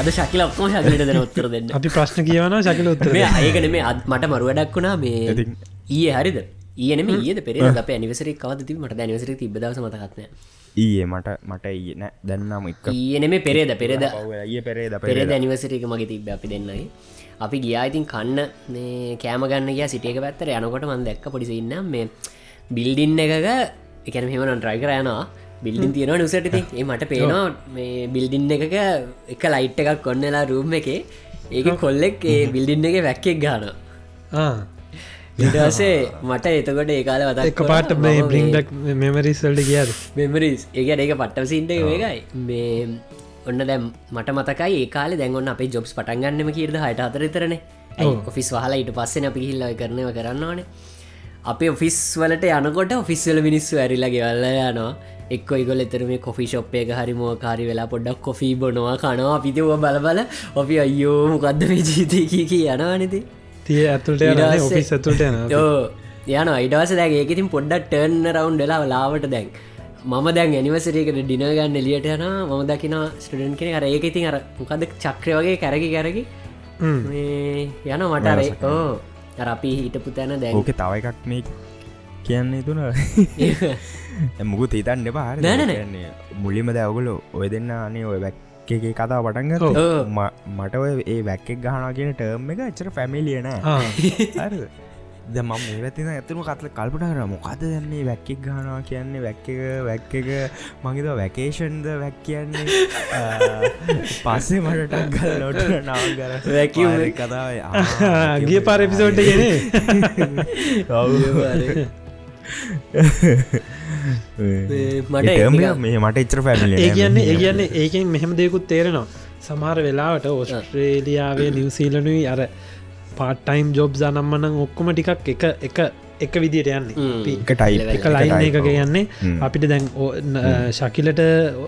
අද ශකිල ඔක්කම ශකිලට දෙන උත්තර දෙන්න. අපි ප්‍රශ්න කියවන ශකල උත්තර මේ අයකන මේ අත් මට මරුවඩක් වුණා මේ ඊය හරිද? ඒන ඒ පෙර අප නිවසර කවද ති මට නිවසර තිබදස මතකත්න ඊයේ මට මට ඊය නෑ. දැන්නම් එක. ඊයන මේ පෙරේද? පෙරේද? ඒ පෙරේද පෙරේද නිවසරක මගේ තිබ අපි දෙන්නයි අපි ගියා ඉතින් කන්න මේ කෑම ගන්න ගිය සිටියක පැත්තර යනකොට මන් දැක්ක පොඩිසින්න මේ බිල්ඩින්න එකක එකන මෙමන ට්‍රයි කරයනවා බිල්ඩින් තියෙනවා නිසටති ඒ මට පේනවා මේ බිල්ඩින්න එකක එක ලයිට් එකක් කොන්නලා රූම් එක. ඒක කොල්ලෙක් ඒ බිල්ඩින්න එක වැක්කෙක් ගාන ඉටසේ මට එතකොට ඒකාල වත එක පාට මේ බ්‍රිංඩක් මෙමරිස්වල්ට කියාද මෙමරිස් ඒක ඒක පට්ටව සින්ට වේගයි මේ ඔන්න දැම් මට මතකයි ඒකාල දැන්ගන්න අපේ ජොබ්ස් පටන්ගන්නම කියරද හට අතරතරන ඔෆිස් වහලා ඊට පස්සෙන අපි හිල්ලයි කරනව කරන්නවානේ අපේ ඔෆිස් වලට යනකොට ඔෆිස්වල මිනිස්සු ඇරිලා ගෙවල්ල යනවා එක් ඉගොල එතර මේ කොෆි ශොප්ය එක හරි මෝකාරි වෙලා පොඩ්ඩක් කොෆී බොනවා කනවා. පිතිව බලබල අපි අයෝ මොකක්ද මේ ජීතයකි කිය යනවානෙති තිය ඔෆිස් ඇතුළට යන අයිඩවස දැන් ඒකතින් පොඩ්ඩක් ටර්න්න රවන්් වෙලා ලාවට දැන්. මම දැන් ඇනිවසරයකට ඩින ගන්න එලියට යන මම දකින ස්ටඩන් කෙන අර ඒක ඉතින් අර මොකද චක්‍රය වගේ කැරකි කැරකි. මේ යන මට අර ඕ. අර අපි හිටපු තැන දැන්. ඕක තව එකක් මේ කියන්නේ තුන මුකු තීතන් එපා නෑ නෑ නෑ. මුලිම දැවගල ඔය දෙන්න අනේ ඔය වැක්කගේ කතා පටන්ග ඔව්. මට ඔය ඒ වැක්කෙක් ගහනා කියන ටර්ම් එක එච්චර පැමිලියන හරි ද මම මේ වැතින ඇතුම කතල කල්පට කර මොකද දන්නේ වැක්කෙක් ගහනවා කියන්නේ? වැක්ක වැක්ක එක. මගේද වැකේෂන්ද වැක් කියන්නේ? පස්සේ මටටක් ගලොට නාගර Vacuum. කතාව ගිය පාර එපිසෝට් ගෙන මට මට එච්චර පැමිල ඒ කියන්නේ ඒ කියන්නේ ඒකෙන් මෙහෙම දෙකුත් තේරෙනවා. සමහර වෙලාවට ඔස්ට්‍රේලියාවේ නිවසීලනුයි අර පාටයිම් ජොබ් ජනම්මනං ඔක්කොම ටිකක් එක එක එක විදියට යන්නේ. අපි එක ලයින් එක කියන්නේ හ්ම්. අපිට දැන් ඕ- ශකිලට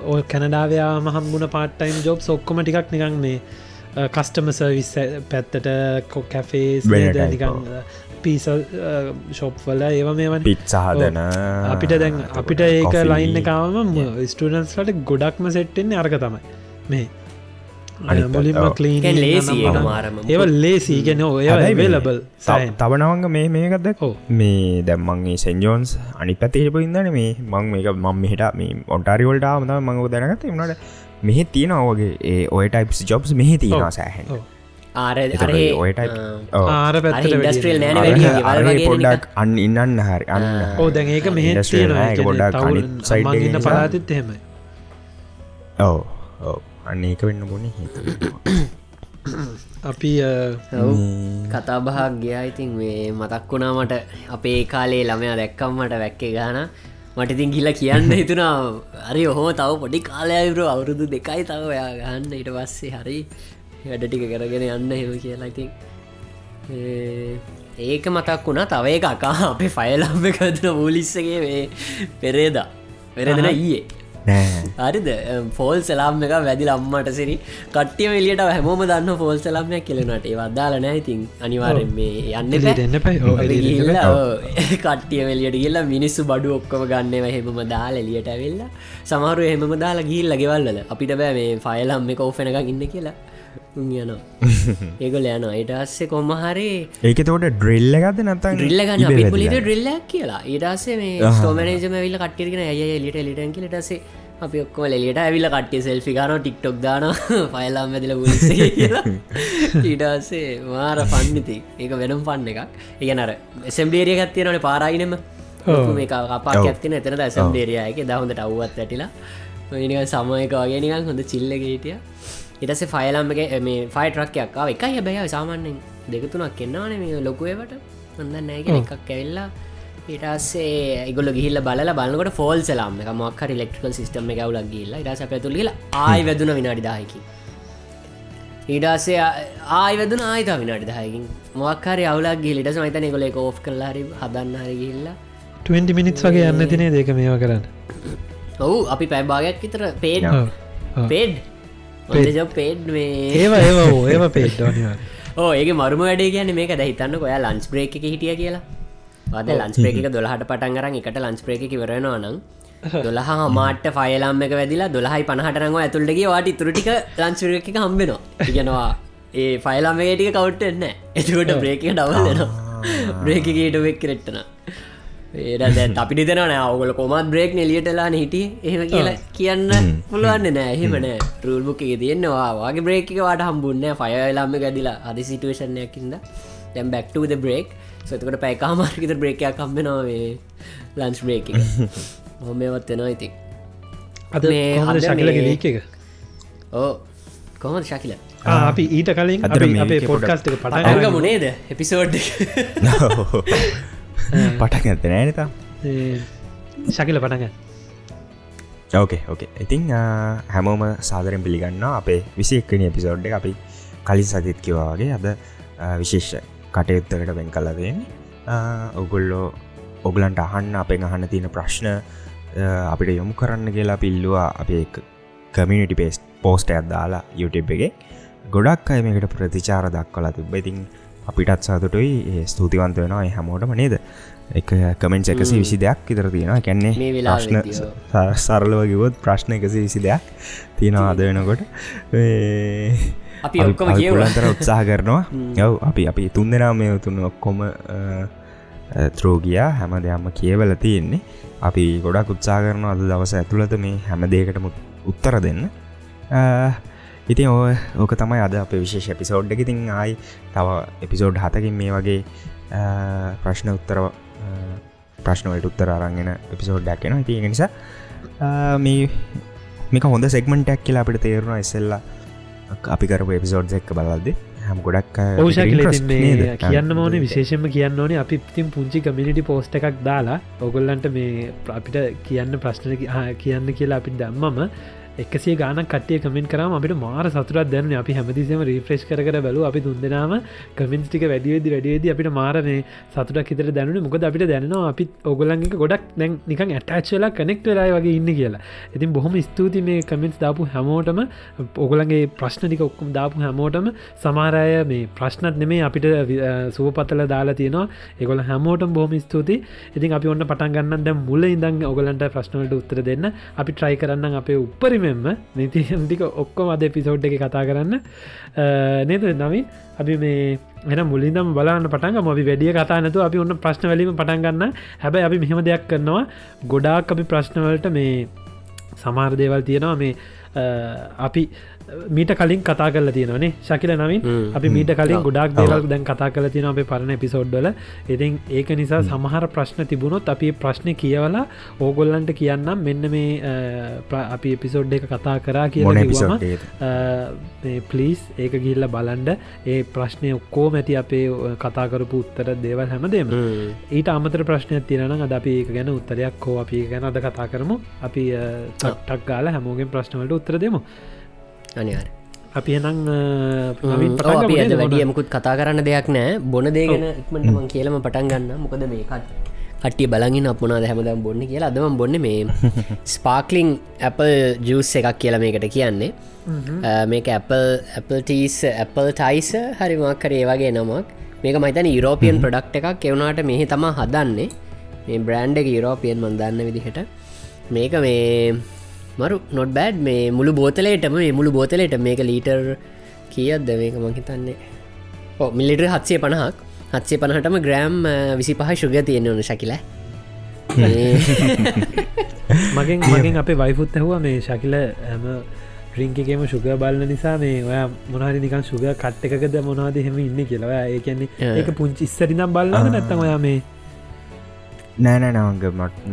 ඔය කැනඩාවයා මහම්බුණ පාටයිම් ජොබ් ඔක්කොම ටිකක් නිකන් මේ කස්ටම සර්විස් පැත්තට කො කැෆේස් වෙන type නිකන් පිසල් ශොප් වල ඒව මේවන් පිත්සාහදන අපිට දැන් අපිට ඒක ලයින්න එකවම ස්ටඩන්ස්ලට ගොඩක්ම සෙට්ටෙන්නේ අර්ග තමයි. මේ කියන්නේ ලේසි ගැන ඒ වෙලබල් තවනවංග මේ මේකක්ද ඔව්. මේ දැම්මන්ගේ සෙන්ජෝන්ස් අනි පැතිහිපු ඉදන මේ මං මේක මං මෙහිට මේ ඔන්ටාරිවල්ටා මත මංග දැනගත එමනට මෙහෙ තියෙනවගේ ඒ ඔය ටයිප්ස් ජොබ්ස් මෙහි තියෙනවා සෑහෙන් පොඩ්ඩක් අන්න ඉන්නන්න හරි අන්න ඕ දැන් ඒක මෙහ Industrial නෑ, ඒක පොඩ්ඩක් අනිත් side එකේ ඉන්න නිසා. පලාතිත් එහෙමයි. ඔව ඔව. අන්න ඒක වෙන්න බොන අපි. කතාබහක් ගයා. ඉතින් මේ මතක් වුණාමට අපේ කාලේ ළමයා දැක්කම්මට වැක්කේ ගාන මට ඉතින් ගිල්ල කියන්න හිතුනා හරි ඔහොම තව පොඩි කාලයවිරු අවුරුදු දෙකයි තව ඔයා ගහන්න. ඉට පස්සේ හරි වැඩ ටික කරගෙන යන්න හෙම කියලා. ඉතින් ඒක මතක් වුණා. තව එක අකා අපේ ෆයලම්ම එකදන මූලිස්සගේ මේ පෙරේදා. පෙරෙදෙන ඊයේ. නෑ. හරිද? ෆෝල් සලාම් එක වැදි ලම්මට සිරි කට්ටිය වෙලියට හැමෝම දන්න ෆෝල් සලාම්යක් කෙලෙනට ඒ වදාල නෑ. ඉතින් අනිවාරෙන් මේ යන්න ඔව්, කට්ටිය වෙලියට ගිල්ලා මිනිස්සු බඩු ඔක්කොම ගන්නව හෙමම දාල එලියට ඇවෙල්ලා. සමහරු එහෙමම දාලා ගිල්ල ගෙවල්ල අපිට බෑ මේ ෆයිලම් එක ඔෆෙනක ඉන්න කියලා උන් යනවා. ඒගොල යන අයිට අස්සේ කොමහරි ඒක තෝට ඩ්‍රෙල්ල ගත නත්තන් ඩ්‍රිල්ල ගන්න අපි පුලිට ඩ්‍රිල්ලක් කියලා. ඊටස්සේ මේ ස්ටෝමනජම විල්ල කට්ටිරගෙන ඇය එලිට එලිටන් කියලටසේ අපි ඔක්කොම එලියට ඇවිල්ල කට්ටිය සෙල්ෆි ගන ටික්ටොක් දාන ෆයිල්ලම් ඇදිල ඊටස්සේ මාර පන්නිති ඒක වෙනම් පන්න එකක්. ඒගනර එසම්බේරිය ගත්තියනට පාරයිනම. මේ කපා ඇත්තින එතන ඇසම්බේරයායක දහොඳට අව්වත් ඇටිලා නික සමයක වගේ නිකන් හොඳ චිල්ලගේටිය ඉටස ෆයිලම් එක මේ ෆයි ට්‍රක්කයක් එකයි බැය සාමාන්‍යෙන් දෙකතුනක් කෙන්න්නවාන මේ ලොකුවට හොඳ නෑගෙන එකක් ඇවිල්ලා ඉටස්සේ ඉගොල ගිහිල්ල බල බලකට ෆෝල් සලාම් එක මක්හර ඉලෙක්ට්‍රකල් සිස්ටම එක වුලක් ගිල්ල ඉටස පැතුල කියලා ආයි වැදුන විනාඩි දායකි ඊඩස්සේ ආයි වැදුන ආයිතා විනාඩි දායකින් මොක්හරි අවුලක් ගිලිට මතන ගොල එක කරලාරි හදන්න හරි ගිල්ලා 20 මිනිස් වගේ යන්න තිනේ දෙක මේවා කරන්න? ඔවු අපි පැබාගයක් විතර පේඩ. පේඩ් පේඩ් ඒවා ඕ ඒව පේට්ටනිවා ඕ ඒක මරුම වැඩේ කියන්න මේක දැහිතන්න ඔය ලන්ස් බ්‍රේක එක හිටිය කියලා. වද ලන්ස් ප්‍රේක දොලහට පටන් කරන් එකට ලන්ස් ප්‍රේක වරනවා නම් දොලහ මාට ෆයිලාම් එක වැදිලා දොලහයි පණහටනව ඇතුළටගේ වාට තුරටික ලංචුර එක හම්බෙනවා ඉගෙනවා ඒ ෆයිලාම් ඒටික කවට්ටන්න එතකොට බ්‍රේක ඩවල්ලනවා බ්‍රේකගේට වෙක් කරෙට්ටන ඒට දැන් අපි දෙෙනන අවගල කොමත් බ්‍රේක් නෙලියටලා හිටිය. එහෙම කියලා කියන්න පුළුවන්න නෑ. එහෙමන රුල්බුක් එක තියෙන්නවා වගේ බ්‍රේක වාට හම්බුන්න ෆයලාම ඇදිලා. අදි සිටුවේෂණයකින්ද දැම් බැක්ටද බ්‍රේක් සතකට පැකාමාර්කිත බ්‍රේකයක් කම්බෙනවේ ලන්ස් බ්‍රේක හොමවත් වෙනවා ඉති අද ශකිලගේ ලීක එක? ඕ කොහොමද ශකිල? අපි ඊට කලින් අපි පොඩ්කාස්ට පට මුණේද එපිසෝඩ් පටක් ඇත නෑනතා ශකිල පටග ඕකේ ඕකේ ඉතිං හැමෝම සාදරෙන් පිළිගන්න අපේ විසි එක්කන එපිසෝඩ් අපි කලින් සතිත් කිවාගේ අද විශේෂ කටයුත්තකට වෙන් කලදන්නේ ඔගුල්ලෝ ඔගලන්ට අහන්න අපෙන් අහන්න තියෙන ප්‍රශ්න අපිට යොමු කරන්න කියලා පිල්ලවා අපේ කමිනිටි පේස් පෝස්ට ඇත්දාලා YouTube එක. ගොඩක් අය මේකට ප්‍රතිචාර දක්වලා තිබ ඉතින් අපිටත් සතුටුයි ස්තුතිවන්ත වෙනවා හැමෝටම නේද? එක කමෙන්ච් එකසි විසි දෙයක් ඉතර තියෙනවා. කැන්නේ ප්‍රශ්න සරලව කිවොත් ප්‍රශ්න එකසි විසි දෙයක් තියෙනවා අද වෙනකොට. අපි ඔක්කොම කියවලා. ලන්තර උත්සාහ කරනවා. යව් අපි අපි තුන් දෙනා මේ තුන්න ඔක්කොම ත්‍රෝගයා හැම දෙයක්ම කියවල තියෙන්නේ. අපි ගොඩක් උත්සා කරන අද දවස ඇතුළත මේ හැම දේකටම උත්තර දෙන්න ඉතින් ඕ ඕක තමයි අද අප විශේෂ එපිසෝඩ් එක. ඉතින් ආයි තව එපිසෝඩ් හතකින් මේ වගේ ප්‍රශ්න උත්තර ප්‍රශ්නවලට උත්තර අරගෙන එපිසෝඩ්ඩක් එෙන ඉති නිසා මේ මේක හොඳ සෙක්මෙන්ටක් කියලා අපිට තේරුණා ඉස්සෙල්ලා. අපි කරපු එපිසෝඩ් එක්ක බලල්ද හැම ගොඩක්? කියන්න ඕනේ විශේෂෙන්ම කියන්න ඕනේ අපි තින් පුංචි කමිනිටි පෝස්ට එකක් දාලා ඔගොල්ලන්ට මේ අපිට කියන්න ප්‍රශ්න කියන්න කියලා අපිට දම්මම එකසේ ගාන කටේ කමෙන් කරම අපිට මාර සතුරත් දැන්න. අපි හැමතිසම රිෆ්‍රෙස්් කර බලු අපි තුන්දෙනම කමින්ස් ටික වැඩියේද වැඩියේද අපිට මාර මේ සතුටක් හිතර දැනුන. මොකද අපිට දැනවා අපි ඔගොලන්ගේ ගොඩක් දැන් නිකන් ඇටච්වෙලා කනෙක්ට වෙලා වගේ ඉන්න කියලා. ඉතින් බොහොම ස්තුති මේ කමෙන්ස් දාපු හැමෝටම. ඔගොලන්ගේ ප්‍රශ්නටික ඔක්කොම දාපු හැමෝටම. සමාරය මේ ප්‍රශ්නත් නෙමේ අපිට සුවපතල දාලා තියෙනවා. එකොල හැමෝටම බොහම ස්තුති ඉතින් අපි ඔන්න පටන් ගන්න දැ මුල ඉදන් ඔගලන්ට ප්‍රශ්නවලට උත්තර දෙන්න. අපි ට්‍රයි කරන්න අපේ උපරිමෙන්ම නීතිටික ඔක්කොම අද පිසෝඩ් එක කතා කරන්න. නේද නවින් අපි මේ එන මුලින්දම් බලන්න පටන් මොබි වැඩිය කතා නතු අපි ඔන්න ප්‍රශ්න වලීම පටන් ගන්න. හැබැයි අපි මෙහෙම දෙයක් කරනවා. ගොඩාක් අපි ප්‍රශ්නවලට මේ සමාර දේවල් තියෙනවා. මේ අ, අපි මීට කලින් කතා කල තියෙනවනේ ශකිල නවින්. අපි මීට කලින්. ගොඩක් දේවල් දැන් කතා කල තියෙන අපේ පරණ එපිසෝඩ්ඩල ඉතින් ඒක නිසා සමහර ප්‍රශ්න තිබුණොත් අපි ප්‍රශ්න කියවලා ඕගොල්ලන්ට කියන්නම් මෙන්න මේ අපි එපිසෝඩ් එක කතා කරා මොන කියලා episode කිව්වම, එකේද? මේ පලිස් ඒක ගිල්ල බලන්ඩ ඒ ප්‍රශ්නය ඔක්කෝ මැති අපේ කතාකරපු උත්තර දේවල් හැමදේම. ඊට අමතර ප්‍රශ්නයක් තියෙන අද අපි ඒක ගැන උත්තරයක් කෝ අපි ගැන අද කතා කරමු. අපි ටක් ගාල හැමෝගෙන් ප්‍රශ්නවලට උත්තර දෙමු අනිවාර අපි එනං අපි ඇද වැඩියමකුත් කතා කරන්න දෙයක් නෑ. බොන දේගෙන ඉක්මට මං කියලම පටන් ගන්න මොකද මේකත් කට්ටිය බලගින් අපපුනා හැමදම් බොන්න කියලා. අදම බොන්න මේ ස්පාක්ලිං Apple ජස් එකක් කියලා මේකට කියන්නේ. මේක Apple Apple ටීස් Apple ටයිස හරිමක්කර ඒ වගේ නමක්. මේක මහිතන යුරෝපියන් ප්‍රඩක්් එකක්. කෙවුණට මෙහි තම හදන්නේ. මේ බ්‍රන්ඩ් එක යුරෝපියන් මන්දන්න විදිහට. මේක මේ මරු නොට බෑඩ් මේ මුළු බෝතලේටම මේ මුළු බෝතලේට මේක ලීටර් කියද්ද මේක මහිතන්නේ ඕ මිලිටර් හත්සේ පණහක් හත්සේ පණහටම ග්‍රෑම් විසි පහ ශුග තියෙන ඕන ශකිල. මගෙන් මගෙන් අපේ වයිෆුත් ඇහවා මේ ශකිල ඇම ්‍රිංකකේම සුග බලන්න නිසා මේ ඔය මොනාරි නිකන් සුග කට් එකකද මොනාද හෙම ඉන්න කියලා. ඒ කියන්නේ ඒක පුංචි ඉස්සරිනම් බලන්න නැත්තම ඔයා මේ නෑනෑ නවග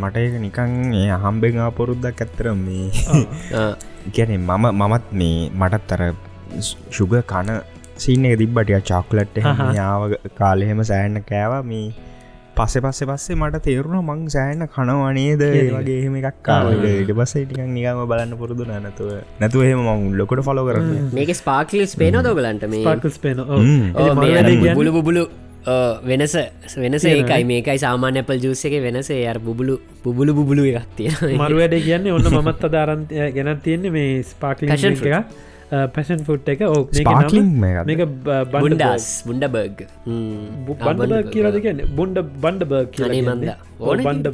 මට ඒක නිකන් ඒ හම්බෙන් ආපොරුද්දක් ඇත්තර මේ ගැන මම මමත් මේ මටත් අර ශුග කන සින්න තිබ්බටිය චොක්ලට් යාව කාලෙහෙම සෑන්න කෑවා. මේ පස්සෙ පස්සෙ පස්සේ මට තේරුණ මං සෑන්න කනවනේද ඒ වගේ එහෙම එකක් කාවට පස්සේ ටිකන් නිකම බලන්න පුරුදු නැතුව නැතුව එහෙම මං ලොකොට ෆලෝ කරන්න. මේක ස්පාකිල් ස්පේන දෝගලන්ට මේ පාකස් පේන බුලු බුබුලු ඕ, වෙනස. වෙනස ඒකයි. මේකයි සාමාන්‍ය පල් ජුස්ස එක වෙනස. අර බුබුලු බුබුලු බුබුලු එකක් තියෙන මරු වැඩ කියන්නේ ඔන්න මත් අදාරන් ගැන තියෙන්නේ මේ ස්පාක්ලි එක පැෂන් ෆුට් එක. ඕ මේක බුන්ඩස් බුන්ඩ බර්ග් බන්ඩ කියලද කියන්න? බොන්ඩ බන්ඩ බර්ග් අනේ මන්ද. ඕන බන්ඩ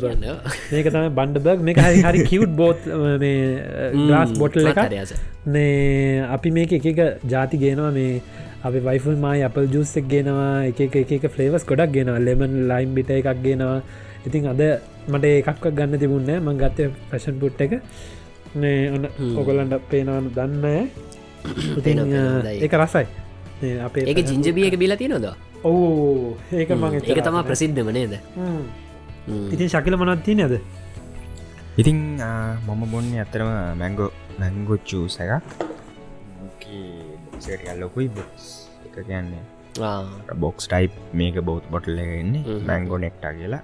මේක තම බන්ඩ බර්ග් මේ හරි හරි කිව් බෝත් මේ ග්ලාස් බොටල් එක මේ අපි මේක එක ජාති ගේනවා. මේ අපි වයිෆල් මයි අපල් ජුස්සක් ගෙනවා එක එක එක ෆලේවස් ගොඩක් ගෙනවා. ලෙමන් ලයිම් බිට එකක් ගෙනවා. ඉතින් අද මට එකක් ගන්න තිබුන්න මං ගත්තය ෆැෂන් පුට් එක. මේ ඔන්න ඔගොලන්ට පේනවන දන්න ඒක රසයි. අපේ ඒක ජිංජබිය එක. බිල තියනොද ඔවු ඒක මං ඒක තමා ප්‍රසිද්ධම නේද? ඉතින් ශකිල මොනත් තිය නද ඉතින් මම බොන්න ඇතරම මැංගෝ මැංගොච්චූ සැකක් ලොකුයි බොක්ස් එක කියන්නේ. බොක්ස් ටයිප් මේක බෞත් බොටල් එකන්නේ මැංගෝ නෙක්ටා කියලා.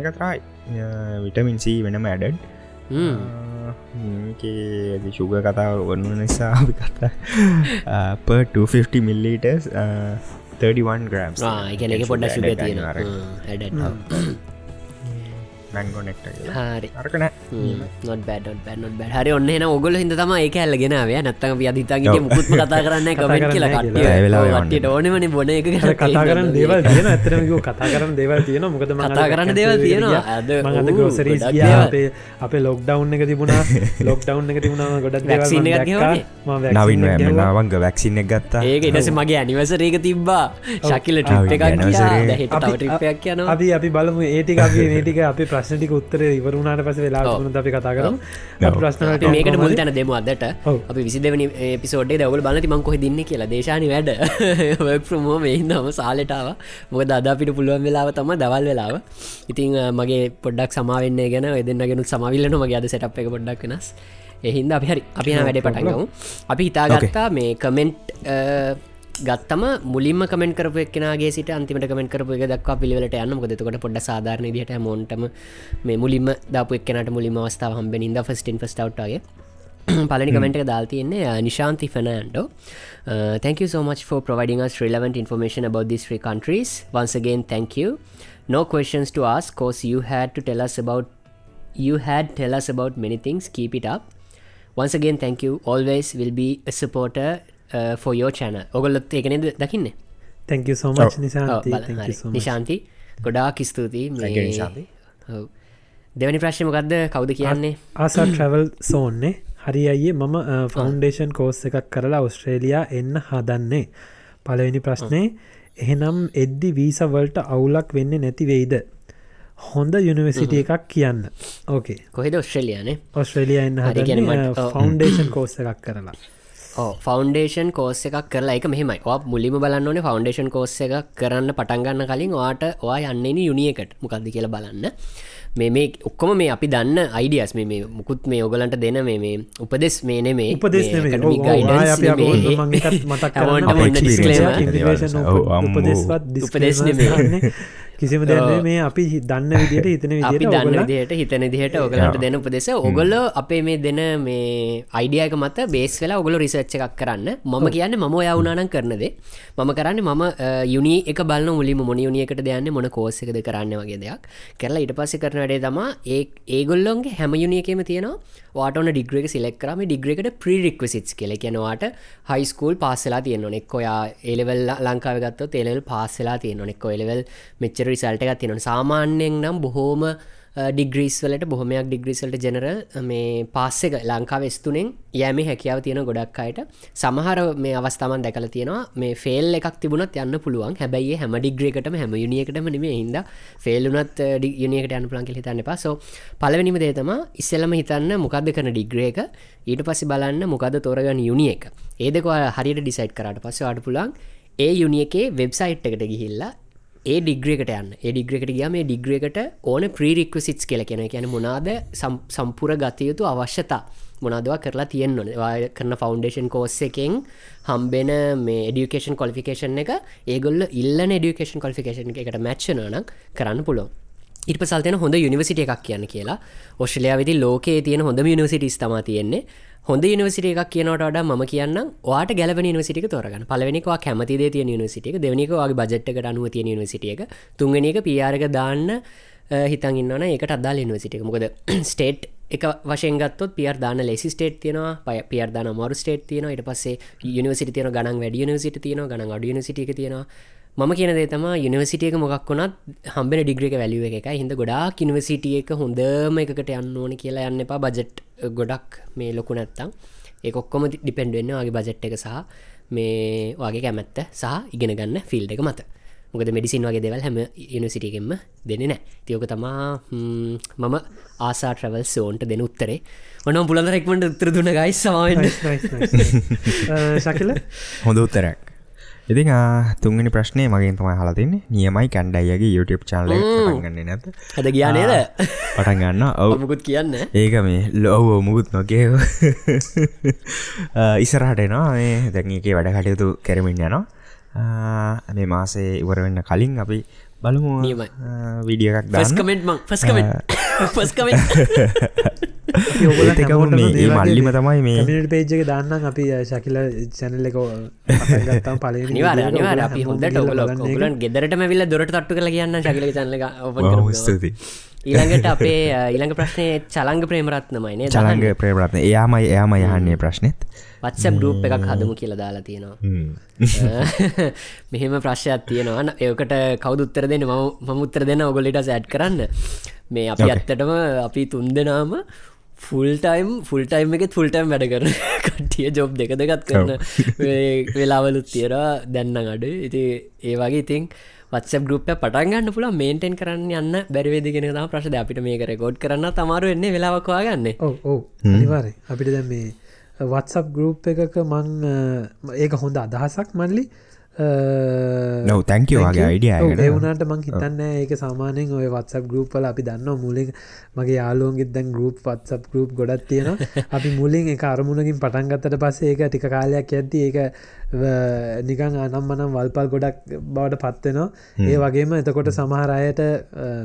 එකතරයි විටමින්සී වෙනම ඇඩඩ් ශුග කතාව වන්න නිසා අපි කතා ප 250 මිල්ලිටස් 31 ග්‍රම් එක එක පොඩ්ඩ සුග තියෙන ඇඩ මැංගොනෙක්ට හරි. අරකන නොට බැඩ බැ නොට බැ හරි ඔන්න එන ඔගොල හිද තම එක ඇල්ලගෙනාව නත්තම අධිතාගේ මුකුත්ම කතා කරන්න කමෙන්ට කියලා කට්ට ඕනමන බොන එක කතා කරන්න දේවල් තියෙන ඇතරම කතා කරන්න දේවල් තියෙන මොකද කතා කරන්න දේවල් තියෙනවා. අද ගෝසරී අපේ අපේ ලොක්ඩව් එක තිබුණා. ලොක්ඩව් එක තිබුණා. ගොඩ නවින් නාවංග වැක්සින්න ගත්තා. ඒක එටස මගේ අනිවසරේක තිබ්බා. ශකිල ට්‍රිප් එකක් ට්‍රිපයක් යන අපි අපි බලමු ඒටිකගේ නටික අපි ප්‍ර ප්‍රශ්නටික උත්තර ඉවරුණට පස වෙලා අපි කතා කරම. ප්‍රශ්නට මේකට මුල් තැන දෙම අදට. අපි විසිදවනි පිසෝඩේ දවල් බලති මං කොහ දින්න කියලා. දේශානි වැඩ. වක්්‍රමෝ මෙහින්නම සාලටාව මොක දදාපිට පුළුවන් වෙලාව තම දවල් වෙලාව. ඉතිං මගේ පොඩ්ඩක් සමාවන්නේ ගැන දෙන්නගෙනුත් සමවිල්ලන මගේ අද සැටප් එක පොඩ්ඩක් වෙනස්. එහින්ද අපි හරි අපි වැඩ පටගමු අපි හිතාගත්තා මේ කමෙන්ට් ගත්තම මුලින්ම කමෙන්ට කරපු එක්නගේ සිට අන්තිමට කමෙන්ට කරපු එක දක්වා පිළිවෙලට යන්න මොකදකට පොඩ සාධාරණ දිට මොන්ටම මේ මුලින්ම දපු එක්නට මුලින්ම අවස්ථාව හම්බෙන ඉද ෆස්ටින් ෆස්ටව්ටගේ පලනි කමෙන්ට එක දාල් තියන්නේ uh, Nishanthi ෆනන්ඩෝ Uh, thank you so much for providing us relevant information about these three countries. Once again, thank you. No questions to ask, cause you had to tell us about you had tell us about many things. Keep it up. Once again, thank you. Always will be a supporter ෆෝයෝ චෑන ඔගොල්ලොත් ඒකනෙද දකින්න? තැක නිසා නිශාන්ති ගොඩාක් ස්තුතියි. දෙවැනි ප්‍රශ්මකක්ද කවුද කියන්නේ? ආසා travel සෝන්නේ හරි අයේ මම ෆෞන්ඩේෂන් කෝස් එකක් කරලා ඔස්ට්‍රේලයා එන්න හදන්නේ. පලවෙනි ප්‍රශ්නය එහෙනම් එද්දි වීසවල්ට අවුලක් වෙන්න නැතිවෙයිද හොඳ යුනිවසිටිය එකක් කියන්න. ඕකේ කොහෙද ඔස්ට්‍රේලියනේ ඔස්ට්‍රේලිය එන්න හදන ෆෞන්ඩේෂන් කෝස් එකක් කරලා ෆෞන්ඩේෂන් කෝස් එකක් කරලා එක මෙහෙමයි. මුලිම බලන්න ඕනේ ෆෞන්ඩේෂන් කෝස් එක කරන්න පටන්ගන්න කලින් වාට වා යන්නේ යුනිියකට මොකක්ද කියලා බලන්න. මේ මේ ඔක්කොම මේ අපි දන්න අයිඩියස් මේ මුකුත් මේ ඔගලන්ට දෙන මේ මේ උපදෙස් මේ නෙමේ. උපදෙස් උපදෙස් නෙමේ කිසිම දැන මේ අපි දන්න විදියට හිතන අපි දන්න විදියට හිතන දිහට ඔගලට දෙන උපදෙස. ඔගොල්ල අපේ මේ දෙන මේ අයිඩියක මත බේස් වෙලා ඔගොල රිසර්ච් එකක් කරන්න. මම කියන්න මම ඔයවුනානම් කරනදේ මම කරන්න මම යුනි එක බල මුලි මොනියුනියකට දෙයන්න මොන කෝසකද කරන්න වගේ දෙයක්. කරලා ඉට පස්ස කරන වැඩේ තම ඒ ඒගොල්ලොන්ගේ හැම යුනියකම තියෙනවා. වාටන ඩිග්‍රක සිලෙක් කරම ඩිග්‍රකට ප්‍රිරික්වසිට් කෙල කියනවාට හයිස්කූල් පාසලා තියන එක් ඔයා ඒලෙවල් ලංකාවගත්ත තෙලෙල් පාසලා තියන එක් ඔලෙවල් මෙච්චර රිසල්ට එකක් තියෙන සාමාන්‍යයෙන් නම් බොහෝම ඩිග්‍රීස් වලට බොහොමයක් ඩිග්‍රීසල්ට ජනර මේ පාස්සක ලංකාව ස්තුනෙන් යෑම හැකියාව තියෙන ගොඩක් අයට. සමහර මේ අවස්ථාමන් දැකල තියෙනවා මේ ෆෙල් එකක් තිබුණත් යන්න පුළුවන්. හැබැයි හැම ඩිග්‍රේකටම හැම යුනියකටම නෙමේ හිද ෆෙල්ලුනත් යුනියකට යන්න පුලන් හිතන්න පසෝ පලවෙනිම දේතම ඉස්සෙල්ලම හිතන්න මොකක්ද කරන ඩිග්‍රේක ඊට පස්සි බලන්න මොකද තෝරගන්න යුනිය එක. ඒදක හරියට ඩිසයිට් කරට පස්ස අඩ පුලන් ඒ යුනිියකේ වෙබ්සයිට් එකට ගිහිල්ලා ඒ ඩිග්‍රේකට යන්න. ඒ ඩිග්‍රේකට ගිය මේ ඩිග්‍රේකට ඕන ප්‍රීරික්වසිට් කියල කියෙන කියන මොනාද සම්පුර ගතයුතු අවශ්‍යතා. මොනාදවා කරලා තියෙන්න්න කරන ෆෞන්ඩේෂන් කෝස් එකෙන් හම්බෙන මේ ඩියකේෂන් කොලිෆිකේෂන් එක ඒගොල්ල ඉල්ලන ඩියකේෂන් කොලිෆිකේෂන් එකට මැච්චනනම් කරන්න පුළො ඉට පසල්තයන හොඳ යනිවසිට එකක් කියන්න කියලා. ඔස්ට්‍රලයා විදි ලෝකයේ තියෙන හොඳ යනිවසිටිස් තම තියෙන්නේ. හොඳ නිවසිට එකක් කියනට වඩ ම කියන්න වාට ගැලව නිවසිටික තොරගන්න. පලවෙනිකවා කැමති තිය නිවසිටික දෙවනිකවාගේ බජට්ක අනුව තිය නිවසිටියක තුන්ගෙන එක පියාරක දාන්න හිතන් ඉන්න එක අදා නිවසිටික මොකද ස්ටේට් එක වශයෙන් ගත්තොත් පියර් දාන ලෙසි ස්ටේට් තියෙනවා. පය පියර් දාන මොරු ස්ටේට් තියෙන ට පස්සේ යනිවසිට තියෙන ගණන් වැඩ නිසිට තියෙන ගන අඩ නිසිටික තියෙනවා. මම කියන දේ තම යනිවසිටියක මොක් වුණත් හම්බෙන ඩිග්‍රික වැලිුව එක හිද ගොඩා කිනිවසිටිය එක හොඳම එකකට යන්න ඕන කියලා යන්න එපා බජට් ගොඩක් මේ ලොකු නැත්තම්. ඒ ඔක්කොම ඩිපෙන්ඩුවෙන්න වගේ බජට් එක සහ මේ වගේ කැමැත්ත සහ ඉගෙන ගන්න ෆිල්ඩ එක මත. මොකද මෙඩිසින් වගේ දෙවල් හැම යනිසිටියෙන්ම දෙන්න නෑ තියෝක තමා මම ආසා ට්‍රවල් සෝන්ට දෙන උත්තරේ. ඔනම් පුළන්දරෙක්මට උත්තර දුන්න ගයි සමාවෙන්න ශකල හොඳ උත්තරයක් ඉතින් තුන්ගනි ප්‍රශ්නය මගින් තමයි හලතින්නේ නියමයි කැන්ඩයියගේ YouTube චානල ගන්න නැත හද ගියානේද පටන් ගන්න ඔව. මුකුත් කියන්න ඒක මේ ලොවෝ මුකුත් නොකේ ඉසරහටනවා මේ දැන් එක වැඩ කටයුතු කරමින් යනවා. මේ මාසේ ඉවර වෙන්න කලින් අපි බලමු විඩිය එකක් ෆස්කමෙන්ට් ෆස්කමෙන්ට් ෆස්කමෙන්ට් ඒකවුන්නේ ඒ මල්ලිම තමයි මේ. පේජක දාන්න අපි ශකිල ගත්තම් පල නිවාර නිවාර අපි හොඳට ඔගලන් ගෙදරටම විල්ල දොරට තට්ටු කළ කියන්න ශකිල චනල ඔ ස්තුති ඊළඟට අපේ ඊළඟ ප්‍රශ්නය චලංග ප්‍රේමරත්නමයිනේ චලංග ප්‍රේමරත්න. එයාමයි එයාම යහන්නේ ප්‍රශ්නෙත් වත්සම් ගරුප් එකක් හදමු කියල දාලා තියෙනවා. මෙහෙම ප්‍රශ්යක් තියෙනවා. ඒකට කවද උත්තර දෙන්න? ම උත්තර දෙන්න ඔගොලිට සැඩ් කරන්න. මේ අපි ඇත්තටම අපි තුන් දෙනාම ෆුල්ටයිම් ෆුල්ටයිම් එකෙත් ෆුල්ටයිම් වැඩ කරන කටිය ජොබ් දෙක දෙකත් කරන වෙලාවලුත් තියර දැන්න අඩ. ඉති ඒ වගේ ඉතින් වත්ස ගරුප පටන්ගන්න පුල මේන්ටෙන් කරන්න යන්න බැරිවේදිගෙන තා ප්‍රශද අපිට මේක රෙකෝඩ් කරන්න තමාරු එන්නේ වෙලාවකවා ගන්න ඕ ඕ අනිවාර අපිට දැ මේ වත්සප් ගරුප් එකක මං ඒක හොඳ අදහසක් මල්ලි. නව තැංකවගේ අයිඩිය වුණට මං හිතන්න ඒක සාමානෙන් ඔය වත්සප් ගරුප්පල අපි දන්න මුලින්. මගේ යාලෝගෙත් දැන් ගරුප් වත්සප් ගරුප් ගොඩත් තියෙන අපි මුලින් එක අරමුණකින් පටන්ගත්තට පස්සේ ඒක ටික කාලයක් ඇද්දි ඒක නිකං අනම් මනම් වල්පල් ගොඩක් බවට පත්වෙනවා ඒ වගේම එතකොට සමහරයට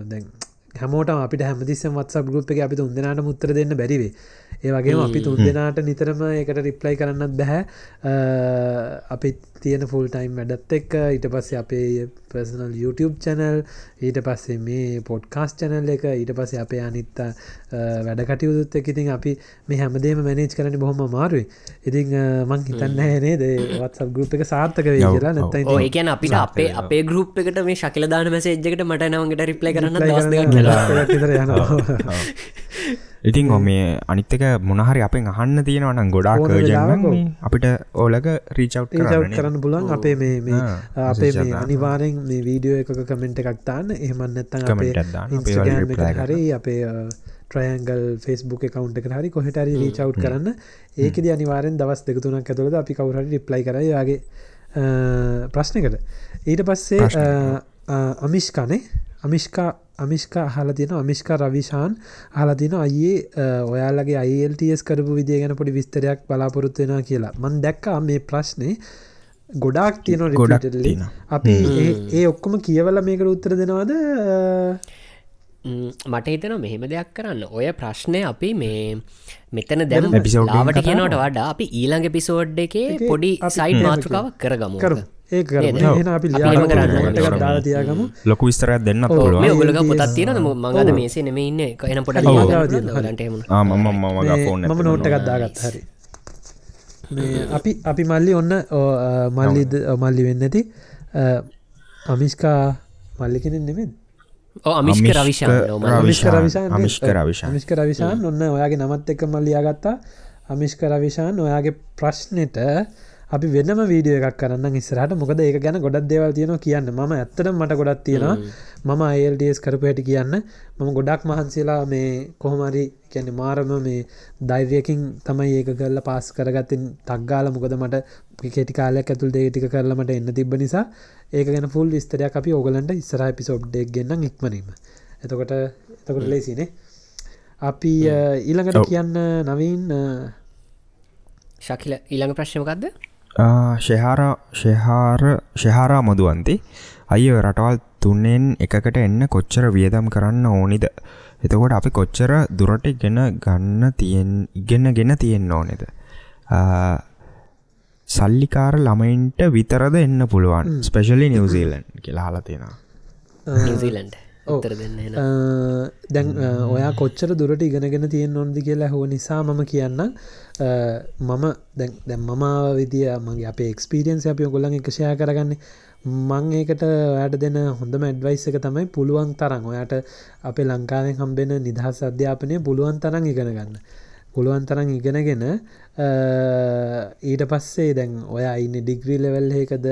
දැන් හැමෝට අපිට හැමතිස්සම් වත්සප් ගරුප් එක අපි උන්දනාට මුත්තර දෙන්න බැරිවේ ඒ වගේම අපි තුන් දෙනාට නිතරම එකට රිප්ලයි කරන්නත් බැහැ. අපි තියෙන ෆුල් ටයිම් වැඩත් එක් ඊට පස්සේ අපේ පර්සනල් YouTube චැනල් ඊට පස්සේ මේ පොඩ්කාස් චැනල් එක ඊට පස්සේ අපේ අනිත්ත වැඩකටයුතුත් එක ඉතින් අපි මේ හැමදේම මැනේජ් කරන බොහොම මාරුවේ ඉතින් මං හිතන්න නේද? වත්සල් ගරුප් එක සාර්ථක වේ කියලා. නැත ඒකන අපිට අපේ අපේ ගරුප් එකට මේ ශකිල දාන මසේජ්කට මට නවගට රිප්ලයි කරන්න දස් කියලා ඉතින් ඔ මේ අනිත්තක මොනහරි අපෙන් අහන්න තියෙනවනම් ගොඩාක් ජන අපිට ඕලක රීචව් කරන්න පුලන් අපේ මේ අපේ අනිවාරෙන් මේ වීඩියෝ එකක කමෙන්ට් එකක් තාන්න එහමන්නත්තන් අපේ හරි අපේ ට්‍රයන්ගල් ෆෙස්බුක් කවන්ට එක හරි කොහටරි රීචව් කරන්න. ඒකද අනිවාරෙන් දවස් දෙකතුනක් ඇතුළද අපි කවුරට රිප්ලයි කරයාගේ ප්‍රශ්නකට ඊට පස්සේ අමිෂ්කානේ. අමිෂ්කා අමිෂ්කා අහල තියෙන අමිෂ්කා රවිශාන් හලතින අයේ ඔයාලගේ අයිල්ටස් කරපු විදිය ගැන පොඩි විස්තරයක් බලාපොරොත්වෙන කියලා. මන් දැක්කා මේ ප්‍රශ්නය ගොඩාක් තියෙන ගොඩක් අපි ඒ ඔක්කොම කියවල මේකට උත්තර දෙනවාද? මට හිතන මෙහෙම දෙයක් කරන්න. ඔය ප්‍රශ්නය අපි මේ මෙතන දැම ලාවට කියනට වඩා අපි ඊළඟ පිසෝඩ් එකේ පොඩි සයිට් මාතෘකාවක් කරගමු. කර ඒ අපි දාලා තියාගමු. ලොකු විස්තරයක් දෙන්න ගොලක පොතත් තියෙන මඟද මේසේ නෙම ඉන්න. එන පොට මම නෝට්ට ගත්දාගත් හරි. අපි අපි මල්ලි ඔන්න මල්ලිද මල්ලි වෙන්න ඇති. අමිස්කා මල්ලිකෙනෙන් නෙමෙන් අමිෂ්ක රවිශා අමිෂ්ක රවිශාන් ඔන්න ඔයාගේ නමත් එක මල්ලියාගත්තා අමිෂ්ක රවිශාන් ඔයාගේ ප්‍රශ්නයට අපි වෙනම වීඩිය එකක් කරන්න ඉස්සරහට. මොකද ඒක ගැන ගොඩක් දේවල් තියෙනවා කියන්න. ම ඇත්තට මට ගොඩක් තියෙනවා. මම අයිල්ඩස් කරපු හැටි කියන්න. මම ගොඩක් මහන්සේලා මේ කොහොමරි කියැන මාරම මේ දෛර්යකින් තමයි ඒක කරල පාස් කරගත්තින් තක්ගාල මොකද මට කෙටි කාලයක් ඇතුල් දේටික කරලමට එන්න තිබ නිසා ඒක ගැන ෆුල් විස්තරයක් අපි ඕගලන්ට ඉස්සරහ පිසෝබ්ඩක් ගන්න ඉක්මනීම එතකොට එතකොට ලේසිනේ. අපි ඊළඟට කියන්න නවීන් ශකිල ඊළඟ ප්‍රශ්නමකක්ද ශහාර ශහාර ශහාරා මදුවන්ති. අය රටවල් තුන්නෙන් එකකට එන්න කොච්චර වියදම් කරන්න ඕනිද? එතකොට අපි කොච්චර දුරට ගෙන ගන්න තියෙන් ඉගෙන ගෙන තියෙන්න ඕනෙද? සල්ලිකාර ළමයින්ට විතරද එන්න පුළුවන්. ස්පෙශලි නිවසීලන් කියලා හලා තියෙනවා. නිවසීලන්ඩ් උත්තර දෙන්න දැන් ඔයා කොච්චර දුරට ඉගෙනගෙන තියෙන් නොන්දි කියලා හෝ නිසා මම කියන්න මම දැන් දැම් මම විදිිය මගේ අප එක්ස්පිරියන්ස් අපි ඔගොල්ලන් එකෂයා කරගන්න. මං ඒකට ඔයාට දෙන හොඳම ඇඩ්වයිස් එක තමයි පුළුවන් තරන් ඔයාට අපේ ලංකාවෙන් හම්බෙන නිදහස් අධ්‍යාපනය පුළුවන් තරන් ඉගෙන ගන්න. පුළුවන් තරන් ඉගෙනගෙන ඊට පස්සේ දැන් ඔයා ඉන්න ඩිග්‍රී ලෙවල් එකද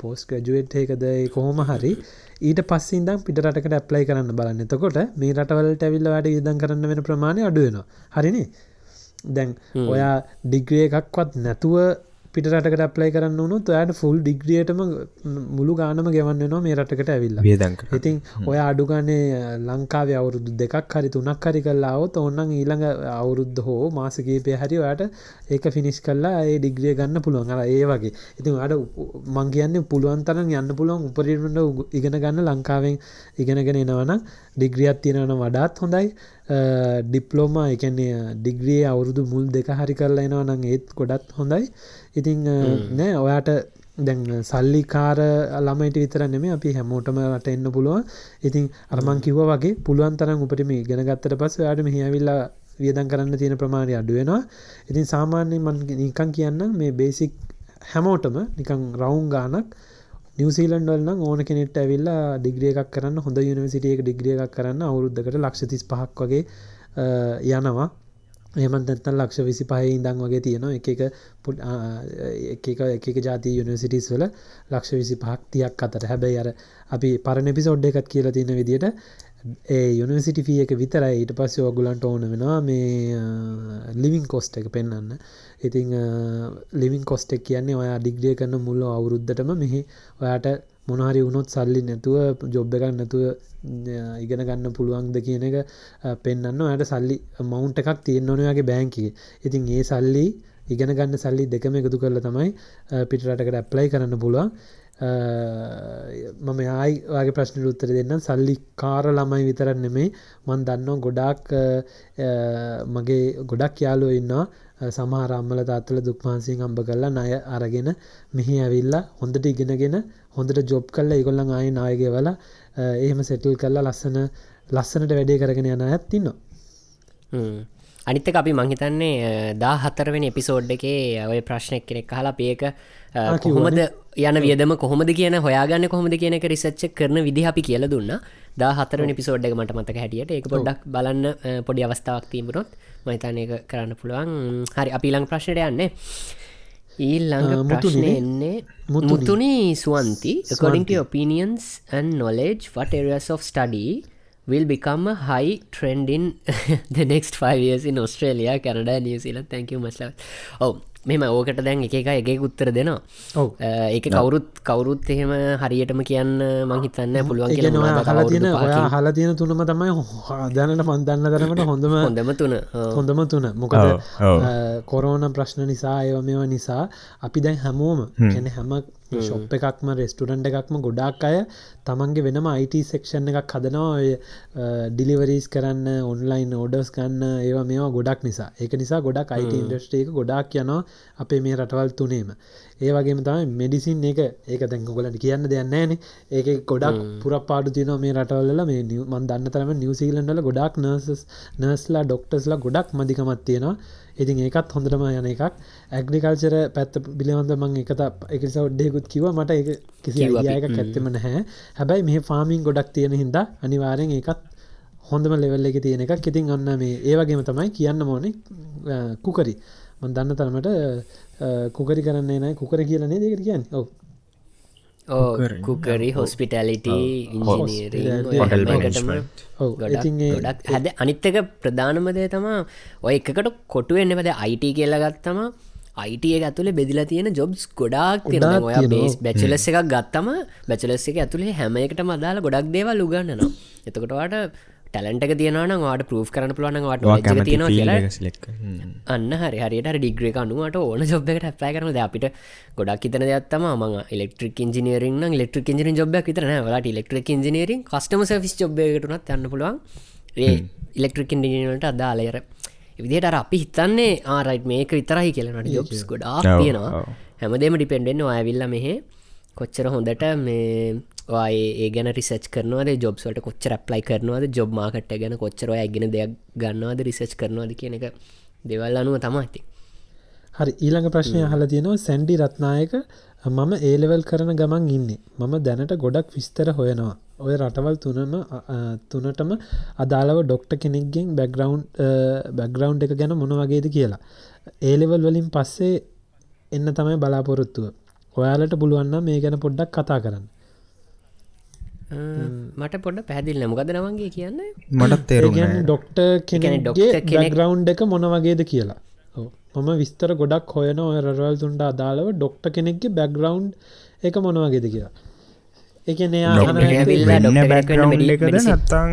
පෝස් ග්‍රජුවට් එකද කොහොම හරි ඊට පස්සිදම් පිටරටකට ඇප්ලයි කරන්න බලන්න. එතකොට මේ රටවලට ඇවිල්ල වැඩ ඉදන් කරන්න වෙන ප්‍රමාණය අඩුවෙනවා හරිනි? දැන් ඔයා ඩිග්‍රිය එකක්වත් නැතුව පිටරටකට ප්ලයි කරන්න වුණු ඔයාට ෆුල් ඩිග්‍රියටම මුළු ගානම ගෙවන්න නවා මේ රටකට ඇවිල්ල. වියදංක ඉතින් ඔය අඩුගනේ ලංකාව අවුරුදු දෙකක් හරි තුනක් හරි කල්ලාවත් ඔන්නන් ඊළඟ අවුරුද්ධ හෝ මාසකීපය හරි ඔයාට ඒක ෆිනිස් කල්ලා ඒ ඩිග්‍රිය ගන්න පුළුවන්. අර ඒ වගේ. ඉතින් අඩ මං කියන්න පුළුවන් තරන් යන්න පුළුවන් උපරිමට ඉගෙන ගන්න ලංකාවෙන් ඉගෙනගෙන එනවන ඩිග්‍රියත් තියෙනවන වඩාත් හොඳයි. ඩිප්ලෝමා එකන්නේ ඩිග්‍රිය අවුරුදු මුල් දෙක හරි කරලා එනවා නං ඒත් ගොඩත් හොඳයි ඉතිං නෑ ඔයාට දැන් සල්ලි කාර ළමයිට විතර නෙමේ අපි හැමෝටම රට එන්න පුළුවන්. ඉතින් අරමං කිව්ව වගේ පුළුවන් තරම් උපටම ගෙන ගත්තට පස් යාට මෙහවිල්ලා වියදන් කරන්න තියෙන ප්‍රමාණය අඩුවෙනවා ඉතින් සාමාන්‍යයෙන් මන් නිකන් කියන්න මේ බේසික් හැමෝටම නිකං රවුන් ගානක් නිවසිීලන්ඩ වලන්න ඕන කෙනෙට ඇවිල්ලා ඩිග්‍රිය එකක් කරන්න හොඳ යනිවසිටියක ඩිග්‍රිය එකක් කරන්න අවුරුද්ධකට ලක්ෂතිස් පහක් වගේ යනවා එමන් තැත්තන් ලක්ෂ විසි පහහි ඉදං වගේ තියෙනවා. එක එක එක එක ජාති යනිවසිටිස් වල ලක්ෂ විසි පහක් තියක් අතර. හැබැයි අර අපි පරණ පිසෝඩ් එකත් කියලා තියෙන විදිට ඒ යුනිසිටි ෆිය එක විතරයි. ඊට පස්සේ ඔගුලන්ට ඕන වෙනවා මේ ලිවිං කොස්ට එක පෙන්න්න ඉතිං ලිවිං කොස්ටෙක් කියන්නේ ඔයා ඩිග්‍රිය කරන මුල්ල අවුරුද්ධටම මෙහි ඔයාට මොනහරි වුණොත් සල්ලි නැතුව ජොබ් එකක් නැතුව ඉගෙන ගන්න පුළුවන්ද කියන එක පෙන්න්න යට සල්ලි මවුන්ට එකක් තියෙන් ඕනයාගේ බෑංකිගේ ඉතින් ඒ සල්ලි ඉගෙන ගන්න සල්ලි දෙකම එකතු කරල තමයි පිටරටකට ඇප්ලයි කරන්න පුළුවන්. මම ආයි වගේ ප්‍රශ්න උත්තර දෙන්න සල්ලි කාර ළමයි විතරක් නෙමේ මන් දන්න ගොඩාක් මගේ ගොඩක් යාලෝ ඉන්නවා. සමහරම්මල තාත්තල දුක්මාන්සින් අම්ඹ කරලා නය අරගෙන මෙහි ඇවිල්ලා හොඳට ඉගෙනගෙන හොඳට ජොබ් කල්ල ඉගොල්ලන් ආය නායගේ වල එහෙම සෙටල් කරලා ලස්සන ලස්සනට වැඩේ කරගෙන යන ඇත්තින්නවා අනිත්තක අපි මංහිතන්නේ දා හතරවෙන එපිසෝඩ් එකේ ඔය ප්‍රශ්නයක් කෙනෙක් කහලා පේක කොහොමද යන වියදම කොහොමද කියන හොයාගන්න කොහොමද කියනක රිසච්ච කරන විදි අපි කියල දුන්න. දා හතරනි පිසෝඩ් එක මට මතක හැටියට. එක පොඩ්ඩක් බලන්න පොඩි අවස්ථාවක් තිීමරොත් මහිතනය කරන්න පුළුවන්. හරි අපි ලං ප්‍රශ්නයට යන්නේ ඊල්ළඟ ප්‍රශ්නය එන්නේ මුතුනි. සුවන්ති. according to opinions and knowledge what areas of study will become a high trend in the next five years in Australia Canada New Zealand? Thank you much oh මෙම ඕකට දැන් එක එක එක උත්තර දෙනවා. ඒක කවුරුත් කවුරුත් එහෙම හරියටම කියන්න මංහිතන්න පුළුවන් කියල හලා තියෙන තුනම තමයි දැනට පන්දන්න තරමට හොඳම හොඳම තුන. හොඳම තුන. මොකද කොරෝන ප්‍රශ්න නිසා ඒව මෙව නිසා අපි දැන් හැමෝම කැන හැම ශොප් එකක්ම රෙස්ටුරන්ට එකක්ම ගොඩක් අය තමන්ගේ වෙනම අයිට සෙක්ෂන් එකක් හදනවා. ඩිලිවරීස් කරන්න ඔන්ලයින් ඕඩර්ස් ගන්න ඒවා මේවා ගොඩක් නිසා. ඒක නිසා ගොඩක් අයිට ඉන්ඩස්ටේ එක ගොඩක් යනවා අපේ මේ රටවල් තුනේම. ඒ වගේම තමයි මෙඩිසින් එක. ඒක දැංගොලට කියන්න දෙයන්න ෑන ඒක ගොඩක් පුර පාඩු තින මේ රටවල්ල මේ මන් දන්න තරම නිවසිීලන්ඩල ගොඩක් නර්සස් නර්ස්ලා ඩොක්ටස්ලා ගොඩක් මදිකමත් තියෙනවා ඉතින් ඒකත් හොඳටම යන එකක්. ඇග්‍රිකල්චර පැත්ත බිලිවන්ද මං එකත එකස ඔඩ්ඩෙකුත් කිව මට එක කිසි අයක ඇත්තම නැහැ. හැබැයි මේ ෆාමින් ගොඩක් තියෙන හින්දා අනිවාරෙන් ඒකත් හොඳම ලෙවල් එක තියෙන එකක්. ඉතින් ඔන්න මේ ඒවගේම තමයි කියන්න මෝනේ කුකරි මන් දන්න තරමට කුකරි කරන්නේ නෑ කුකර කියලනේ දෙකට කියන්න? ඔව කුකරි හොස්පිටලිට ගොඩක් හැද අනිත්තක ප්‍රධානමදය තමා ඔය එකකට කොටු එන්නපද අයිට කියල ගත්තම අයිටිය ඇතුළේ බෙදිලා තියෙන ජොබ්ස් ගොඩක් තියෙන ඔය බේස් බැචලස් එකක් ගත්තම බැචලස් එක ඇතුළේ හැම එකට මදාලා ගොඩක් දේවල් උගන්නනවා එතකොටවාට ටැලන්ටක තියෙනවන වාට පරූ් කරන පුලන වට තියෙන කියලා. අන්න හරි හරියට ඩිග්‍රේ අනුවට ඕන ජොබ්බකට ඇප්ලයි කරන අපිට ගොඩක් ඉතන දෙයක්ත්තම ම එලෙක්ට්‍රික් ඉජිනීරින් ලෙක්ට්‍රික් ඉජින ජොබ්ක් විතරන වලට ඉලෙක්ට්‍රික් ඉජිනීරින් කස්ටම සවිස් ජොබ්යකටනත් යන්න පුළුවන්. ඒ ඉලෙක්ට්‍රික් ඉන්ඩිනට අදාලයර විදිට අපි හිතන්නේ ආරයිට් මේක විතරයි කියලනට ජොබ්ස් ගොඩා තියෙනවා. හැමදේම ඩිපෙන්ඩෙන්න්න ඇවිල්ල මෙහ කොච්චර හොඳට මේ ඒ ගැන රිසච් කරනවද? ජොබ්සට කොච්චර ප්ලයි කරනවද? ජොබ් මාකට ගැන කොච්චර ඇගෙන දෙයක් ගන්නවද? රිසච් කරනවද කියන එක දෙවල් අනුව තමයිති හරි ඊළඟ ප්‍රශ්නය හල තියෙනවා සැන්ඩි රත්නායක මම ඒලෙවල් කරන ගමන් ඉන්නේ. මම දැනට ගොඩක් විස්තර හොයනවා. ඔය රටවල් තුනම තුනටම අදාළව ඩොක්ට කෙනෙක්ගෙන් බැග්‍රවන්් බැග්‍රවන්් එක ගැන මොන වගේද කියලා. ඒලෙවල් වලින් පස්සේ එන්න තමයි බලාපොරොත්තුව. ඔයාලට පුළුවන්න මේ ගැන පොඩ්ඩක් කතා කරන්න මට පොඩ පැදිල් නමකද නවන්ගේ කියන්න? මටත් තේරුම් ඩොක්ට කෙනෙ ග්‍රවන්් එක මොන වගේද කියලා. මම විස්තර ගොඩක් හොයන ඔය රවල් තුන්ට අදාළව ඩොක්ට කෙනෙක්ගේ බැග්‍රවන්් එක මොන වගේද කියලා. නෑ නත්තං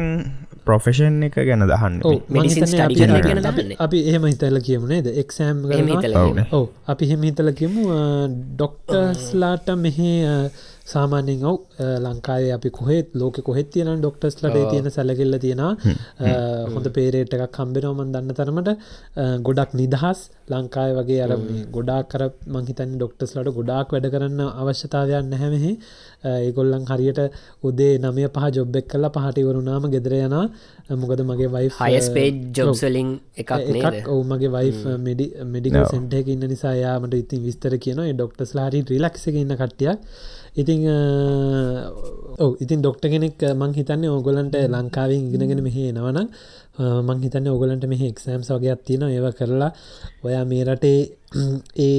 ප්‍රොෆෙෂන් එක ගැන දහන්න අපි එහෙම හිතල කියමුණේද එක්සෑම් ඕ අපි හෙම හිතල කියමු ඩොක්ටස්ලාට මෙහෙ සාමාන්‍යෙන් ඔව් ලංකාවේ අපි කොහෙත් ලෝක කොහෙත් තියෙන ඩොක්ටස් ලට තියෙන සැලකිල්ල තියෙන හොඳ පේරේට එකක් කම්බෙනවමන් දන්න තරමට. ගොඩක් නිදහස් ලංකාය වගේ අර ගොඩා කර මංහිතන් ඩොක්ටස් ලට ගොඩාක් වැඩ කරන්න අවශ්‍යතාවයන් නැහැමෙහි ඒගොල්ලන් හරියට උදේ නමය පහ ජොබ්බෙක් කල්ලා පහටිවරුනාම ගෙදර යන මොකද මගේ වයි හයස්පේ ජොබ්සලින් එකක් ඔවු මගේ වයි මෙඩි මෙඩිකල් සෙන්ටක ඉන්න නිසා යාමට ඉතින් විස්තර කියන ඩොක්ටස් ලාරි රිලක්ස ඉන්න කට්ටියක් ඉතිං ඉතින් ඩොක්ට කෙනෙක් මං හිතන්නේ ඕගොලන්ට ලංකාවෙන් ඉගෙනගෙන මෙහෙ නවනම් මං හිතන්න ඔගලන්ට මෙහ එක්සෑම්ස් වගේයක් තියෙන ඒව කරලා ඔයා මේ රටේ ඒ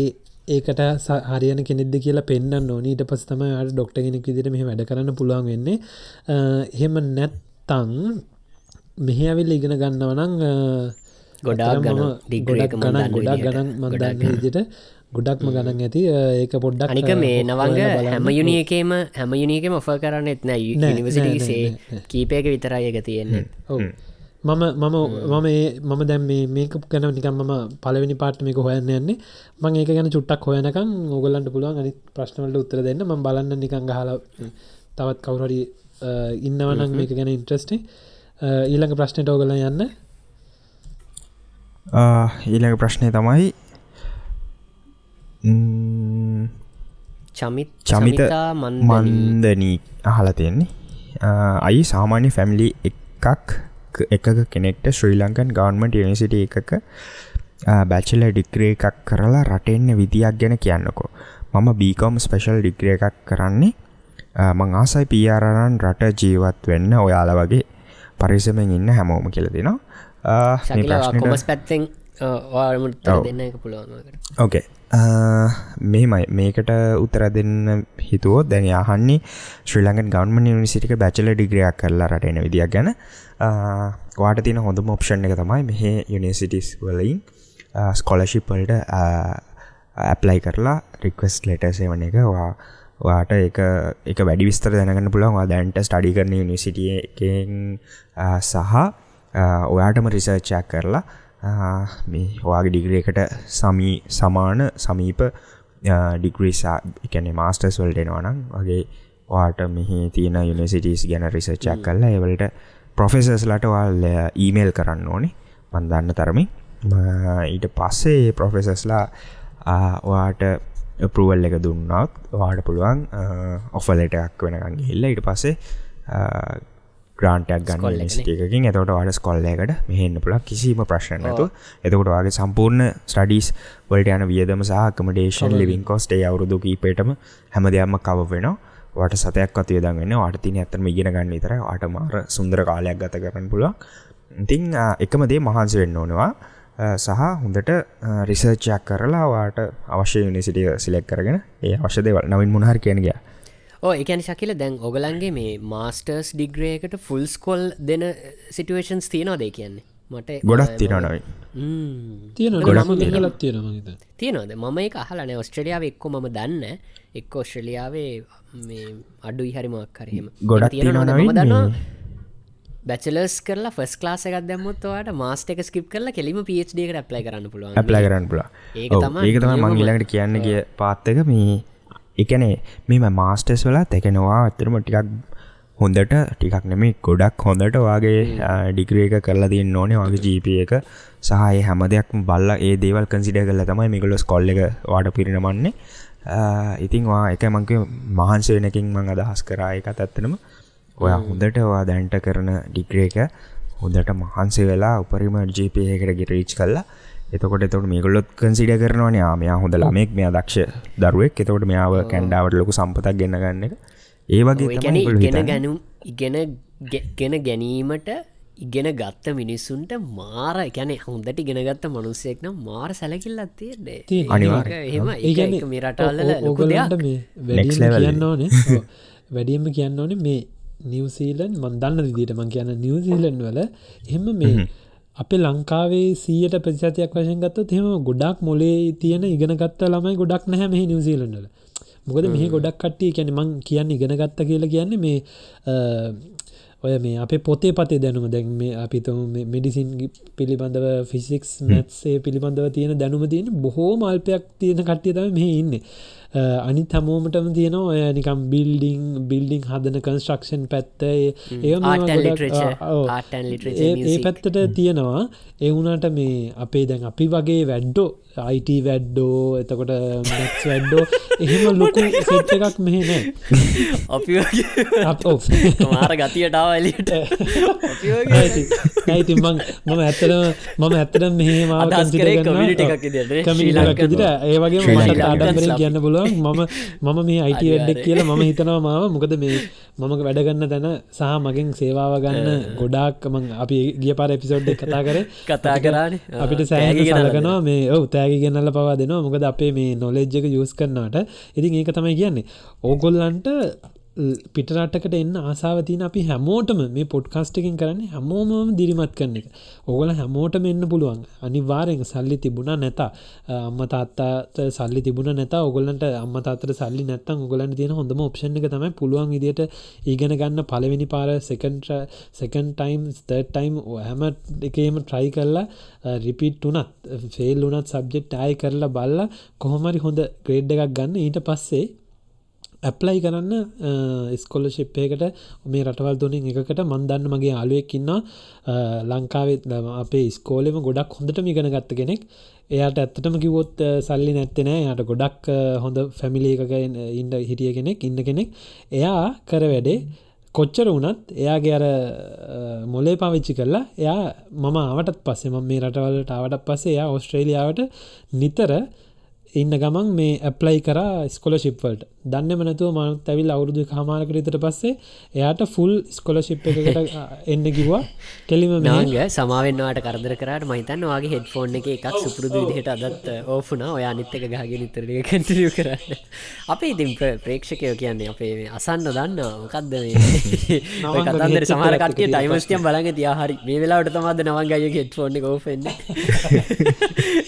ඒකට හරියන කෙනෙද කියලා පෙන්න්න ඕනීට පස් තම ට ඩොක්ට කෙනෙක් විදිට මෙහ වැඩ කරන්න පුළුවන් වෙන්නේ. එහෙම නැත්තං මෙහ ඇවිල් ඉගෙන ගන්නවනං ගොඩා ගොඩක් ගණන් ගොඩක් ගණන් මන්දන්න විදිට ගොඩක්ම ගණන් ඇති ඒක පොඩ්ඩක් අනික මේ නවංග හැම යුනිියකේම හැම යුනිියකම ඔෆ කරන්න එත්න නිවසිටසේ කීපයක විතරයි එක තියෙන්නේ. ඔව. මම මම මම මම දැම් මේ මේක කන නිකම් මම පලවෙනි පාට්මික හොයන්න යන්නේ. මං ඒක ගැන චුට්ටක් හොයනකම් ඕගලන්ට පුළුවන් අනි ප්‍රශ්නවලට උත්තර දෙන්න. ම බලන්න නිකං හල තවත් කවුරරි ඉන්නවනම් මේක ගැන ඉන්ට්‍රස්ටේ ඊළඟ ප්‍රශ්නයට ඕගල යන්න. ඊළඟ ප්‍රශ්නය තමයි චමිත් චමිත මන්දනී. අහල තියෙන්නේ. අයි සාමාන්‍ය ෆැමිලි එකක් එකක කෙනෙක්ට ශ්‍රී ලංකන් ගවන්මට යනිසිට එකක බැචල ඩික්‍රේ එකක් කරලා රටෙන්න විදියක් ගැන කියන්නකෝ. මම බීකොම් ස්පෙශල් ඩික්‍රිය එකක් කරන්නේ. මං ආසයි පියාරණන් රට ජීවත් වෙන්න ඔයාල වගේ පරිසමෙන් ඉන්න හැමෝම කියල දෙනවා. කොමස් පැත්තෙන් දෙන්න එක පුළුවන් ඕකේ මෙමයි මේකට උත්තර දෙන්න හිතුවෝ දැන යහන්නේ ශ්‍රී ලංගන් ගවන්ම නිසිටික බැචල ඩිග්‍රියක් කරලා රටන විදියක් ගැන. වාට තින හොඳම ඔප්ෂන් එක තමයි මෙහ යුනිසිටිස් වලින් ස්කොලශිප්වල්ට ඇප්ලයි කරලා රික්වස් ලෙටසේ වන එක. වා වාට එක එක වැඩි විස්තර දැනගන්න පුළුවන්. දැන්ට ස්ටඩි කරන යුනිසිටිය එකෙන් සහ ඔයාටම රිසර්ච්චයක් කරලා මේ හවාගේ ඩිග්‍රේකට සමී සමාන සමීප ඩිග්‍රීසා එකැනෙ මාස්ටර්ස් වල්ටෙනවානම් වගේ වාට මෙහි තියෙන යුනිසිටස් ගැන රිසර්චක් කල්ලා ඒවලට පොෆෙසර්ස්ලට වල් ඊමේල් කරන්න ඕනේ. මන්දන්න තරමින්. ඊට පස්සේ පොෆෙසස්ලා වාට පරුවල් එක දුන්නත් වාට පුළුවන් ඔෆලටයක් වෙනගන්න හිල්ල ඊට පස්සේ ග්‍රාන්ටයක් ගන්න එකකින් එතවට වාට ස්කොල්ලයකට මෙහෙන්න පුලක් කිසිීම ප්‍රශ්නතු එතකොට වගේ සම්පූර්ණ ස්ටඩිස් වලට යන වියදම සහ කමඩේෂන් ලිවින් කොස්ටේ අවුරුදු කීපේටම හැම දෙයක්ම කව වෙනවා. වට සතයක් අතිය දගන්න වාට තින ඇතම ඉගෙන ගන්න තර වාට මාර සුන්දර කාලයක් ගත කරන්න පුළුවන්. ඉතිං එකමදේ මහන්ස වෙන්න ඕනවා සහ හොඳට රිසර්චයක් කරලා වාට අවශ්‍ය නිසිටිය සිලෙක් කරගෙන ඒ අවශ්‍ය දෙවල්. නවින් මුණහර කියනගයා ඕ එකන ශකිල දැන් ඔගලන්ගේ මේ මාස්ටර්ස් ඩිග්‍රේකට ෆුල් ස්කොල් දෙන සිටුවේෂන්ස් තියනවාදේ කියන්නේ? මට ගොඩක් තිරනොයි තියෙන ගොඩක් තියෙන තියනොද මම එක අහලන ඔස්ට්‍රලියාව එක්කො මම දන්න. එක් ඔස්ට්‍රලියාවේ මේ අඩු ඉහරිමක් කරහෙම ගොඩක් දන්න බැචලස් කරලා ෆස් ලාස එකක් දැමුත්වට මාස්ට එක ස්කිප් කරලා කෙලිම පඩකට ප්ලයි කරන්න පුළුව ප්ලයි කරන්න පුල ඒක තම ඒක තම මංගලට කියන්න කිය පාත්තක මේ එකනේ මෙම මාස්ටර්ස් වෙලා තැකෙනවා අතරම ටිකක් හොඳට ටිකක් නෙමේ ගොඩක් හොඳට වගේ ඩිග්‍රිය එක කරලා තින්න ඕනේ වගේ ජීප එක. සහය හැම දෙයක් බල්ල ඒ දේවල් කන්සිඩ කරල තමයි මිකලොස් කොල්ල එක වාට පිරිනමන්නේ. ඉතින් වා එක මංක මහන්ස වෙනකින් මං අදහස් කරා. එක ඇත්තනම ඔය හොඳට වා දැන්ට කරන ඩිග්‍රේක හොඳට මහන්සේ වෙලා උපරිම ජීපයකට ගිරීච් කල්ලා එතකොට එතකට මේගොල්ලොත් කන්සිඩ කරනවන. මෙයා හොඳ ළමෙක් මෙයා දක්ෂ දරුවෙක්. එතකොට මෙයාව කැන්ඩාවට ලොකු සම්පතක් ගන්න ගන්න එක. ඒ වගේ ඉගෙන ගැනුම් ඉගෙන ගෙන ගැනීමට ඉගෙන ගත්ත මිනිස්සුන්ට මාර ගැන හොඳට ඉගෙනගත්ත මනුස්සෙක්න මාර සැලකිල්ලත් තියෙන්නේ. අනිවා එහෙම ඒ මේ රටල්ල දෙයක්. මේ කියන්න ඕනේ වැඩියම කියන්න ඕනේ මේ නිවසීලන් මන්දන්න විදිට මං කියන්න නිවසීලන් වල එහෙම මේ අපේ ලංකාවේ සීයට ප්‍රතිශතයක් වශයෙන් ගත්තොත් එහෙම ගොඩක් මොලේ තියෙන ඉගෙන ගත්ත ළමයි ගොඩක් නැහැ මෙහි නිවසීලන්ඩල මොකද මෙහි ගොඩක් කට්ටිය කැන මං කියන්න ඉගෙන ගත්ත කියලා කියන්නේ මේ ඔය මේ අපේ පොතේ පතේ දැනුම. දැන් මේ අපිතම මෙඩිසින් පිළිබඳව ෆිසික්ස් මැත්සේ පිළිබඳව තියෙන දැනුම තියෙන බොහෝ මල්පයක් තියෙන කට්ටිය තම මෙහි ඉන්නේ අනි තමෝමටම තියෙන ඔය නිකම් බිල්ඩිං බිල්ඩිං හදන කන්ස්ට්‍රක්ෂන් පැත්ත. ඒ පැත්තට තියෙනවා. ඒ වුණට මේ අපේ දැන් අපි වගේ වැඩ්ඩෝ අයිට වැඩ්ඩෝ එතකොට මැක්ස් වැඩ්ඩෝ එහෙම ලොකු සෙට් එකක් මෙහෙ නෑ. අපි මාර ගතියටාව එලියට ඇයිති මං මම ඇත්තටම මම ඇත්තට මෙහම කමිට ඒ වගේ මට ආඩම්බරෙන් කියන්න පුළුවන්. මම මම මේ අයිට වැඩ්ඩක් කියලා මම හිතනවා මාව. මොකද මේ මම වැඩගන්න තැන සහ මගින් සේවාව ගන්න ගොඩාක් මං අපි ගිය පාර එපිසෝඩ් කතා කර. කතා කරන්න අපිට සෑහි සලකනවා මේ ඔව තෑගි ගෙනල්ල පවා දෙනවා. මොකද අපේ මේ නොලෙජ්ජක යස් කරනාට ඉතින් ඒක තමයි කියන්නේ. ඕගොල්ලන්ට පිටරටකට එන්න ආසාාවතින අපි හැමෝටම මේ පොඩ්කාස්ටකින් කරන්න හැමෝමම දිරිමත් කරන එක. ඔගල හැමෝටම එන්න පුළුවන්. අනිවාරෙන් සල්ලි තිබුණ නැත. අම්ම තාත්තාට සල්ලි තිබුණ නැත ඔගොලන්ට අම්ම තාතර සල්ලි නැත්තන් ඔගලන්න තියෙන හොඳම ඔප්ෂණ එක තමයි පුළුවන් ඉදිට ඉගෙන ගන්න පලවෙනි පාර සෙකන්ට සෙකන් ටයිම් ස්තර්ට් ටයිම් හැම එකේම ට්‍රයි කරලා රිපිට් වනත් ෆෙල් වනත් සබ්ජෙක්් අය කරලා බල්ල කොහොමරි හොඳ ග්‍රේඩ් එකක් ගන්න. ඊට පස්සේ ඇප්ලයි කරන්න ස්කොල ශිප්පයකට මේ රටවල් තුනින් එකකට මන්දන්න මගේ අලුවෙක්කින්න ලංකාවෙත් අපේ ස්කෝලෙම ගොඩක් හොඳට මිගෙන ගත්ත කෙනෙක්. එයාට ඇත්තටම කිවොත් සල්ලි නැත්තනෑ යට ගොඩක් හොඳ ෆැමිලි එකක ඉන්ඩ හිටිය කෙනෙක් ඉන්න කෙනෙක්. එයා කර වැඩේ කොච්චර වනත් එයාගේ අර මොලේ පවිච්චි කරලා එයා මම ආවටත් පස්සේ ම මේ රටවලට ආවට පස්සේ එයා ඔස්ට්‍රේලියාවට නිතර ඉන්න ගමන් මේ ඇප්ලයි කර ස්කොලශිප්වල්ට දන්න මනතුව මනත් ඇවිල් අවුරුදු හමාරකරතට පස්සේ එයාට ෆුල් ස්කොලශිප් එකට එන්න කිවා කෙලිම නාග සමාවෙන්වාට කරදර කරට මහිතන්න වගේ හෙඩ් ෆෝන් එක එකක් සුපුරුදු විදිහට අදත් ඕෆුන ඔය අනිත්තක ගහගෙන නිතරය කැටිය කරන්න. අපේ ඉතින් ප්‍රේක්ෂකයෝ කියන්නේ අපේ අසන්න දන්න මොකක්ද කතන්දර සමාරකටය ටයිමස්ටියම් බලග තියාහරි මේ වෙලාට තමාද නවන්ගය හෙඩ් ෆෝන් එක ඕෆෙන්න්න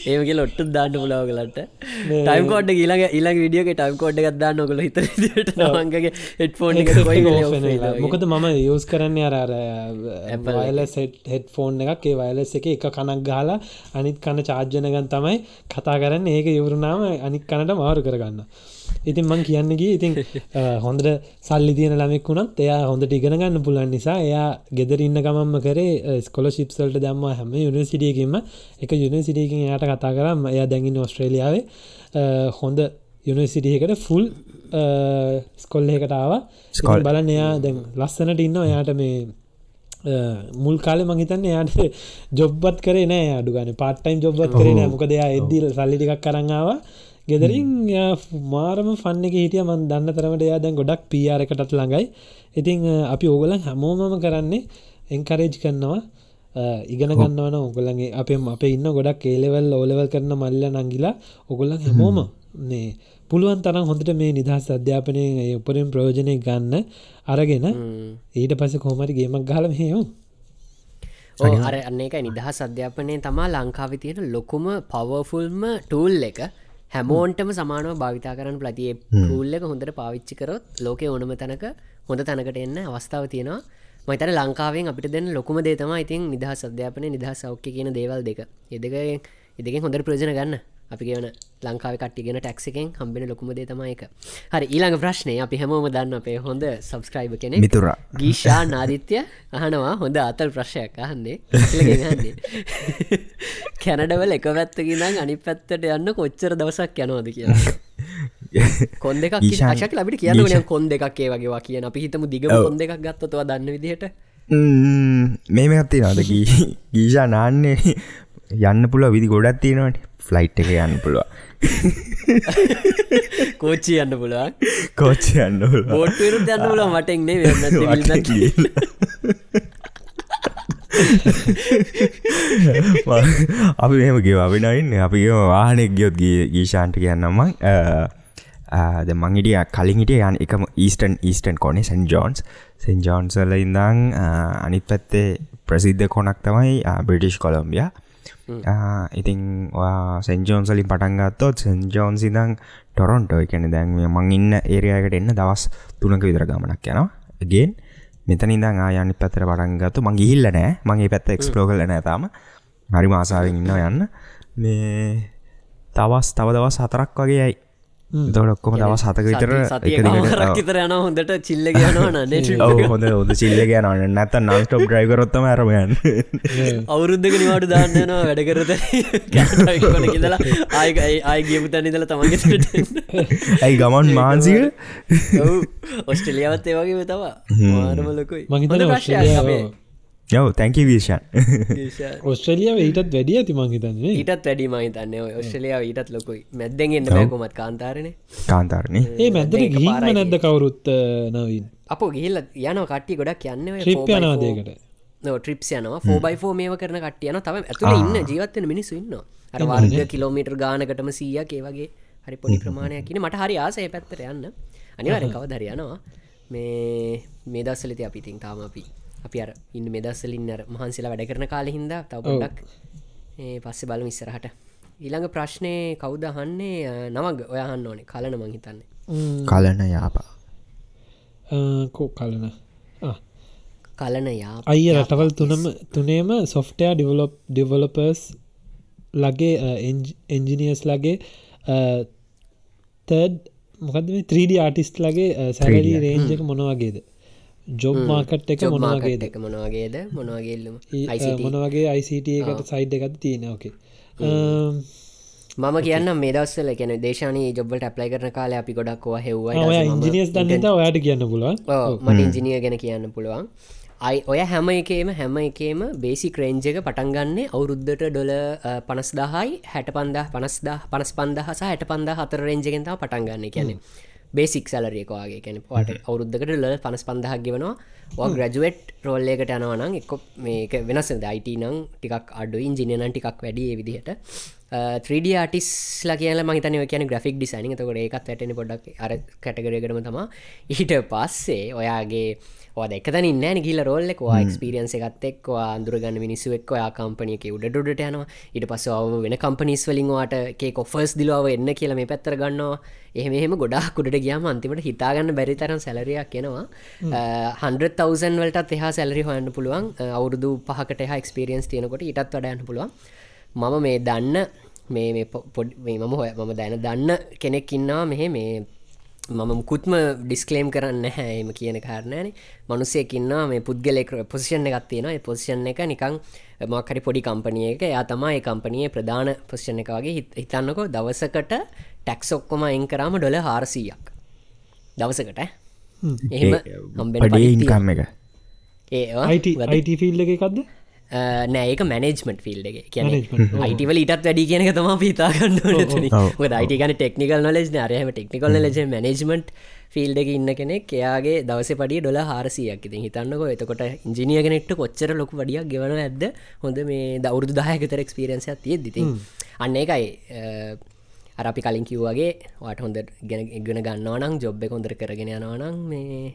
ඒමගේ ලොට්ටු දාන්න පුලාවගලට ටයිම් කෝඩ් ඊළඟ ඊළඟ විඩියෝක ටයිම් කෝඩ් එකක් දාන්න ඔගොල්ලෝ හිතන විදිහට නවංගගේ හෙඩ්ෆෝන් එක කොයි මොකද මම යස් කරන්න අර අර වයලස් හෙඩ් ෆෝන් එකක්. ඒ වයලස් එක එක කනක් ගහලා අනිත් කන චාර්ජනගන් තමයි කතා කරන්න. ඒක ඉවරුනාම අනික් කනට මාරු කරගන්න ඉතින් මං කියන්නගේ ඉතින් හොඳට සල්ලි තියෙන ළමෙක් වුණත් එයා හොඳට ඉගෙන ගන්න පුලන් නිසා එයා ගෙදර ඉන්න ගමම්ම කරේ ස්කොල ශිප්සල්ට දම්ම හැම යුනිසිටියකින්ම එක යුනිසිටියකින් යායට කතා කරම් එයා දැඟින් ඔස්ට්‍රේලියාවේ හොඳ යුනිසිටියකට ෆුල් ස්කොල්ලෙකටාව ස්කොල් බලන්න එයා දැන් ලස්සනට ඉන්න එයාට මේ මුල් කාල මහිතන්න යාට ජොබ්බත් කරේ නෑ. අඩුගන පාටයිම් ජොබ්බත් කරේ නෑ. මොකද එයා එද්දිල් සල්ලිටිකක් කරන්නාව ගෙදරින් මාරම ෆන්න එක හිටිය. මන් දන්න තරමට එයා දැන් ගොඩක් පියාර එකටත් ළඟයි. ඉතිං අපි ඕගලන් හැමෝමම කරන්නේ එන්කරේජ් කරනවා. ඉගෙන ගන්නවන ඔගලන්ගේ අපේ අප ඉන්න ගොඩක් ඒලෙවල් ඕලෙවල් කරන මල්ල නංගිලා ඔගොල්ලන් හැමෝම නේ පුළුවන් තරම් හොඳට මේ නිදහස් අධ්‍යාපනය උපරින් ප්‍රයෝජනය ගන්න අරගෙන ඊට පස කෝමරි ගේමක් ගහලම හයෝ අර අන්න එක නිදහස් අධ්‍යාපනය තමා ලංකාව තියෙන ලොකුම පවෆුල්ම ටූල් එක හැමෝන්ටම සමානව භාවිතා කරන්න ප්ලතියේ පූල්ල එක හොඳට පාවිච්චි කරොත් ලෝක ඕනම තැනක හොඳ තැනකට එන්න අවස්ථාව තියෙනවා. මතර ලංකාවෙන් අපිට දෙන්න ලොකුම දේතම ඉතින් නිදහස් අධ්‍යාපනය නිදහස් සෞඛ්‍ය කියන දේවල් දෙක. එදක එදකින් හොඳට ප්‍රජන ගන්න අපි කියන ලංකාව කට්ටිගෙන ටැක්සිකෙන් හම්බෙන ලොකුම දේ තමයි එක හරි ඊළඟ ප්‍රශ්නය අපි හැමෝම දන්න අපේ හොඳ සබස්ක්‍රයිබ කෙනෙ මිතුර. ගීෂා නාදිත්‍ය අහනවා හොඳ අතල් ප්‍රශ්යක් අහන්නේ. හන්නේ කැනඩවල එක පැත්තකිනම් අනි පැත්තට යන්න කොච්චර දවසක් යනවාද කියලා. කොන් දෙක් ශක ලබිට ඊශාන්- කොන් දෙකක් ඒ වගේ කියන අපි හිතම දිග. කොන් දෙකක් ගත්තතුවා දන්න විදිහට. මේම ගත්තේ නද ගීෂා නාන්නේ යන්න පුළුව විදි ගොඩත් තියෙනවට ෆ්ලයිට් එක යන්න පුළුව කෝච්චි යන්න පුලුවන් කෝච්ච යන්න බෝට්ටරු දන්න පුල මටෙක්නේ අපි මෙම ගෙවාවෙනයින්න අපි වාහනෙක් ගියොත් ගීශාන්ට කියන්නම ද මංගිටිය කලින්ට යන් එකම ඊස්ටන් ඊස්ටන් කොනේ සන් ජෝන්ස් සෙන් ජෝන්සල ඉඳං අනිත් පැත්තේ ප්‍රසිද්ධ කොනක් තමයි බ්‍රිටිෂ් කොළම්බිය ඉතින් සෙන්ජෝන්සලින් පටන්ගත්තොත් සෙන්ජෝන්ස් ඉදං ටොරොන්ටෝ එකන දැන් මං ඉන්න ඒරයාකට එන්න දවස් තුනක විතර ගමනක් යනවා. ගෙන් මෙතන ඉදං ආයනි පැතර පටන්ගත්තු මං ගිහිල්ල නෑ මගේ පැත්ත එක්ස්පලෝ කල නෑතාම හරි මාසාාවෙන් ඉන්න යන්න. මේ තවස් තව දවස් හතරක් වගේ යයි දොඩක්කොම දවස් හතක විතර එක දිගට- කිතර යන හොඳට චිල්ල ඔව් හොඳ හොඳ සිල්ල ගන නැත නන්ස්ටප් ්‍රයිකරොත්තම ඇරමයන් අවුරුද්ධක නිවාට දාන්නනවා වැඩ කරත කැන කියදලා ආය ආය ගියපු තැනිදල තමන්ගේ ඇයි ගමන් මාන්සික ඔස්ට්‍රලියාවත් ඒ වගේ තවා මාරමලකොයි මහිතන ඔස්ට්‍රලියාව යව තැංක වීෂන් ඔස්ට්‍රලියාව ඊටත් වැඩිය ඇති මංහිතන්නේ ඊටත් වැඩි මහිතන්න ඔස්ට්‍රලියාව ඊටත් ලොකුයි. මැද්දෙන් එන්න බැකුමත් කාන්තාරනේ. කාන්තාරණය ඒ මැදර පාරයි. නැද්ද කවුරුත් නවින්? අප ගිල්ල යන කට්ටි ගොඩක් යන්න ට්‍රිප් යනවාදයකට ට්‍රිප් යනවා. ෆෝබයිෆෝ මේව කරන කට්ටියන තම ඇතුළ ඉන්න ජීවත්තෙන මිනිස්සු ඉන්න අර වර්ග කිලෝමීටර් ගානකටම සීයක් ඒ වගේ හරි පොඩි ප්‍රමාණයක් කියන මට හරි ආසය පැත්තර යන්න. අනිවාරෙන් කව දරයනවා මේ මේ දස්සලති අපිතින් තාම අපි අපි අර ඉන්න මෙදස්සලින් අර මහන්සිලා වැඩ කරන කාල හින්ද තව පොඩක් ඒ පස්සෙ බලු ඉස්සරහට. ඊළඟ ප්‍රශ්නය කවුදහන්නේ නමග. ඔයහන්න ඕනේ. කලන මං හිතන්නේ. කලන යාපා. කෝ කලන? කලන යා අය රටවල් තුනම තුනේම සොෆ්ටයා ඩිවලොප් ඩිවලපර්ස් ලගේ එන්ජිනියස් ලගේ තඩ් මොකද 3D ආටිස්ට ලගේ සැරලි 3D. රේන්ජ එක මොනවගේද ජොබ් මාකට් එක මොනවගේද එක මොනවාගේද මොනවාගේල්ලම මොනවගේ අයිසිට එකට සයිඩ් එකත් තියෙන ඕකේ මම කියන්න මේ දස්සල කියන දේශානී ජොබ්බට ඇප්ලයි කරන කාල අපි ගොඩක් වා ඔය ඉංජිනියස් දන්නත ඔයාට කියන්න පුළුවන්? මට ඉංජිනිය ගැන කියන්න පුළුවන්. අයි ඔය හැම එකේම හැම එකේම බේසි ක්‍රේන්ජ එක පටන්ගන්නේ අවුරුද්ධට ඩොල පනස් දහයි හැට පන්දා පනස්දා පනස් පන්දහස හැට පන්දා හතර රෙන්ජගෙන්තාව පටන්ගන්න කියන බේසික් සැලරයකවාගේ කැන පට අවුරුද්ධකට ල පනස් පන්දහක් ගෙවනවා ග්‍රජුවට් රෝල්ලයකට යනවනම් එක්කො මේක වෙනස දයිට නම් ටිකක් අඩු ඉංජිනයන ටිකක් වැඩිය විදිහට. 3D ආටිස්ලා කියල මහිතනය කියන ග්‍රෆික් ඩිසයින් තකොට ඒකත් වැටෙන පොඩක් අර කැටගරයකටම තමා ඊට පස්සේ ඔයාගේ ඕද එකතන ඉන්න ගිල රෝල්ලෙක් ක්ස්පිරියන්ස එකත්තෙක්වා අන්දුරගන්න මිනිස්සුවෙක් ඔයා කම්පනියක උඩටුඩට යනවා. ඊට පස්ස ඔව වෙන කම්පනිස් වලින්වාට කේ කොෆර්ස් දිලාව එන්න කියලා මේ පැත්තර ගන්නවා. එහෙම ගොඩක් කුඩට ගියාම අන්තිමට හිතාගන්න බැරි තරම් සැලරයක් කෙනවා හන්තවසන් වලට එහා සැලරි හොයන්න පුළුවන්. අවුරුදු පහකට එහ ක්ස්පිරියන්ස් තියනකොට ඉටත් වඩයන්න පුළුවන්. මම මේ දන්න මේ පොඩ් මම හොය මම දැන දන්න කෙනෙක් ඉන්නවා මෙහෙ මේ මම මුකුත්ම ඩිස්කලේම් කරන්න හැම කියන කාරණයන මනුස්සයකින්නවා මේ පුද්ගලෙක් පොසිෂන් එකක් තියෙන පොසිෂන් එක නිකං මක්හරි පොඩි කම්පනිය එක. යා තමා ඒ කම්පනිය ප්‍රධාන පොසිෂන් එක වගේ හිත- හිතන්නකො. දවසකට ටැක්ස් ඔක්කොම එං කරාම ඩොල හාරසීයක්. දවසකට එහෙම හම්බෙන ඉන්කම් එක. අයිට ඒ අයිට ෆිල්ඩ එකක්ද නෑක මැනේජ්මට් ෆිල්ඩ එක. කියන. අයිටවල ඉටත් වැඩි කියන තම පිතාගන්න ඔව්. අයිටගන ටෙක්නිකල් නොලෙජ් අරහම ටෙක්නිකල් ලජ මනජමට් ෆිල්ඩ එක ඉන්න කෙනෙක් එයාගේ දවස පඩිය ඩොල හාරසියක් ඉතින් හිතන්නක. එතකොට ඉංජිනියගෙනෙක්ට කොච්චර ලොක වඩියක් ගෙවන ඇද හොඳ මේ දවුරදු දායකතර එක්ස්පිරන්සිය තිය දිති අන්න එකයි අපි කලින් කිව්වගේ වාට හොඳ ගෙන ඉගෙන ගන්නවනම් ජොබ්බ හොඳර කරගෙන යනවනම් මේ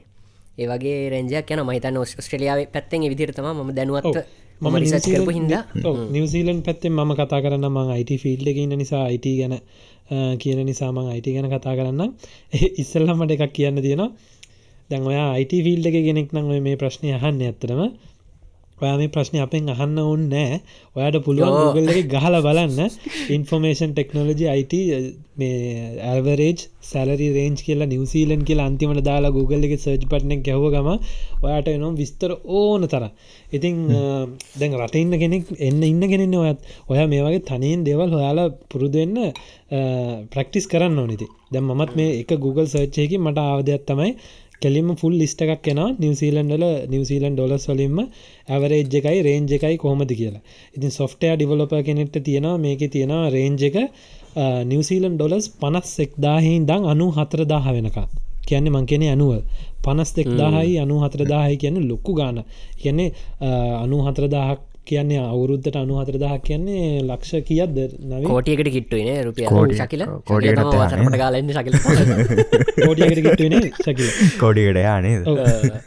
ඒවගේ රෙන්ජයක් යන මහිතන්න ඔස්ට්‍රලියාව පැත්තෙන් විදිරතම ම දැනුවත් මම රිසච් කරපු හින්දා. නිවසීලන් පැත්තෙන් මම කතා කරන්න මං අයිට ෆිල්ඩ ඉන්න නිසා අයිට ගැන කියන නිසාමං අයිට ගැන කතා කරන්න ඉස්සල්ලම්මට එකක් කියන්න තියෙනවා. දැන් ඔයා අයිට ෆිල්ඩ එක ගෙනෙක් නම් මේ ප්‍රශ්නය අහන්න ඇත්තරම ඔයා මේ ප්‍රශ්නය අපෙන් අහන්න ඔන්න නෑ ඔයාට පුළුවන් ගුගල්ලක ගහල බලන්න. ඉන්ෆර්මේෂන් ටෙක්නෝලජි අයිට මේ ඇල්වරේජ් සැලරි රේන්ජ් කියලා නිවසීලන් කියලා අන්තිමට දාලා Google එක සර්ජ් පටන ගැහව ගම ඔයාට එනම් විස්තර ඕන තර ඉතිං දැන් රටඉන්න කෙනෙක් එන්න ඉන්න කෙනෙන්න ඔයත්. ඔය මේ වගේ තනයෙන් දෙවල් හොයාලා පුරුදුවෙන්න ප්‍රක්ටිස් කරන්න ඕනිති දැම් මත් මේ එක Google සර්ච්චයකි මට අවදයක් තමයි කෙලිම ෆුල් ලිස්ට එකක් කෙන නිවසිීලන්ඩල නිවසිීලන් ඩොලස් වලින්ම ඇවරේජ් එකයි රේන්ජ එකයි කොහොමද කියලා. ඉතින් සොෆ්ටය ඩිවලොප කෙනෙට තියෙනවා මේක තියෙනවා රේන්ජ එක නිවසිීලන් ඩොලස් පනස් එක්දාහින් දං අනු හතර දාහ වෙනක කියන්නේ මං කෙනෙ අනුව. පනස් දෙක්දාහයි අනු හතරදාහයි කියන ලොක්කු ගාන කියන්නේ අනු හතරදාහක් කියන්නේ අවුරුද්ධට අනු හතරදහක් කියන්නේ ලක්ෂ කියද්ද නව කෝටියකට කිට්ටුවන රුපිය ශකිල. කෝටියට ගලන්න ශකිල. කෝඩියකට කිට්ටුවන ශකිල. කෝඩියට යානේ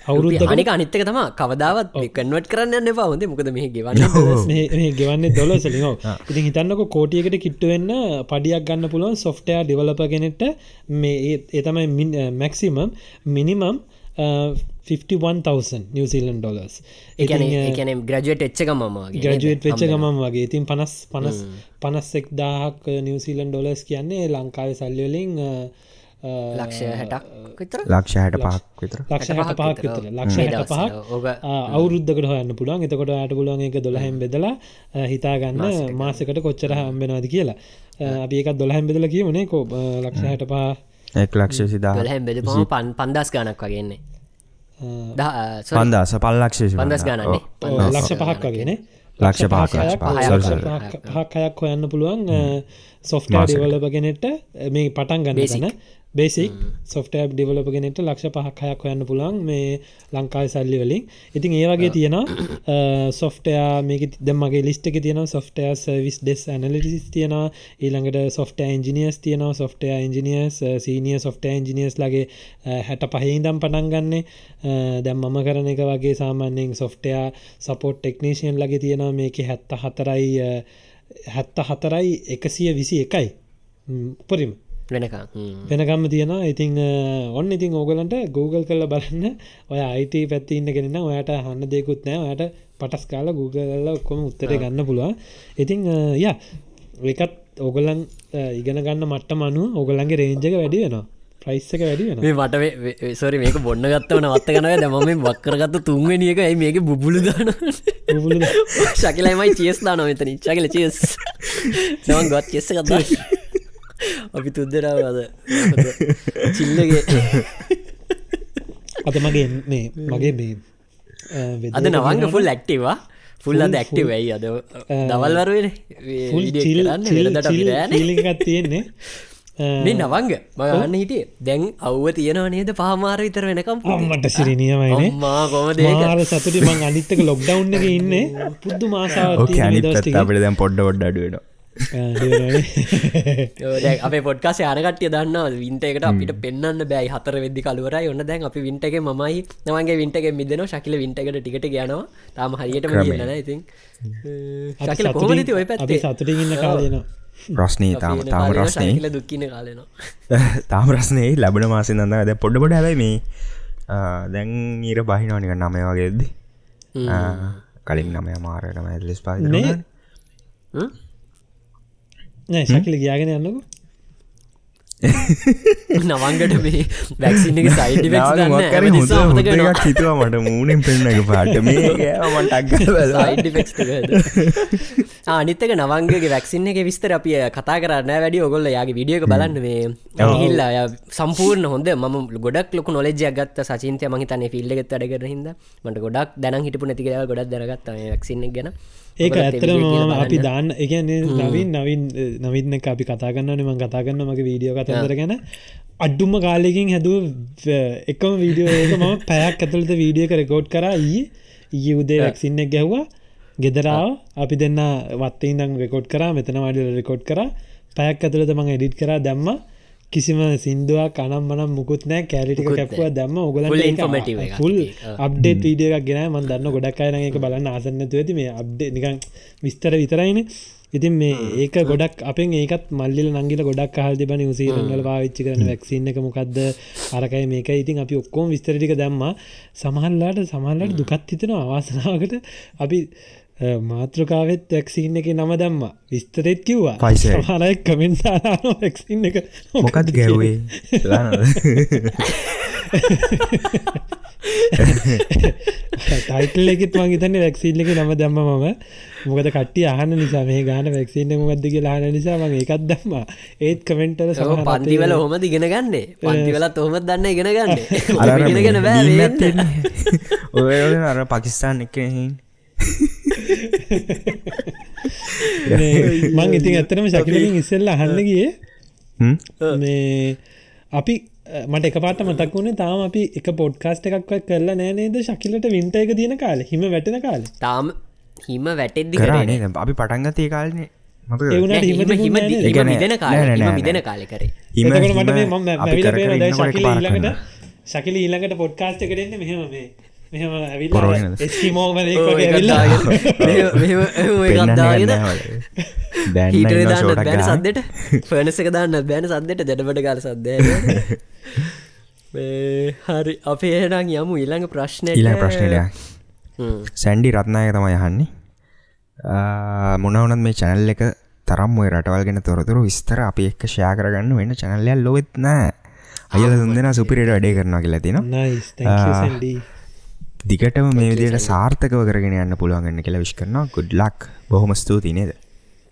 අවුරුද්ධ අනික අනිත්තක තම කවදාවත් කන්වට කරන්න එන්න පවන්ද මොකද මේ ගෙවන්න ගෙවන්න දොලසලින් ඉතින් හිතන්නක කෝටියකට කිට්ටුවෙන්න පඩියක් ගන්න පුළුවන් සොෆ්ටයා ඩිවලප කෙනෙට මේ ඒතමයි maximum minimum 51,000 New Zealand dollars එකන ග්‍රජුවට් එච්චක මම ග්‍රජුවට් වෙච්ච ගමම් වගේ ඉතින් පනස් පනස් පනස්සෙක් දාහක් නිවසිීලන් ඩොලස් කියන්නේ ලංකාව සල්ලිවලින් ලක්ෂ හැටක් ලක්ෂ හැට පහක් විතර. ලක්ෂ හට පහක් විතර. ලක්ෂ හට පහක් අවුරුද්ධකට හොයන්න පුළුවන්. එතකොට අට පුළුවන් එක දොළහෙම් බෙදලා හිතාගන්න මාසකට. කොච්චර හම්බෙනවාද කියලා. අපි එකත් දොළහැම් බෙදල කියවනේ කෝ ලක්ෂ හැට පහ එක් ලක්ෂ සිදා හෙම් බෙද පන් පන්දස් ගනක් වගේන්නේ පන්දාස පල්ලක්ෂ පන්දස් ගනන්නේ ලක්ෂ පහක් වගේනේ ලක්ෂ පහක් පහක් අයක් හොයන්න පුළුවන් සොෆ්ටා ඩිවලපගෙනෙට මේ පටන් ගන්න ගන බේසික් සොෆ්ටෑ ඩිවලප ගෙනෙට ලක්ෂ පහක් හයක් හොයන්න පුළන් මේ ලංකායි සල්ලි වලින්. ඉතින් ඒ වගේ තියෙනවා සොෆ්ටයා මේක දෙමගේ ලිස්ට එක තියෙන සොෆ්ටය සවිස් ඩෙස් ඇනලිටිස් තියෙනවා ඊළඟට සොෆ්ට ඉංජිනියස් තියෙනවා සොෆ්ටය ඉංජිනියස් සීනිය සොෆ්ට ඉංජිනියස් ලගේ හැට පහහිදම් පටන් ගන්නේ. දැම් මම කරන එක වගේ සාමාන්‍යයෙන් සොෆ්ටයා සපෝට් ටෙක්නීෂයන් ලගේ තියෙනවා මේක හැත්ත හතරයි හැත්ත හතරයි එකසිය විසි එකයි. උපරිම වෙනකම් වෙනකම්ම තියෙනවා. ඉතිං ඔන්න ඉතින් ඕගලන්ට Google කල්ල බලන්න. ඔය අයිට පැත්ති ඉන්න කෙනෙන ඔයට හන්න දෙකුත් නෑ ඔයට පටස් කාල Googleල්ල ඔක්කොම උත්තර ගන්න පුළුවන්. ඉතිං ය. ඒකත් ඕගලන් ඉගෙන ගන්න මට්ට මනු ඔගලන්ගේ රේන්ජක වැඩි වෙනවා. ප්‍රයිස්සක වැඩි මේ මට සොරි මේක බොන්න ගත්තවන වත්ත කනව දැම මේ වක්කරගත්ත තුන්වෙනියක ඇයි මේක බුබුලු දාන ශකිලයිමයි චියස් දාන මෙතන චකිල චියස් සවන් ගත් චෙස්ස කතා අපි තුද්දරාවද චිල්ලගේ අත මගේ මේ මගේ මේ අද නවංග ෆුල් ඇක්ටවා ෆුල් අද ඇක්ටව ඇයි? අද දවල්වරුවෙන තියෙන්නේ. මේ නවංග මගන්න හිටිය. දැන් අව්ව තියෙනව නේද පහමාර විතර වෙනකම්? මට සිරිනියමයින මා කොමද ආර සතුටි මං අනිත්තක ලොක්්ඩව් එක ඉන්න. පුද්දු මාසාාව අපිට දැන් පොඩ්ඩ ොඩ් අඩුවෙනවා අපේ පොඩ්කාස අනකටිය දන්න වින්ටකට අපිට පෙන්න්න බෑයි හතර වෙදදි කලුවරයි. ඔන්න දැන් අපි වින්ට එක මයි නවගේ වින්ට එක මිදන ශකිල වින්ටකට ටිකට යනවා. තාම හරියට න ඉතින්. ශකිල කොමති ඔය පැත්තේ? සතුට ඉන්න කාලයනවා ප්‍රශ්නී තාම තාම රස්නය දුක්කින කාලනවා තාම රස්නේ. ලබන මාසි දන්න ඇද පොඩ පොඩ හැබයි මේ දැන් ඊර බහිනෝනික නමය වගේද කලින් නමය මාරටම ඇල්ලෙස් පා නෑ ශකිල ගයාගෙන යන්නකු. නවංගට මේ වැක්සින්න එක සයිඩ එකක් හිතුවා මට මූුණෙන් පෙන්නක පාට. මේ අනිතක නවන්ගේ වැක්සින්න එක විස්තර අපිය කතා කරන්න වැඩි. ඔගොල්ල යාගේ විඩියක බලන්න මේ හිල්ල සම්පූර්ණ හොඳ. ම ගොඩක් ලොක නොලෙජ්ජ ගත් සචින්තය. මහිතන ෆිල්ලෙත් අඩකර හිද මට ගොඩක් දැන හිටපු නැතිකව ගොඩක් දරගත්ත වැක්සින්න ගැන ඒක ඇත්තරම අපි දාන්න එකන්නේ නවින් නවින් නවින්න අපි කතාගන්න ම කතාගන්න මගේ වීඩියෝ කතන්දර ගැන. අඩ්ඩුම කාලෙකින් හැදුව එකම වීඩියෝ ඒක මම පැයක් ඇතුළට වීඩියක රෙකෝඩ් කර. ඊ ඊ උදේ වැක්සින්න ගැහ්වා. ගෙදරාව. අපි දෙන්න වත්තේ ඉදම් රෙකෝඩ් කර මෙතන වඩිල රෙකෝඩ් කර. පැයක් ඇතුළට මං එඩිට් කර දැම්ම කිසිම සිින්දුවක් කනම් මනම් මුකුත් නෑ කෑලිටික කැපුව දම්ම ඔගල ෆුල් අප්ඩේට වීඩියක් ගෙන ම දන්න. ගොඩක් අයන එක බලන්න ආසන්නතු ඇති. මේ අප්ඩේ නිකන් විස්තර විතරයින. ඉතින් මේ ඒක ගොඩක් අපෙන් ඒකත් මල්ලිල නංගිල ගොඩක් හල් දෙබන උසීරංගල පාවිච්චි කරන වැක්සින්න එක මොකක්ද අරකයි මේක ඉතින් අපි ඔක්කෝම විස්තරටික දැම්ම. සමහල්ලාට සමහල්ලට දුකත් හිතෙන අවාසනාවකට අපි මාතෘකාවෙත් වැක්සින්න එක නම දම්ම. විස්තරෙත් කිව්වා. පයිස හරයි කමෙන්ටාන වැක්සින්න එක. මොකද ගැව්වේ ටයිටල් එකෙත් මං හිතන්නේ වැක්සිල්ල එක නම දම්ම මම. මොකද කට්ටිය අහන්න නිසා මේ ගාන වැක්සින්න මොකක්ද කියලා අහන නිසා මං එකත් දම්ම. ඒත් කමෙන්ටල සහ පන්තිවල හොම දිගෙන ගන්නේ? පන්තිවලත් ඔහොමත් දන්න ඉගෙන ගන්න? ඉගෙනගෙන බෑ ඔය අර පකිස්ාන් එක හින් මං ඉතින් ඇත්තරම ශකිලින් ඉස්සෙල්ල අහන්න ගිය. මේ අපි මට එක පාට මතක් වුණේ තාම අපි එක පොඩ්කාස්ට එකක් කරලා නෑනේද ශකිලට වින්ට එක තියෙන කාල? හිම වැටෙන කාල? තාම හිම වැටෙද්දි කරනේ අපි පටන්ගතය කාලනේ ශකිල ඊළඟට කරනවා. ශකිල ඊළඟට පොඩ්කාස්ට එකටෙන්න මෙහෙම මේ මෙහෙම කොරෝනද? ඇවිල්ලා එස්කිමෝමන ඕ, එකක් ඇවිල්ලා දාගෙන. මෙහෙම- මෙහෙම එකක් පෙන්නන්න දාගෙන යන්න වල. දැන් හීටර දාන්න බෑන. සද්දට. ෆර්නස එක දාන්න බෑන සද්දට. දැඩබට කාල සද්ද හරි. අපේ එනම් යමු. ඊළඟ ප්‍රශ්නය ඊළඟ ප්‍රශ්නයට සැන්ඩි රත්නාය තමයි යහන්නේ මොනවනත් මේ චැනල් එක තරම් ඔය රටවල්ගෙන තොරතුරු විස්තර අපි එක්ක ෂයා කරගන්න වෙන්න චැනල්ලයක් ලොවෙත් නෑ අයල දුන්දෙන සුපිරිට වැඩේ කරනවා කියලා තින දිගටම මේ විදියට සාර්ථකව කරගෙන යන්න පුළුවන්ගන්න කියලා විශ් කරනවා. ගුඩ්ලක් බොහොම ස්තුති නේද?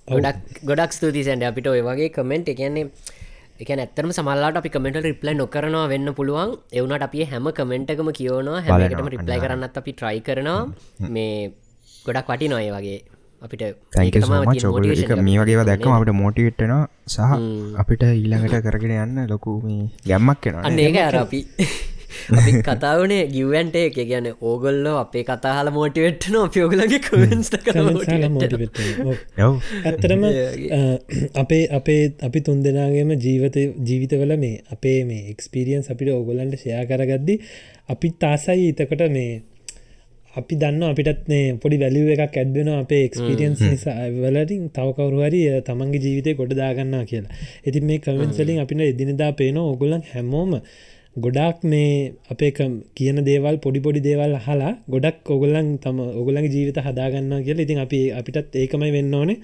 ගොඩක් ගොඩක් ස්තුතිසන්ට අපිට ඔය වගේ කමෙන්ට් එකන්නේ එක ඇත්තම සමල්ලාට අපි කමෙන්ට රිප්ලයි නොකරනවා වෙන්න පුළුවන්. එවනට අපි හැම කමෙන්ට්කම කියවනවා හැමකටම රිප්ලයි කරන්නත් අපි ට්‍රයි කරනවා. මේ ගොඩක් වටි නොය වගේ. අපිට මේ වගේ දැක්කම අපට මෝටිවෙට්ටන සහ අපිට ඊළඟට කරගෙන යන්න ලොකු මේ ගැම්මක් කෙනවා ඒක අර අපි කතාවනේ ගිවන්ට එක ගැන ඕගොල්ලෝ අපේ කතාහල මෝටිවෙට්න අපියෝගලගේ කමෙන්ස්ට ඇත්තරම අපේ අපේ අපි තුන් දෙනාගේම ජීවත ජීවිතවල මේ අපේ මේ එක්ස්පිරියන්ස් අපිට ඔගොලන්ට ෂයා කරගද්දි අපි තාසයි ඉතකට මේ අපි දන්න අපිටත් මේ පොඩි වැලිුව එකක් ඇඩ්වෙන අපේ එක්ස්පිරියන්ස් නිසා. වලටින් තවකවරුහරි තමන්ගේ ජීවිතය ගොඩ දාගන්නා කියලා. ඉතින් මේ කමෙන්සලින් අපිට එදිනදා පේන ඔගොලන් හැමෝම ගොඩක් මේ අපේ කියන දේවල් පොඩි පොඩි දේවල් හලා ගොඩක් ඔගොල්ලන් තම ඔගොලගේ ජීවිත හදාගන්න කියලා ඉතින් අපි අපිටත් ඒකමයි වෙන්න ඕනේ.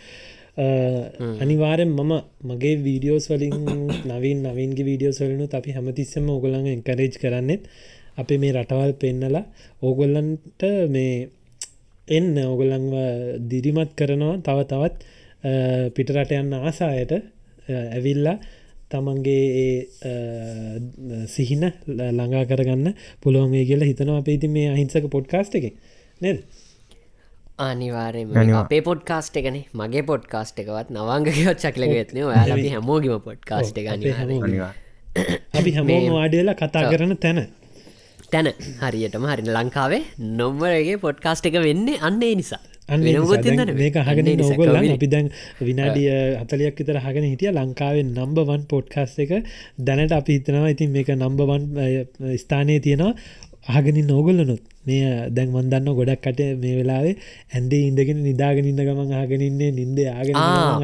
අනිවාරෙන් මම මගේ වීඩියෝස් වලින් නවින් නවින්ගේ වීඩියෝ සොලනු අපි හැමතිස්සම ඔගොළඟ එන්කරේජ් කරන්නෙත් අපේ මේ රටවල් පෙන්නලා ඕගොල්ලන්ට මේ එන්න ඔගොල්ලංව දිරිමත් කරනවා තව තවත් පිටරට යන්න ආසායට ඇවිල්ලා තමන්ගේ ඒ සිහින ළඟා කරගන්න පුළුවන්ගේ කියලා හිතනවා අපේ ඉතින් මේ අහිංසක පොඩ්කාස්ට් එක. නේද? අනිවාරෙන් අනිවා- අපේ පොඩ්කාස්ට් එකන. මගේ පොඩ්කාස්ට් එකවත් නවංගකවත් චක්ලක වෙත්න යාල හැමෝගම පොඩ්කාස්ට් එක අපේ හැමෝම වාඩියලා කතා කරන තැන. තැන. හරියටම හරින ලංකාවේ නොම්වරගේ පොඩ්කාස්ට් එක වෙන්නේ අන්නේ නිසා මේක. හගෙන කවිලි. අපි දැන් විනාඩිය හතලයක් විතර හගෙන හිටිය ලංකාවේ නම්බවන් පොඩ්කාස් එක දැනට අපි හිතනවා. ඉතින් මේක නම්බවන් ස්ථානය තියෙනවා. ආගනින් නෝගොල්ලනුත් මේ දැන් වන්දන්න ගොඩක් කට මේ වෙලාවේ ඇන්දේ ඉඳගෙන නිදාගෙනන්න ගමන් ආගෙනන්නේ නින්ද ආගෙන.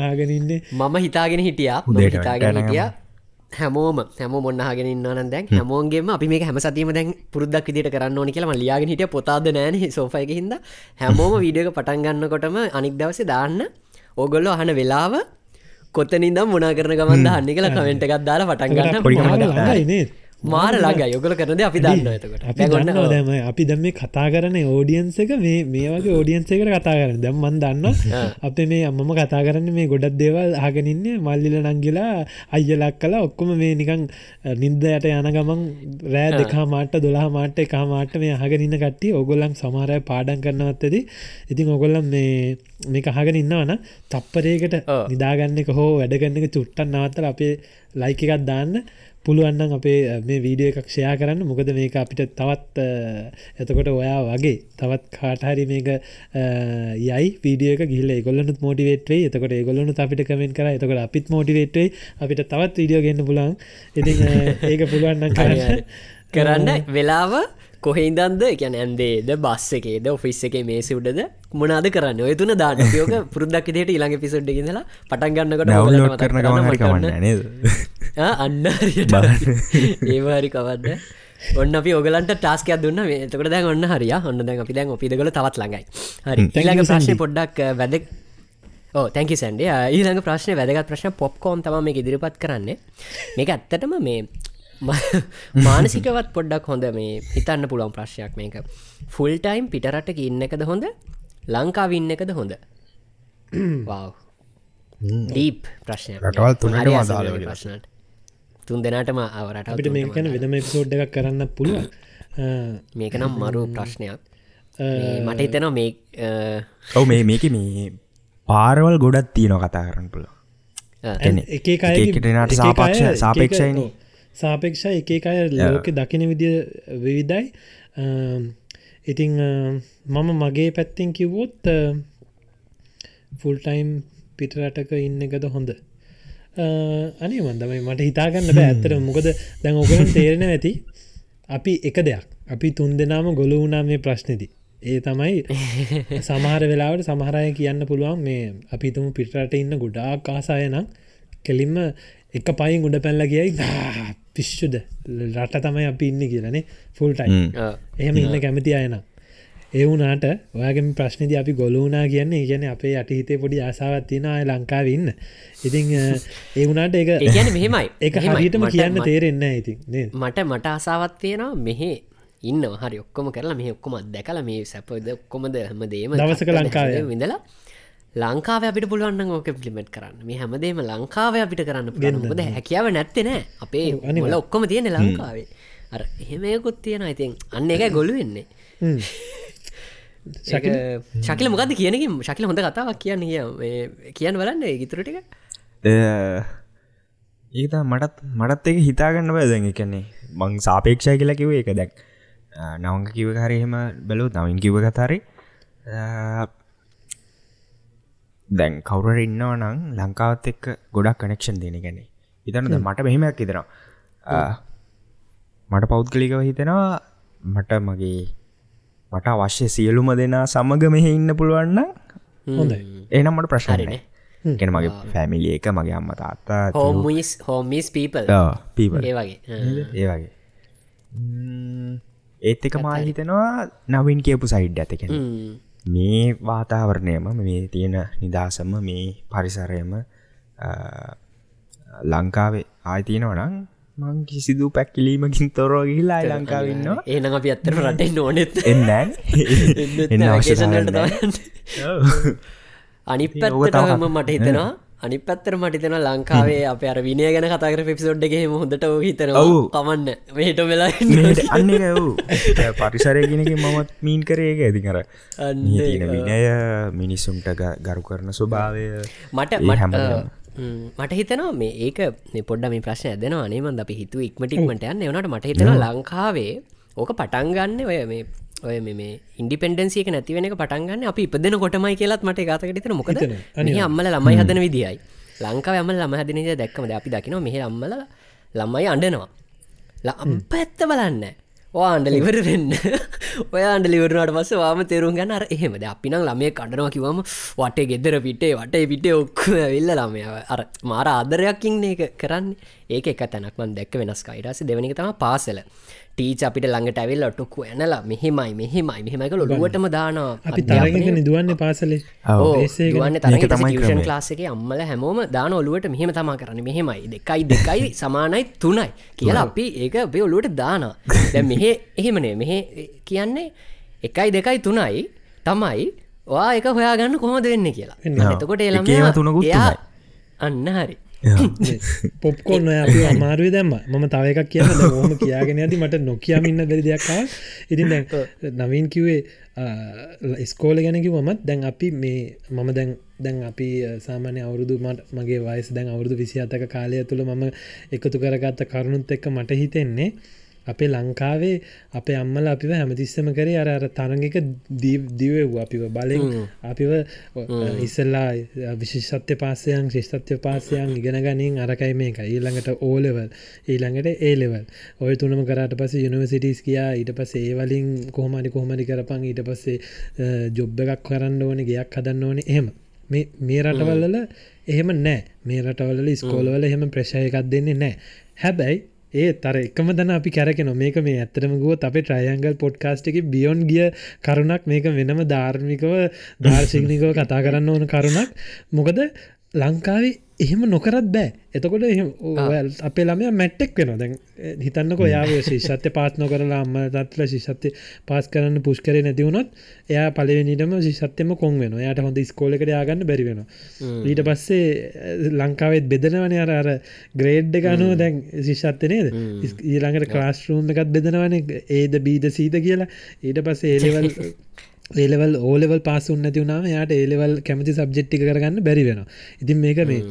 ආගෙනන්නේ මම හිතාගෙන හිටියා. හිතාගෙන හිටිය හැමෝම හැම මොන්නහගෙන ඉන්නවන දැන්. හැමෝන්ගේම අපි මේ හැම සතීම දැන් පුරුද්දක් විදිට කරන්න ඕනි කියලා ලියාගෙන හිටිය. පොතාද නෑන සෝෆයක හිද හැමෝම වීඩියක පටන් ගන්නකොටම අනික් දවසේ දාන්න. ඕගොල්ලො අහන වෙලාව කොතනින්දම් මොනා කරන ගමන් දාන්න කියලා කමෙන්ට එකක් දාලා පටන් ගන්න. පොඩි මාර ළඟ යොගල කරනද අපි දන්න එතකොට. අපි දන්නවා දැම අපි දැම මේ කතා කරන ඕඩියන්ස එක මේ මේ වගේ ඕඩියන්සකට කතා කරන දැම්මන් දන්න අප මේ අම්මම කතා කරන්න මේ ගොඩක් දේවල් ආගෙනන්නේ මල්ලිල නංගිලා අයියලක් කලා ඔක්කොම මේ නිකං නින්දයට යන ගමන් රෑ දෙකා මාට දොලා මාට එකා මාට මේ අහගෙනන්න කට්ටි ඔගොල්ලන් සමාරය පාඩන් කරනවත්තද ඉතින් ඔගොල්ලම් මේ මේක අහගෙන ඉන්නවන තප්පරයකට ඔව්. නිදාගන්න එක හෝ වැඩගන්න එක චුට්ටන් නවත්තල අපේ ලයික එකත් දාන්න පුළුවන්නම් අපේ මේ වීඩියෝ එකක් ෂයා කරන්න. මොකද මේක අපිට තවත් එතකොට ඔයා වගේ තවත් කාටහරි මේක යයි වීඩියෝ එක ගිල්ල ගොල්ලනුත් මෝටිවේට්වේ එතකොට ගොල්ලනු අපිට කමෙන් කර. එතකොට අපිත් මෝටිවේට්වේ අපිට තවත් වීඩියෝ ගන්න පුලන් ඉති ඒක පුළුවන්න්න කරන්න. වෙලාව කොහෙන්දන්ද එකැන ඇන්දේද? බස් එකේද? ඔෆිස් එක? මේ සිව්ඩද මොනාද කරන්න? ඔය තුන දාට යෝක පුරුද්දක් දෙට ඉළඟ පිසුඩ් ගෙදලා පටන් ගන්නකට ඩවලෝඩ් කරන ගමන් හරි කවන්න. නේද? අන්න ඒවාරි කවන්න ඔන්න අපි ඔගලන්ට ටාස්කයක් දුන්න. එතකට දැන් ඔන්න හරිය ඔන්න දැන් අපි දැන් ඔපිදගල තවත් ළඟයි. හරි. ඊළඟ ප්‍රශ්නය පොඩ්ඩක් වැද ඕ තැන්කි සැන්ඩේ ඊළඟ ප්‍රශ්නය වැදගත් ප්‍රශ්න පොප්කෝන් තම මේ ඉදිරිපත් කරන්නේ. මේක ඇත්තටම මේ මානසිකවත් පොඩ්ඩක් හොඳ මේ හිතන්න පුළුවන් ප්‍රශ්යක් මේක. ෆුල් ටයිම් පිටරටක ඉන්න එකද හොඳ ලංකාව ඉන්න එකද හොඳ? වව් දීප් ප්‍රශ්නය රටවල් තුනට වෙලා. ප්‍රශ්නට තුන් දෙනාටම අවරට අපිට මේ කැන වෙනම එපිසෝඩ් එකක් කරන්න පුළුවන්. මේක නම් මරු ප්‍රශ්නයක්. මේ මට හිතන මේ අ, ඔව මේ මේක මේ පාරවල් ගොඩත් තියන කතා කරන්න පුළ අ, කියන්නේ එක එක එක එකට එනාට සාපක්ෂ සාපේක්ෂයින. සාපේක්ෂ එක එක අය ලෝක දකින විදිිය විවිධයි ඉතිං මම මගේ පැත්තිෙන් කිව්වොත් ෆුල්ටයිම් පිටරටක ඉන්න එකද හොඳ. අනේ මන්දමයි මට හිතාගන්න බෑ ඇත්තර මොකද දැන් ඔගලන් තේරෙන ඇති අපි එක දෙයක්. අපි තුන් දෙනාම ගොල වුණා මේ ප්‍රශ්නති ඒ තමයි සමහර වෙලාවට සමහරය කියන්න පුළුවන් මේ අපිතුම පිටරට ඉන්න ගොඩා කාසාය නම් කෙලින්ම එක පයින් උඩ පැල්ල කියයි පිශ්ෂුද රට තමයි අපි ඉන්න කියලනේ ෆුල්ටයි එහෙම ඉන්න කැමති අයන ඒ වුනාට ඔයාගම ප්‍රශ්නති අපි ගොලුනා කියන්නේ ගැන අපේ අටහිතේ පොඩි ආසාවත් තියෙන අය ලංකාව ඉන්න. ඉතිං ඒ වුනාට එක කියන්නේ මෙහෙමයි එක මට- කියන්න තේරෙන්න ඉතින් මට මට අසාවත් තියෙනවා මෙහෙ ඉන්න හරි ඔක්කොම කරලා මෙහ ඔක්කොම දැකල මේ සැපද ඔක්කොමද හම දේම දවසක ලංකාවේ. විඳලා ලංකාව අපිට පුළුවන් ඕක පිලිමට් කරන්න. මේ හැමදේම ලංකාව අපිට කරන්න පුළන්බද හැකියාව නැත්තේ නෑ. අපේ මොල ඔක්කොම තියෙන ලංකාවේ. අර එහෙමයකුත් තියෙන ඉතින් අන්න එක ගොලු වෙන්නේ. හ්ම්. ශකිල? මොකද කියනක ශකිල හොඳ කතාවක් කියන්න කිය. මේ කියන්න බලන්න ගිතුරටික ඒක මටත් මටත් එක හිතාගන්න බෑ දැන්. එකන්නේ මං සාපේක්ෂය කියලා කිව එක දැක් නවංග කිව හරහෙම බැලු නවින් කිව කතරි දැන් කවුරට ඉන්නව නං ලංකාවත් එක්ක ගොඩක් කනෙක්ෂන් දෙන ගැන හිතනද මට මෙහෙමයක් ඉතර මට පෞද්ගලිකව හිතෙනවා මට මගේ මට අවශ්‍ය සියලුම දෙනා සමග මෙහ ඉන්න පුළුවන්න එනම් මට හරිනේ. ගෙන මගේ ෆැමිලිය එක මගේ අම්ම තාත්තා හෝමිස් හෝමිස් පීපල් පීපල් ඒ වගේ. ඒ වගේ. ඒත් එක මා හිතනවා නවින් කියපු සයිඩ් ඇතකෙන. මේ වාතාවරණයම මේ තියෙන නිදහසම මේ පරිසරයම ලංකාවේ ආයතියනවනං මං කිසිදු පැක්කිලීමකින් තොරෝ ගිහිලා ලංකාවන්නවා ඒනම් අපි අත්තර රටෙන් නොනෙත් එන්න. එන්න අනි තව- මට හිතනවා අනි පත්තර මටිතන ලංකාවේ අප අර විනය ගැන කතාකර පිසෝඩ්ගේ හොඳට හිතනවා ඔව්. කමන්න මේට වෙලා අන්න පරිසරයගෙනක මමත් මීන් කරේක ඇති කර විනය මිනිස්සුන්ට ග- ගරු කරන ස්වභාවය මට ඒ මට හිතනවා මේ ඒක පොඩ්ඩ මේ ප්‍රශ්න ඇදෙනවා අනේමන්ද අපි හිතු ඉක්මටික්මට යන්න. එවනට මට හිතෙනවා ලංකාවේ ඕක පටන්ගන්න ඔය මේ ඔය මේ ඉන්ඩිපෙන්ඩන්සියක නැතිවෙන පටන්ගන්න අපි ඉපදෙන කොටමයි කියලත් මට ගතකට තන මොකද අම්මල ළමයි හදන විදියි ලංකාව අම්ම ළම හදන දැක්කමද අපි දකිනවා මෙහ අම්මල ළමයි අඩනවා ලම්ප ඇත්ත බලන්න. ආන්ඩ ලිවර වෙන්න. ඔය ආන්ඩ ලිවරනට පස වාම තේරුම් ගන්න අර එහෙමද අපිනම් ළමය කඩනවා කිවම වටේ ගෙදර පිටේ වටේ පිටේ ඔක්ක වෙල්ල ළමය. අර මාර ආදරයක්කින්න එක කරන්න. ඒක එක තැනක්මන් දැක්ක වෙනස් කයිටස දෙවනික තම පාසල ටීච අපිට ළඟට ඇවිල් ඔටුක්කු ඇනලා මෙහෙමයි මෙහෙමයි මෙහෙමයික ලොඩුවටම දානවා අපි තරගක නිදුවන්න පාසලේ. බේසය ගැන දුවන්න තමයි තරෂන් ක්‍රමය. ලාසක අම්මල හැමෝම දාන ඔලුවට මෙහෙම තමා කරන්න මෙහෙමයි දෙකයි දෙකයි සමානයි තුනයි කියලා අපි ඒක අපේ ඔලුවට දානා දැ මෙහෙ එහෙමනේ මෙහෙ කියන්නේ එකයි දෙකයි තුනයි තමයි වා එක හොයාගන්න කොහොද වෙන්න කියලා. එතකොට එළම තුනයි. අන්න හරි පොප්කෝන්න අපි අමාරුව දැම්ම. මම තව එකක් කියන්න හොම කියාගෙන ඇති මට නොකියම ඉන්න බැරි දෙයක්කාව ඉතින් දැන් නවීන් කිවේ ස්කෝල ගැනකි මත් දැන් අපි මේ මම දැන් දැන් අපි සාමානය අවුරුදු මට මගේ වයිස් දැන් අවුරුදු විසි අතක කාලය තුළ මම එකතු කරගත්ත කරුණුත් එක්ක මට හිතෙන්නේ අපේ ලංකාවේ අපේ අම්මල අපිව හැමතිස්සම කරේ අර අර තරගක දිවව් අපිව. බලෙන් අපිව ඉස්සල්ලා විශිෂත්‍ය පාසයන් ශිෂ්තත්‍ය පාසයන් ඉගෙන ගනින් අරකයි මේක ඊළඟට ඕලෙවල් ඊළඟට ඒලෙවල් ඔය තුනම කරට පස යුනිවසිටස් කියා ඊට පස ඒවලින් කොහමරි කොහමරි කරපන්. ඊට පස්සේ ජොබ්බ එකක් කරන්න ඕන ගයක් හදන්න ඕන. එහෙම. මේ රටවල්ල එහෙම නෑ. මේ රටවල ස්කෝලවල එහෙම ප්‍රශය එකක් දෙන්නේ නෑ. හැබැයි ඒ තර එකම දන අපි කැරකෙන මේක මේ ඇත්තරම ගුව අපේ ට්‍රයන්ගල් පොඩ්කාස්ට එක බියොන් ගිය කරුණක් මේක වෙනම ධාර්මිකව ධාර්ශිකනිකව කතා කරන්න ඕන කරුණක්. මොකද ලංකාවේ එහෙම නොකරත් බෑ. එතකොට අපේ ළමය මැට්ටෙක් වෙන දැන් හිතන්නක යාව ශිෂත්‍ය පාත් නොකරලා අම්ම තත්ල ශිෂත්‍ය පාස් කරන්න පුෂ්කරය නැතිවුණොත් එයා පලවෙනිටම ශිෂත්‍යම කොන් වෙන යට හොඳ ස්කෝලකට යාගන්න බැරි වෙන ඊට පස්සේ ලංකාවෙත් බෙදනවන අර අර ග්‍රේඩ් ගනුව දැන් ශිෂත්‍යනේද ඊළඟට ක්‍රස්රූම් එකත් බෙදනවන. ඒද බීද සීද කියලා. ඊට පස්සේ ඒලවල් ඒලවල් ඕලෙවල් පාසුන් නැති වුණාම යාට ඒලෙවල් කැමති සබ්ජෙට්ටි කරගන්න බැරි වෙන ඉතින් මේක මේ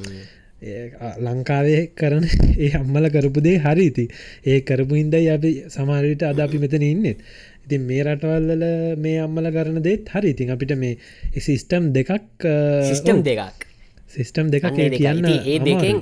ලංකාවේ කරන ඒ අම්මල කරපුදේ හරිති ඒ කරපු හින්දයි අපි සමාරයට අද අපි මෙතන ඉන්නෙත් ඉතින් මේ රටවල්ල මේ අම්මල කරන දේත් හරි. ඉතින් අපිට මේ සිිස්ටම් දෙකක් සිිස්ටම් දෙකක්. සිිස්ටම් දෙකක් කියන්න ඒ දෙකෙන්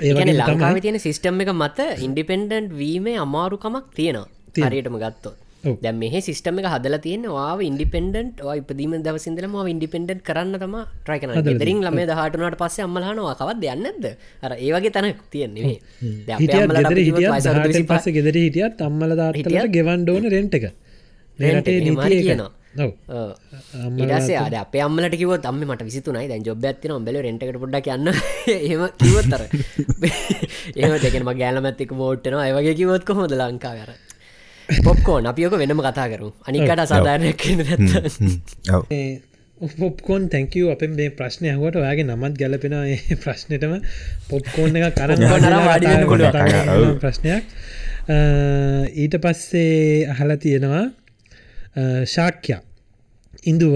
ඒගන ලංකාව තියෙන සිිස්ටම් එක මත ඉන්ඩිපෙන්ඩන්ට් වීමේ අමාරුකමක් තියෙනවා. හරියටම ගත්තොත් දැ මේ සිස්ටම එක හදල තියෙන වා ඉන්ඩිපෙන්ඩන්ට් ඉපදීම දවසිදල ම ඉන්ඩිපෙන්ඩන්ට් කරන්න තම ට්‍රයිකන දෙරින් ලම දහටනට පස්සේ අම්මලහනවා කවත් දෙයන්නද අර ඒවගේ තැනක් තියෙන්නේ පස ගෙදර හිටියත් අම්මල දාටට ගෙවන්ඩෝන රෙන්ට් එක. රටේ කියනවා. ඉඩසේ අද අප අම්මලට කිව තම මට විසිතුනයි දැන් ජොබ් ඇතින ඔබෙල රෙන්ටකට පොඩ්ඩක් යන්න. එහම කිවත්තර ඒම දෙකෙනම ගෑලමැත්තික මෝට්ටනවා ඒවගේ කිවොත් කොහොද ලංකා කර පොප්කෝන් අපියක වෙනම කතා කරු අනිකට සාධාරණයක් පොප්කෝන් තැංකව අප මේ ප්‍රශ්නය හුවට ඔයාගේ නමත් ගැලපෙන ප්‍රශ්නයටම පොප්කෝන් එක කරන්න ප්‍රශ්නයක්. ඊට පස්සේ අහලා තියෙනවා ශාක්‍යයා ඉන්දුව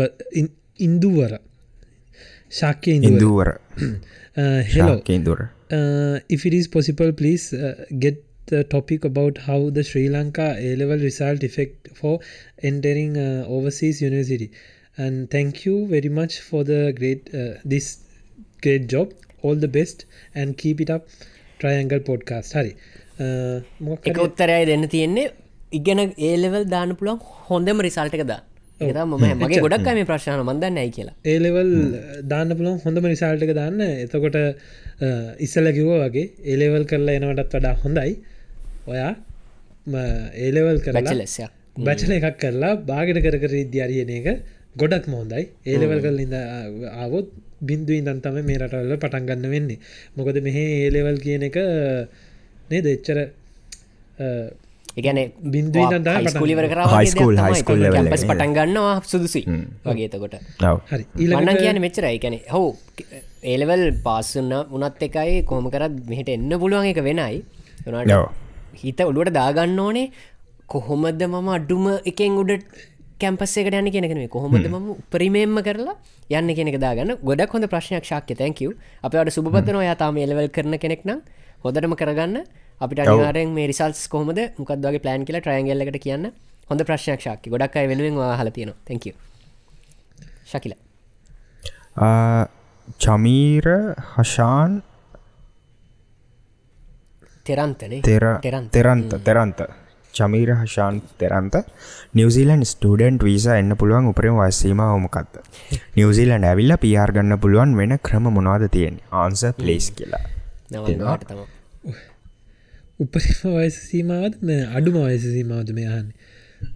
Induwara Shakya Induwara hello Induwara if it is possible please uh, get the topic about how the Sri Lanka A-level result effect for entering uh, overseas university. And thank you very much for the great uh, this great job. All the best and keep it up. Triangle podcast. හරි එක උත්තරයි දෙන්න තියෙන්නේ ඉගෙන A level දාන්න පුළුවන් හොඳම result එක දා ම මගේ ගොඩක් මේ ප්‍රශ්න මන්දන්න ඇයි කියලා ඒලෙවල් දාන්න පුළොන් හොඳම රිසාල්ට එක දාන්න එතකොට ඉස්සල කිව්ව වගේ ඒලෙවල් කරලා එනවටත් වඩා හොඳයි ඔයා ඒලෙවල් කරලා ලෙසයක් බැචල එකක් කරලා බාගට කර කර ඉද්‍යාරියන එක ගොඩක් මෝන්දයි ඒලෙවල් කල් ඉඳ ආවොත් බින්දු ඉදන් තම මේ රටවල්ල පටන්ගන්න වෙන්නේ. මොකද මෙහේ ඒලෙවල් කියන එක නේ දෙච්චර එකන බින්දු ස්කුලිවර හයිස්කූල් හයිස්කුල් පස් පටන් ගන්නවා සුදුසි වගේතකොට හරි. ඊළන්න කියන මෙච්චරයි. කැනෙ හෝ ඒලෙවල් පාස්සන්න උනත් එකයි කොහම කරත් මෙහට එන්න පුළුවන් එක වෙනයි හිත ඔළුවට දාගන්න ඕනේ. කොහොමද මම අඩුම එකෙන් උඩ කැම්පස්සේකට යන්න කෙනෙ කොහොමද ම උපරිමේම්ම කරලා යන්න කෙනෙක දාගන්න. ගොඩක් හොඳ ප්‍රශ්නයක්. ශක්්‍ය තැංකව අපට සුපතන ඔයාතාම එලවල් කරන කෙනෙක් නම් හොදටම කරගන්න. අපිට අනිවාරෙන් මේ රිසල්ස් කොහොමද? මොකක්දගේ ප්ලන් කියලා ට්‍රයන්ගල්ලට කියන්න. හොඳ ප්‍රශ්නයක් ශක්්‍ය. ගොඩක් අයි වෙනුවෙන් හල තියෙන තැක ශකිල. චමීර හෂාන් තෙරන්තනේ තෙර තෙරන්ත තෙරන්ත චමීර හෂාන් තෙරන්ත නිවසිලන් ස්ටඩන්ට් වීස එන්න පුළුවන් උපරම වස්සීම හොමකක්ද නිවසිලන්ඩ ඇවිල්ල පියාර් ගන්න පුළුවන් වෙන ක්‍රම මොනවාද තියෙන් ආන්ස පලේස් කියලා. උපරිම වයස සීමාවත් අඩුම වයස සීමාවද මේ අහන්න?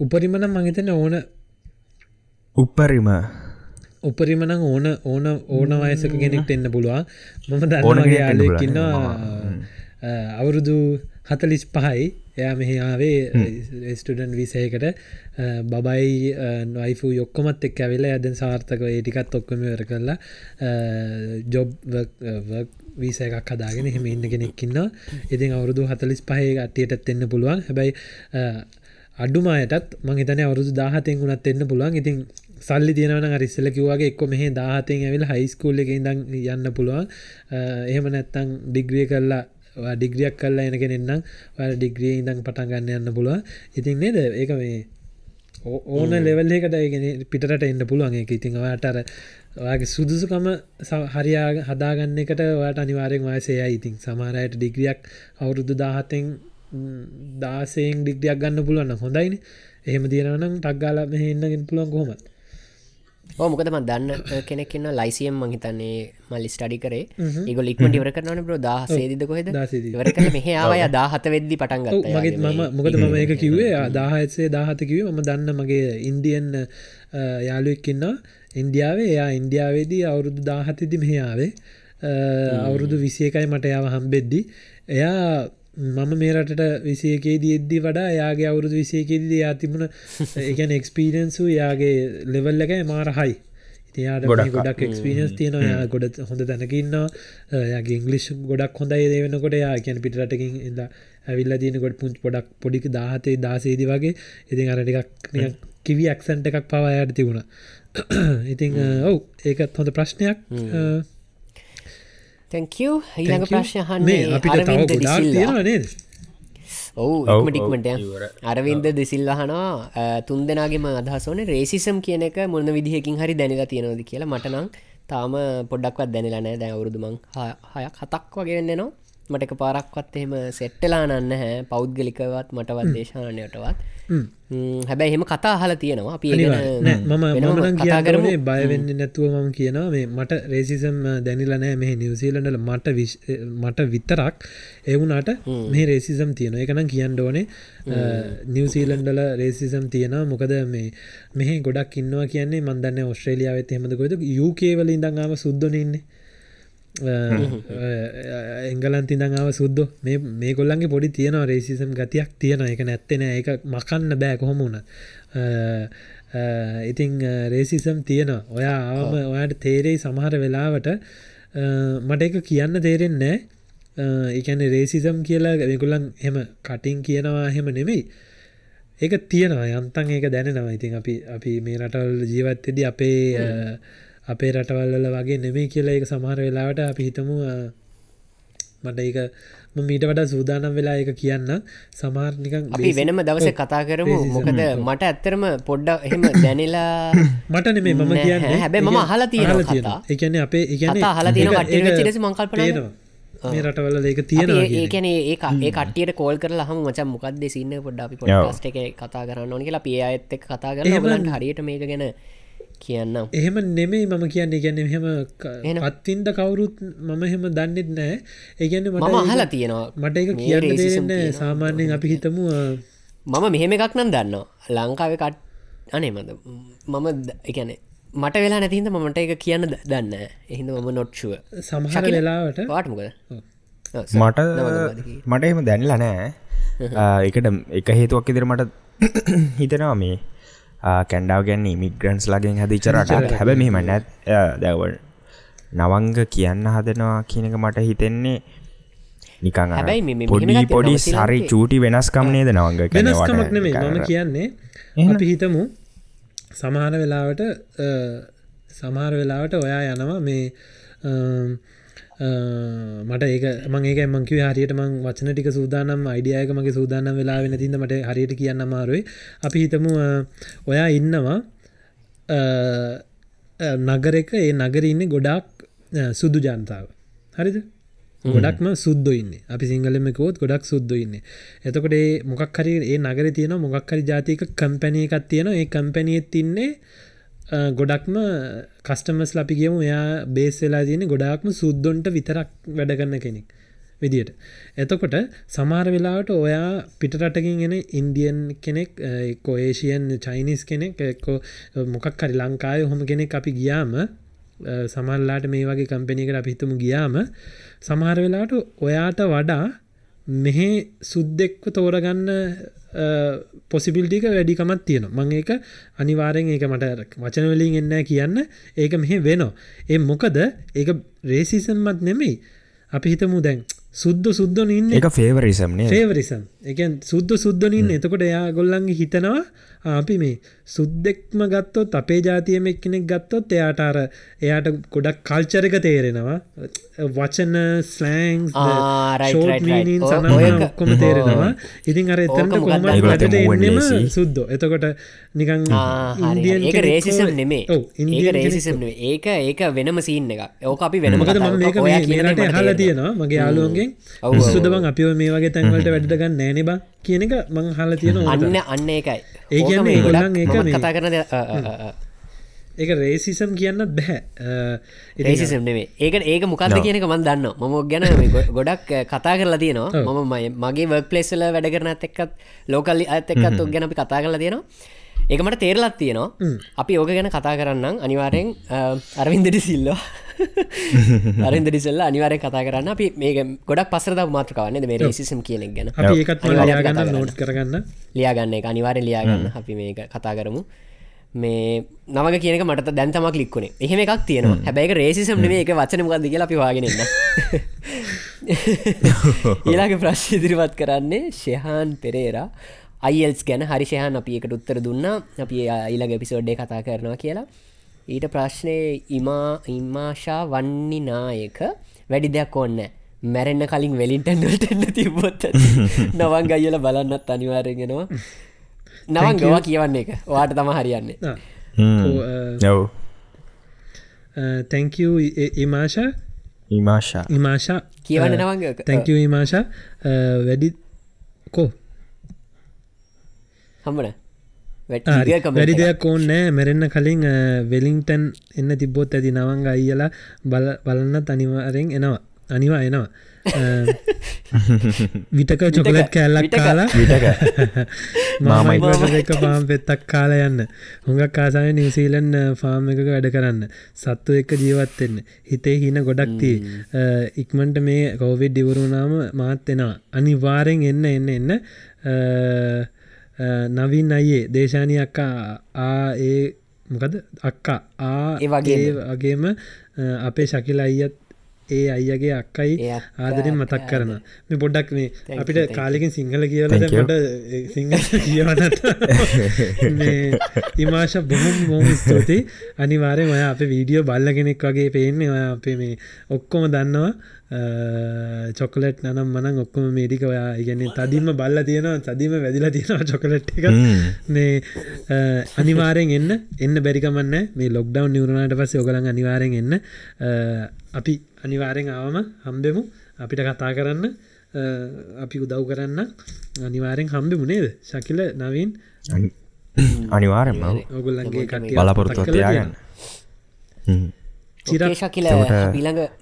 උපරිමනම් මහිතන ඕන උපරිම. උපරිමනං ඕන ඕන ඕන වයසක කෙනෙක්ට එන්න පුළුවන්. මම දන්නගේ යාලෙක්කින්නවා අවුරුදු හතලිස් පහයි. එයා මෙහි ආවේ ස්ටඩන් විසයකට. බබයි නයිෆු යොක්කොමත් එක් ඇවෙලා ඇදන් සාර්ථක ඒටිකත් ඔක්කම වර කරලා ජොබ් වීස එකක් හදාගෙන හෙම ඉන්න කෙනෙක්කින්න ඉතින් අවුරුදු හතලිස් පහේ අට්ටියටත් එන්න පුළුවන්. හැබැයි අඩුමයටත් මහිතන අවුරුදු දාහතෙන් වුණත් එන්න පුළුවන්. ඉතින් සල්ලි තියෙනවන රිස්සල කිවගේ එක්කො මෙහේ දාහතෙන් ඇවිල් හයිස්කූල්ල එක ඉඳන් යන්න පුළුවන්. එහෙම නැත්තං ඩිග්‍රිය කරලා ඩිග්‍රියක් කල්ලා එන කෙනෙන්නම් ඩිග්‍රිය ඉදං පටන් ගන්න යන්න පුළුව ඉතින් නේද? ඒක මේ ඕන ලෙවල්ලකට ගෙන පිටට එන්න පුළුවන් එක ඉතින් ඔයාටර ඔයාගේ සුදුසුකම හරියා හදාගන්න එකට ඔයාට අනිවාරෙන් වයසය ඉතින් සමාරයට ඩිග්‍රියක් අවුරුදු දාහතෙන් දාසයෙන් ඩිග්‍රියක් ගන්න පුළුවන්න හොඳයින. එහෙම තියෙනනම් ටක්ගාල මෙහෙන්නගෙන පුළුවන් කොහොමත් ඕ මොකදම දන්න කෙනෙක්න්න ලයිසියම් මහිතන්නේ මල්ලි ස්ටඩි කරේ. ඒග ලික්මට ඉවර කරන බර දාහසේද කොහෙද? වර කර මෙහාවය දාහත වෙද්දි පටන්ගත් මගේත් මම මොකද මම එක කිව්වේ දාහත්සේ දාහතකිව ම දන්න මගේ ඉන්දියන් යාලුවෙක්කින්න ඉන්දියාවේ එයා ඉන්දියාවේදී අවුරුදු දාහතදි මෙහාවේ අවුරුදු විසියකයි මට යාව හම්බෙද්දි. එයා මම මේ රටට විසයකේදී එද්දි වඩා යාගේ අවුරුදු විසයකේදී යා තිබුණ එකන එක්ස්පීරන්සු යාගේ ලෙවල් එකයි මාර හයි ඉතියාට ගොඩක් එක්ස්පිරියන්ස් තියෙනවා. යා ගොඩ හොඳ තැනකින්න යාගේ ඉංගලිෂ් ගොඩක් හොඳයි දේවෙනකොට යා කියැන පිටරටකින් ඉද ඇවිල්ල තියනකොට පුංච් පොඩක් පොඩික් දාහතේ දාසේදි වගේ. ඉතින් අරටිකක් කිවි ඇක්සන්ට එකක් පවායට තිබුණ. ඉතිං ඔව් ඒකත් හොඳ ප්‍රශ්නයක් තැංකව ඊළඟ ප්‍රශ්යහන්න අපිට තව ගොඩාක් තියෙනවා නේද? ඔවු ටික්මට අරවින්ද දෙසිල්වහනවා තුන් දෙනාගේම අදහසෝන රේසිසම් කියන එක මොන්න විදිහකින් හරි දැනිලා තියෙනවද කියලා. මටනං තාම පොඩ්ඩක්වත් දැනිලනෑ දැ අවුරුදුමං හයක් හතක් වගේ වෙන්නෙනවා මටක පාරක්වත් එහෙම සෙට්ටලා නන්න. හැ පෞද්ගලිකවත් මටවත් දේශානයටවත් හැබැයි එහෙම කතා හල තියෙනවා. අපි මම කතාකරනේ බයවෙන්න නැතුව මම කියනවා මේ මට රේසිසම් දැනිලනෑ මේ නිවසීලඩල මට මට විතරක් එවුනාට මේ රේසිසම් තියෙන එකනම් කියන්න ඕනේ. නිවසීලන්ඩල රේසිසම් තියෙනවා. මොකද මේ මෙහ ගොඩක් ඉන්නවා කියන්නේ මන්දන්න ඔස්ට්‍රේලියාවත් හෙමදකොද යුකේවල ඉඳංාම සුද්දනඉන්නේ එංගලන් තිඳඟාව සුද්ද මේ මේ කොල්ලන්ගේ පොඩි තියෙනවා රේසිසම් ගතියක් තියෙන එක නැත්තෙන එක මකන්න බෑ කොහොම වුණ ඉතිං රේසිසම් තියෙනවා. ඔයා ආවම ඔයාට තේරෙයි සමහර වෙලාවට. මට එක කියන්න තේරෙන්නේ එකන රේසිසම් කියලා ගකුලන් හෙම කටින් කියනවා හෙම නෙමෙයි. ඒක තියෙනවා. යන්තන් ඒක දැනෙනවා. ඉතින් අපි අපි මේ රටවල් ජීවත්තෙද අපේ අපේ රටවල්ල වගේ නෙමේ කියලා එක සමහර වෙලාවට අපි හිතමු මට ඒක මීට වඩා සූදානම් වෙලා එක කියන්න. සමාර්නිකන් අපි වෙනම දවස කතා කරමු. මොකද මට ඇත්තරම පොඩ්ඩ එහෙම දැනිලා මට නෙමේ මම කියන්න හැබැ ම හලා තියෙන තියෙන එකන අපේ ඉගැන හලා තියෙන මංකල්පනවා මේ රටවල ඒක තියෙනවා ඒකන ඒ ඒ කටියට කෝල් කර හම. මච මොකක්ද සින්න පොඩ්ඩ අපි පොඩ්ට එක කතා කරන්න ඕන කියලා පිය ඇත්ත කතා කරන්න හරියට මේක ගැන කියන්න එහෙම නෙමෙයි මම කියන්නේ. ගැන එහෙම පත්තින්ට කවුරුත් මම එහෙම දන්නෙත් නෑ ඒගැන්න මම අහලා තියෙනවා. මට එක කියන්න දෙන්න සාමාන්‍යයෙන් අපි හිතමු මම මෙහෙම එකක් නම් දන්නවා. ලංකාව කට් අනේමද මම එකනේ මට වෙලා නැතින්ද මට එක කියන්න දන්න එහිද මම නොට්ෂුව සමහර වෙලාවට පාටමකද මට මට එහෙම දැන්ලා නෑ එකට එක හේතුවක් ඉදිර මට හිතනවා මේ කැන්ඩාව ගැන්න මිග්‍රන්ස් ලගෙන් හදිචරට හැබ මෙහෙම නැත් දැවල් නවංග කියන්න හදනවා කියනක මට හිතෙන්නේ නිකං පොඩි පොඩි සරි චූටි වෙනස්කම් නේද නවංග වෙනස්කමක් නෙමේ මම කියන්නේ අපි හිතමු සමාන වෙලාවට සමහර වෙලාවට ඔයා යනවා මේ මට ඒක මං ඒක මංකිව හරියට මං වචන ටික සූදානම් අයිඩියයක මගේ සූදානම් වෙලා වෙන තින්න මට හරියට කියන්න අමාරුයි. අපි හිතමු ඔයා ඉන්නවා නගර එක ඒ නගර ඉන්න ගොඩාක් සුදු ජනතාව. හරිද? ගොඩක්ම සුද්ද ඉන්න. අපි සිංහලමකෝත් ගොඩක් සුද්ද ඉන්න. එතකොට මොකක් හරි ඒ නගර තියෙන මොකක් හරි ජාතික කම්පැනය එකක් තියෙන ඒ කම්පැනියත් තින්නේ ගොඩක්ම කස්ටමස් ලපි කියමු එයා බේස් වෙලා තියෙන ගොඩාක්ම සුද්දොන්ට විතරක් වැඩගන්න කෙනෙක් විදියට. එතකොට සමාර වෙලාවට ඔයා පිටරටකින් එන ඉන්දියන් කෙනෙක් කොේෂයන් චයිනිස් කෙනෙක් එක්කෝ මොකක් හරි ලංකාය හොම කෙනෙක් අපි ගියාම සමල්ලාට මේ වගේ කම්පෙනකට අපිහිතම ගියාම සමහර වෙලාට ඔයාට වඩා මෙහෙ සුද්දෙක්ව තෝරගන්න පොසිබිල්ටික වැඩිකමත් තියෙන මං ඒක අනිවාරෙන් ඒක මට වචනවලින් එන්න කියන්න. ඒක මෙහෙ වෙනවා. ඒ මොකද? ඒක රේසිසම්මත් නෙමෙයි. අපි හිතමු දැන් සුද්ද සුද්දන ඉන්න. එක ෆේවරිසම්නේ ෆේවරිසම් එකන් සුද්ද සුද්දනින් එතකොට එයා ගොල්ලන්ගේ හිතනවා අපි මේ සුද්දෙක්ම ගත්තොත් අපේ ජාතියම එක්කෙනෙක් ගත්තොත් එයාට අර එයාට ගොඩක් කල්චරක තේරෙනවා. වචන සඳ ඔක්කොම තේරෙනවා. ඉතින් අර එතන්ට කොම වැටට එන්නම සුද්ද? එතකොට නිකං ඒක රේසිසම් නෙමේ. ඒක රේසිසම් ඒක ඒක වෙනම සීන් එක ඕක අපි වෙනමකද ම මේක මේරට හල තියෙනවා. මගේ යාලුවන්ගෙන් සුදබන් අපිෝ මේ වගේ තැන්වලට වැඩගන්න නෑන බා කියන එක මං හල තියෙන අන්න අන්න එකයි ඒ කියන්න ගොලන් ඒක කතා කරන ඒක රේසිසම් කියන්න බැහැ රේසිසම් නෙවේ ඒක ඒක මොකක්ද කියනක මන් දන්න මම ගැන ගොඩක් කතා කරලා තියෙනවා. මම මගේ වර්ක් පලේස්ල වැඩ කරන ඇත්තෙක්කත් ලෝකල් ඇත්තෙක්කත් ඔක් ගැනපි කතා කරලා තියෙනවා ඒක මට තේරලත් තියෙනවා. අපි ඕක ගැන කතා කරන්නම්. අනිවාරයෙන් අරවින්දඩි සිල්ලෝ අරින්ද ඩිසල්ල අනිවාරය කතා කරන්න. අපි මේ ගොඩක් පසරද මාත්‍රකවන්න මේ රේසිසම් කියනෙක් ගැන. ඒකත් යාගන්න නෝට් කරගන්න. ලියාගන්න එක අනිවාරය ලියාගන්න අපි මේක කතා කරමු. මේ නමග කියනක මට දැන්තමක් ලික්ුණේ එහෙම එකක් තියෙනවා. හැබැයි රේසිසම් නේ එක වචනමකක්ද කියලා අපි වාගෙනන්න ඊලාගේ ප්‍රශ් ඉදිරිපත් කරන්නේ ශයහාන් පෙරේරා අයිල්ස් ගැන හරිශයහන් අපි එකට උත්තර දුන්න. අපි ඊළඟ එපිසෝඩ්ඩේ කතා කරනවා කියලා. ඊට ප්‍රශ්නය ඉමා ඉම්මාශා වන්නි නායක වැඩි දෙයක් ඕන්න මැරෙන්න්න කලින් වෙලින්ටන්ට එන්න තිබොත් නවන් ගයිල බලන්නත් අනිවාරයෙනවා නවන් ගවා කියවන්න එක වාට තම හරියන්නේ. යව්. තැංක ඉමාශා ඉමාශා ඉමාශා කියවන්න නවංග තැංක ඉමාශා වැඩි කෝ හම්බන? වැඩි දෙයක් ඕන්නෑ මැරෙන්න්න කලින් වෙලිංටන් එන්න තිබ්බොත් ඇති නවංග අයියලා බල බලන්න අනිවාරෙන් එනවා. අනිවා එනවා. විටක චොකලට් කෑල්ලක් කාලා මාමයිට එක පාම් පෙත්තක් කාලා යන්න. හොඟක් කාසාය නිවසීලන් ෆාර්ම් එකක වැඩ කරන්න. සත්තු එක්ක ජීවත්වෙන්න හිතේ හින ගොඩක් තිී ඉක්මන්ට මේ කෝවිඩ් ඩිවරුනාම මාත් එනවා. අනිවාරෙන් එන්න එන්න එන්න නවින් අයියේ දේශානය අක්කා ආ ඒ මොකද අක්කා ආ ඒ වගේ වගේම අපේ ශකිල අයියත් ඒ අයියගේ අක්කයි ආදරෙන් මතක් කරන මේ පොඩ්ඩක් මේ අපිට කාලෙකින් සිංහල කියවලට මට සිංහල කියවනට ඉමාශ බොහොම මෝම ස්තුති අනිවාරය ඔය අප වීඩියෝ බල්ල කෙනෙක් වගේ පේන්නේ. ඔය අපේ මේ ඔක්කොම දන්නවා චොකලට් නනම් මනං ඔක්කොම මේඩික ඔයා ඉගැන්නේ තදින්ම බල්ල තියෙනවා තදිම වැදිලා තියෙනවා චොකලට් එක මේ අනිවාරයෙන් එන්න එන්න බැරිකමන්න මේ ලොක්ඩවන් නිවරණට පස්සේ ඔගලන් අනිවාරයෙන් එන්න. අපි අනිවාරෙන් ආවම හම්බෙමු. අපිට කතා කරන්න අපි උදව් කරන්න අනිවාරෙන් හම්බෙමු නේද? ශකිල නවීන්? අනිවාරෙන්ම ඔගුල්ලන්ගේ බලාපොරොත්තු තියාගන්න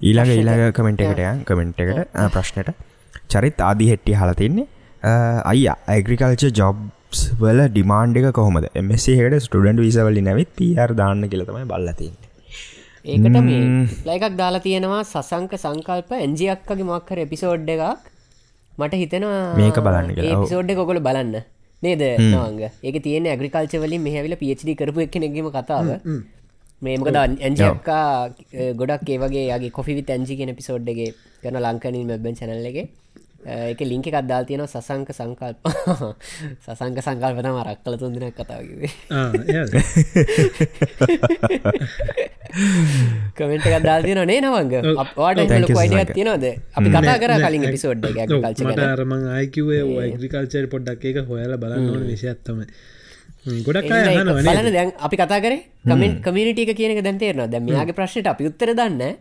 ඊළඟ ඊළඟ කමෙන්ට් එකටයන් කමෙන්ට් එකට ප්‍රශ්නයට චරිත් ආදී හෙට්ටි හලතින්නේ අයි ඇග්‍රිකල්ච ජොබ්ස් වල ඩිමාන්ඩ එක කොහොමද? එමසිහට ස්ටඩන්ට විසවලි නැවිත් පියර් දාන්න කියලතමයි බල්ලතින්නේ ඒකට මේ ලයිකක් දාලා තියෙනවා සසංක සංකල්ප ඇන්ජියක්කගේ මක්කර එපිසෝඩ් එකක්. මට හිතෙනවා මේක බලන්න පිසෝඩ් කොකොල බලන්න. නේද නවංග? ඒක තියෙන ඇග්‍රිකල්ච වලින් මෙහැවිල පිච්ඩි කරපු එකනෙගීම කතාව මේමකද ඇන්ජක්කා ගොඩක් ඒවගේ ගේ කොෆිවිත් ඇන්ජි කියෙන පිසෝඩ්ඩගේ කරන ලංකනින් මැබෙන් චැනල්ලගේ එක. ලිංක එකක් දාල් තියෙනවා සසංක සංකල්ප. සසංක සංකල්පන මරක් කල තුන්දින කතාවකිවේ කමෙන්ට එකක් දාල් තියෙන නේ නවංග? වාට අයිඩක් තියෙනවද? අපි කතා කර කලින් පිසෝඩ් මටරමං අයිකිවේ ඇග්‍රිකල්චර් පොඩ්ඩක් එක හොයාල බලන්න ඕන විෂයත්තමයි ගොඩක් බලන දැන් අපි කතා කර කමෙන්ට කමිනිටික කියනක දැන්තේරන දැම යාගේ ප්‍රශ්නයට අපි උත්තර දන්න.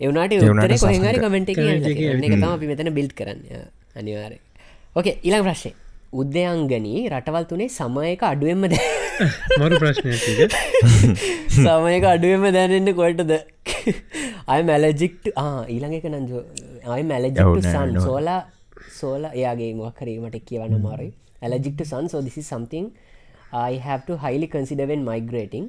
එවනට උත්තර කොහරි කමෙන්ට එක තම අපි මෙතන බිල්් කරන්න. අනිවාරය ඕකේ ඉළං ප්‍රශ්නය උද්‍යයංගනී රටවල් තුනේ සමයක අඩුවෙන්ම ද මරු ප්‍රශ්නය සමයක අඩුවම දැනෙන්න කොල්ටද අය මැලජික්ට ඊළඟ එක නංජෝ අය මැලජික්ට සන් සෝලා සෝල එයාගේ මොක්කරීමට කියවන්න මාරයි ඇලජික්ට සන් සෝ දිසි සම්තිං I have to highly consider when migrating.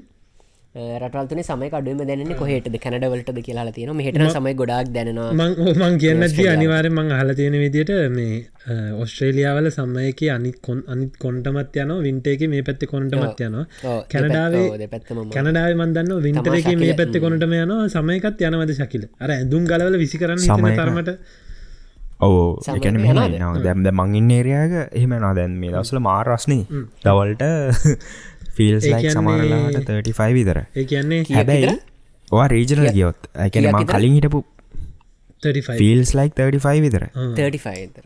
රටල්තුන සමය අඩුවම දැනන්නේ කොහේටද? කැනඩවලටද කියලා තියෙන මෙහටන සමයි ගොඩක් දැනවා මං කියන්න අනිවාරය මං හල තියෙන විදිට මේ ඔස්ට්‍රේලියාවල සම්මයක අනි කොන් අනිත් කොන්ටමත් යන වින්ටේක මේ පැත්ති කොන්ටමත් යනවා. කැනඩාවේ කැනඩාව මන්දන්න වින්ටරක මේ පැත්ති කොනටම යන සමයකත් යනවද ශකිල? අර ඇඳුම් ගලවල විසි කරන්න සමය තරමට ඕ එකන යනවාද? මෙ දැම්ද මංඉන්න ඒරයාග එහෙම නා දැන් මේ දවසල මාරස්නී දවල්ට ෆිල්ස් ඒ ලයි කියන්නේ- සමාරලාට 35 විතර. ඒ කියන්නේ හැබැයි ඕ රීජනල් ගියොත්. ඇකන මං? කලින් හිටපු 35 ෆිල්ස් ලයික් 35 විතර. 35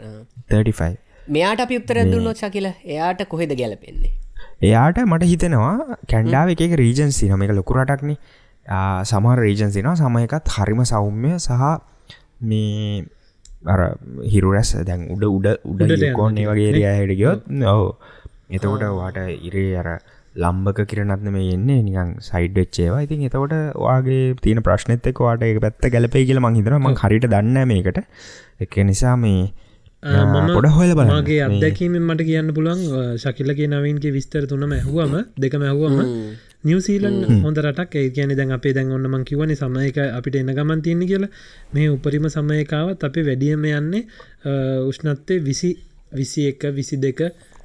35 මෙයාට අපි උත්තර දුන්නොත් ශකිල එයාට කොහෙද ගැලපෙන්නේ? එයාට මට හිතෙනවා කැන්ඩාව එක රීජන්සි නොම එක ලොකුරටක්න සමහර රීජන්සින සමයකත් හරිම සෞම්‍ය සහ මේ අර හිරුරැස් දැන් උඩ උඩ උඩ යකෝන්නේ වගේ රයා හිටගියොත් ඔව. එතකොට වාට ඉරේ අර ලම්බක කිරනත්න මේ එන්නේ. නිකන් සයිඩ්ච්චේවා ඉතින් එතකොට වාගේ තියෙන ප්‍රශ්නත එක් වාට එක පැත්ත ගැලපේ කියල මංහිතර ම හරිට දන්න මේකට. එක නිසා මේ පොඩ හොල බල මගේ අත්දැකීමෙන් මට කියන්න පුළුවන් ශකිල්ලගේ නවීන්ගේ විස්තර තුනම ඇහුවම දෙකම ඇහුවම නිවසීලන් හොඳ රටක්. ඒ කියන දැන් අපේ දැන් ඔන්න මං කිවනි සමයක අපිට එන්න ගමන් තියන්නේ කියලා. මේ උපරිම සමයකාවත් අපේ වැඩියම යන්නේ උෂ්ණත්තේ විසි විසි එක විසි දෙක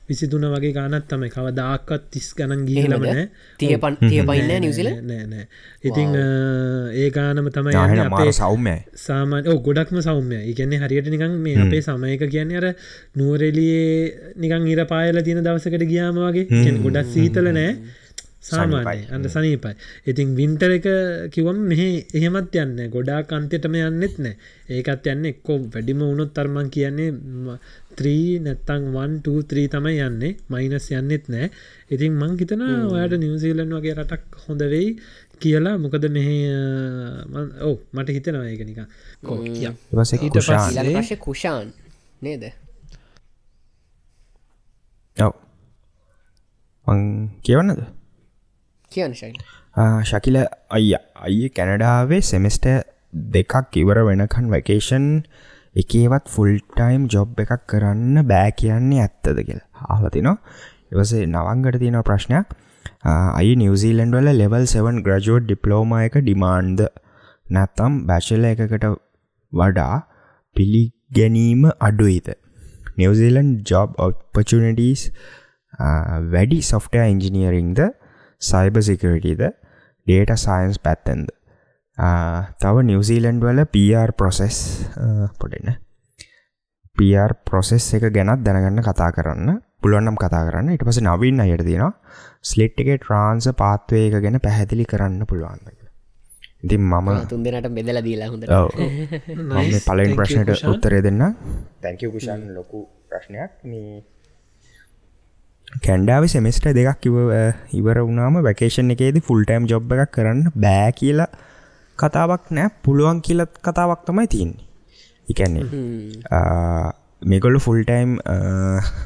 විසි තුන වගේ ගානත් තමයි. කව දාක්කත් තිස් ගණන් ගිහිලමනෑ තිය පන් තිය පයින්න නිවසිල නෑ නෑ ඉතිං ඒ ගානම තමයි අපේ සෞම්‍යය. සාමාන්‍ය ඕ ගොඩක්ම සෞම්‍ය ඉගැන්නේ හරියට නිකන් මේ අපේ සමයක කියන්නේ අර නුවරෙලියේ නිකං ඉර පායල තියෙන දවසකට ගියාම වගේ. ගොඩක් සීතල නෑ සාමාන්‍ය අන්න සනීපයි. ඉතින් වින්ටර එක කිවම් මෙහ එහෙමත් යන්න ගොඩාක් අන්තෙටම යන්නෙත් නෑ ඒකත් යන්න එක්කෝ වැඩිම වුණොත් තරමන් කියන්නේ ත්‍රී නැත්තං 123 තමයි යන්නේ. මයිනස් යන්නෙත් නෑ ඉතින් මං හිතන ඔයාට නිවසීලන් වගේ රටක් හොඳ වෙයි කියලා. මොකද මෙහ ඔව මට හිතනවා ඒක නික කුෂාන්. නේද? ඔව. මං කියවන්නද කියන්න ශයි ආ, ශකිල අයිය අයි කැනඩාවේ සෙමස්ට දෙකක් ඉවර වෙනකන් වැකේෂන් එකේවත් ෆුල්ටයිම් ජොබ් එකක් කරන්න බෑ කියන්නේ ඇත්තද කියලා. ආලතිනවා එවසේ නවංගට තියෙන ප්‍රශ්නයක්. අයි නිවසිීලන්ඩ වල ලෙවල් 7 ග්‍රජෝඩ් ඩිප්ලෝම එක ඩිමාන්්ද නැත්තම් බැශල එකකට වඩා පිළිගැනීම අඩුයිද? නිවසිීලන් ජොබ් ඔපචනිටස් වැඩි සොෆ්ටය ඉංජිනියරිංද සයිබ සිකරිටද ඩේට සයින්ස් පැත්තෙන්ද තව නිවසීලන්ඩ් වල PR ප්‍රොසෙස් පොඩෙන. PR ප්‍රොසෙස් එක ගැනත් දැනගන්න කතා කරන්න. පුළුවන්නම් කතා කරන්න. ඉට පස නවින්න අයට තියෙනවා. ස්ලිට් එක ට්‍රාන්ස පාත්වය එක ගැන පැහැදිලි කරන්න පුළුවන් ඉතින් මම තුන් දෙනට බෙදල දීලා හොඳ පලෙන් ප්‍රශ්නයට උත්තරය දෙන්න තැංකව කුෂන් ලොකු ප්‍රශ්නයක්. මේ කැන්ඩාව සෙමස්ට දෙකක් ඉව ඉවර වුණාම වැකේෂන් එකේද ෆුල්ටයිම් ජොබ් එකක් කරන්න බෑ කියලා කතාවක් නෑ. පුළුවන් කියලත් කතාවක් තමයි තියන්නේ. ඉකැන්නේ මේකොල්ල ෆුල්ටයිම්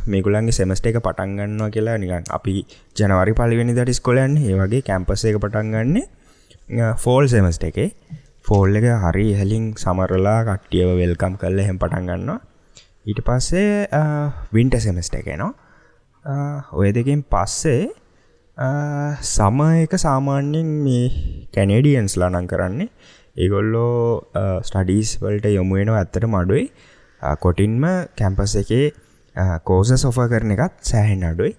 මේකුලන්ගේ සෙමස්ට එක පටන්ගන්නවා කියලා නිකන් අපි ජනවරි පලිවෙනි දට ස්කොලයන් ඒවගේ කැම්පස එක පටන්ගන්නේ ෆෝල් සෙමස්ට එකේ. ෆෝල් එක හරි හැලින් සමරලා කට්ටියව වෙල්කම් කල්ල හෙම පටන්ගන්නවා ඊට පස්සේ වින්ට සෙමස්ට එකනවා ඔය දෙකින් පස්සේ සම එක සාමාන්‍යෙන් මේ කැනඩියන්ස් ලනං කරන්නේ. ඒගොල්ලෝ ස්ටඩීස් වලට යොමුුවෙන ඇත්තට මඩුයි කොටින්ම කැම්පස් එකේ කෝස සොෆ කරන එකත් සෑහෙන් අඩුයි.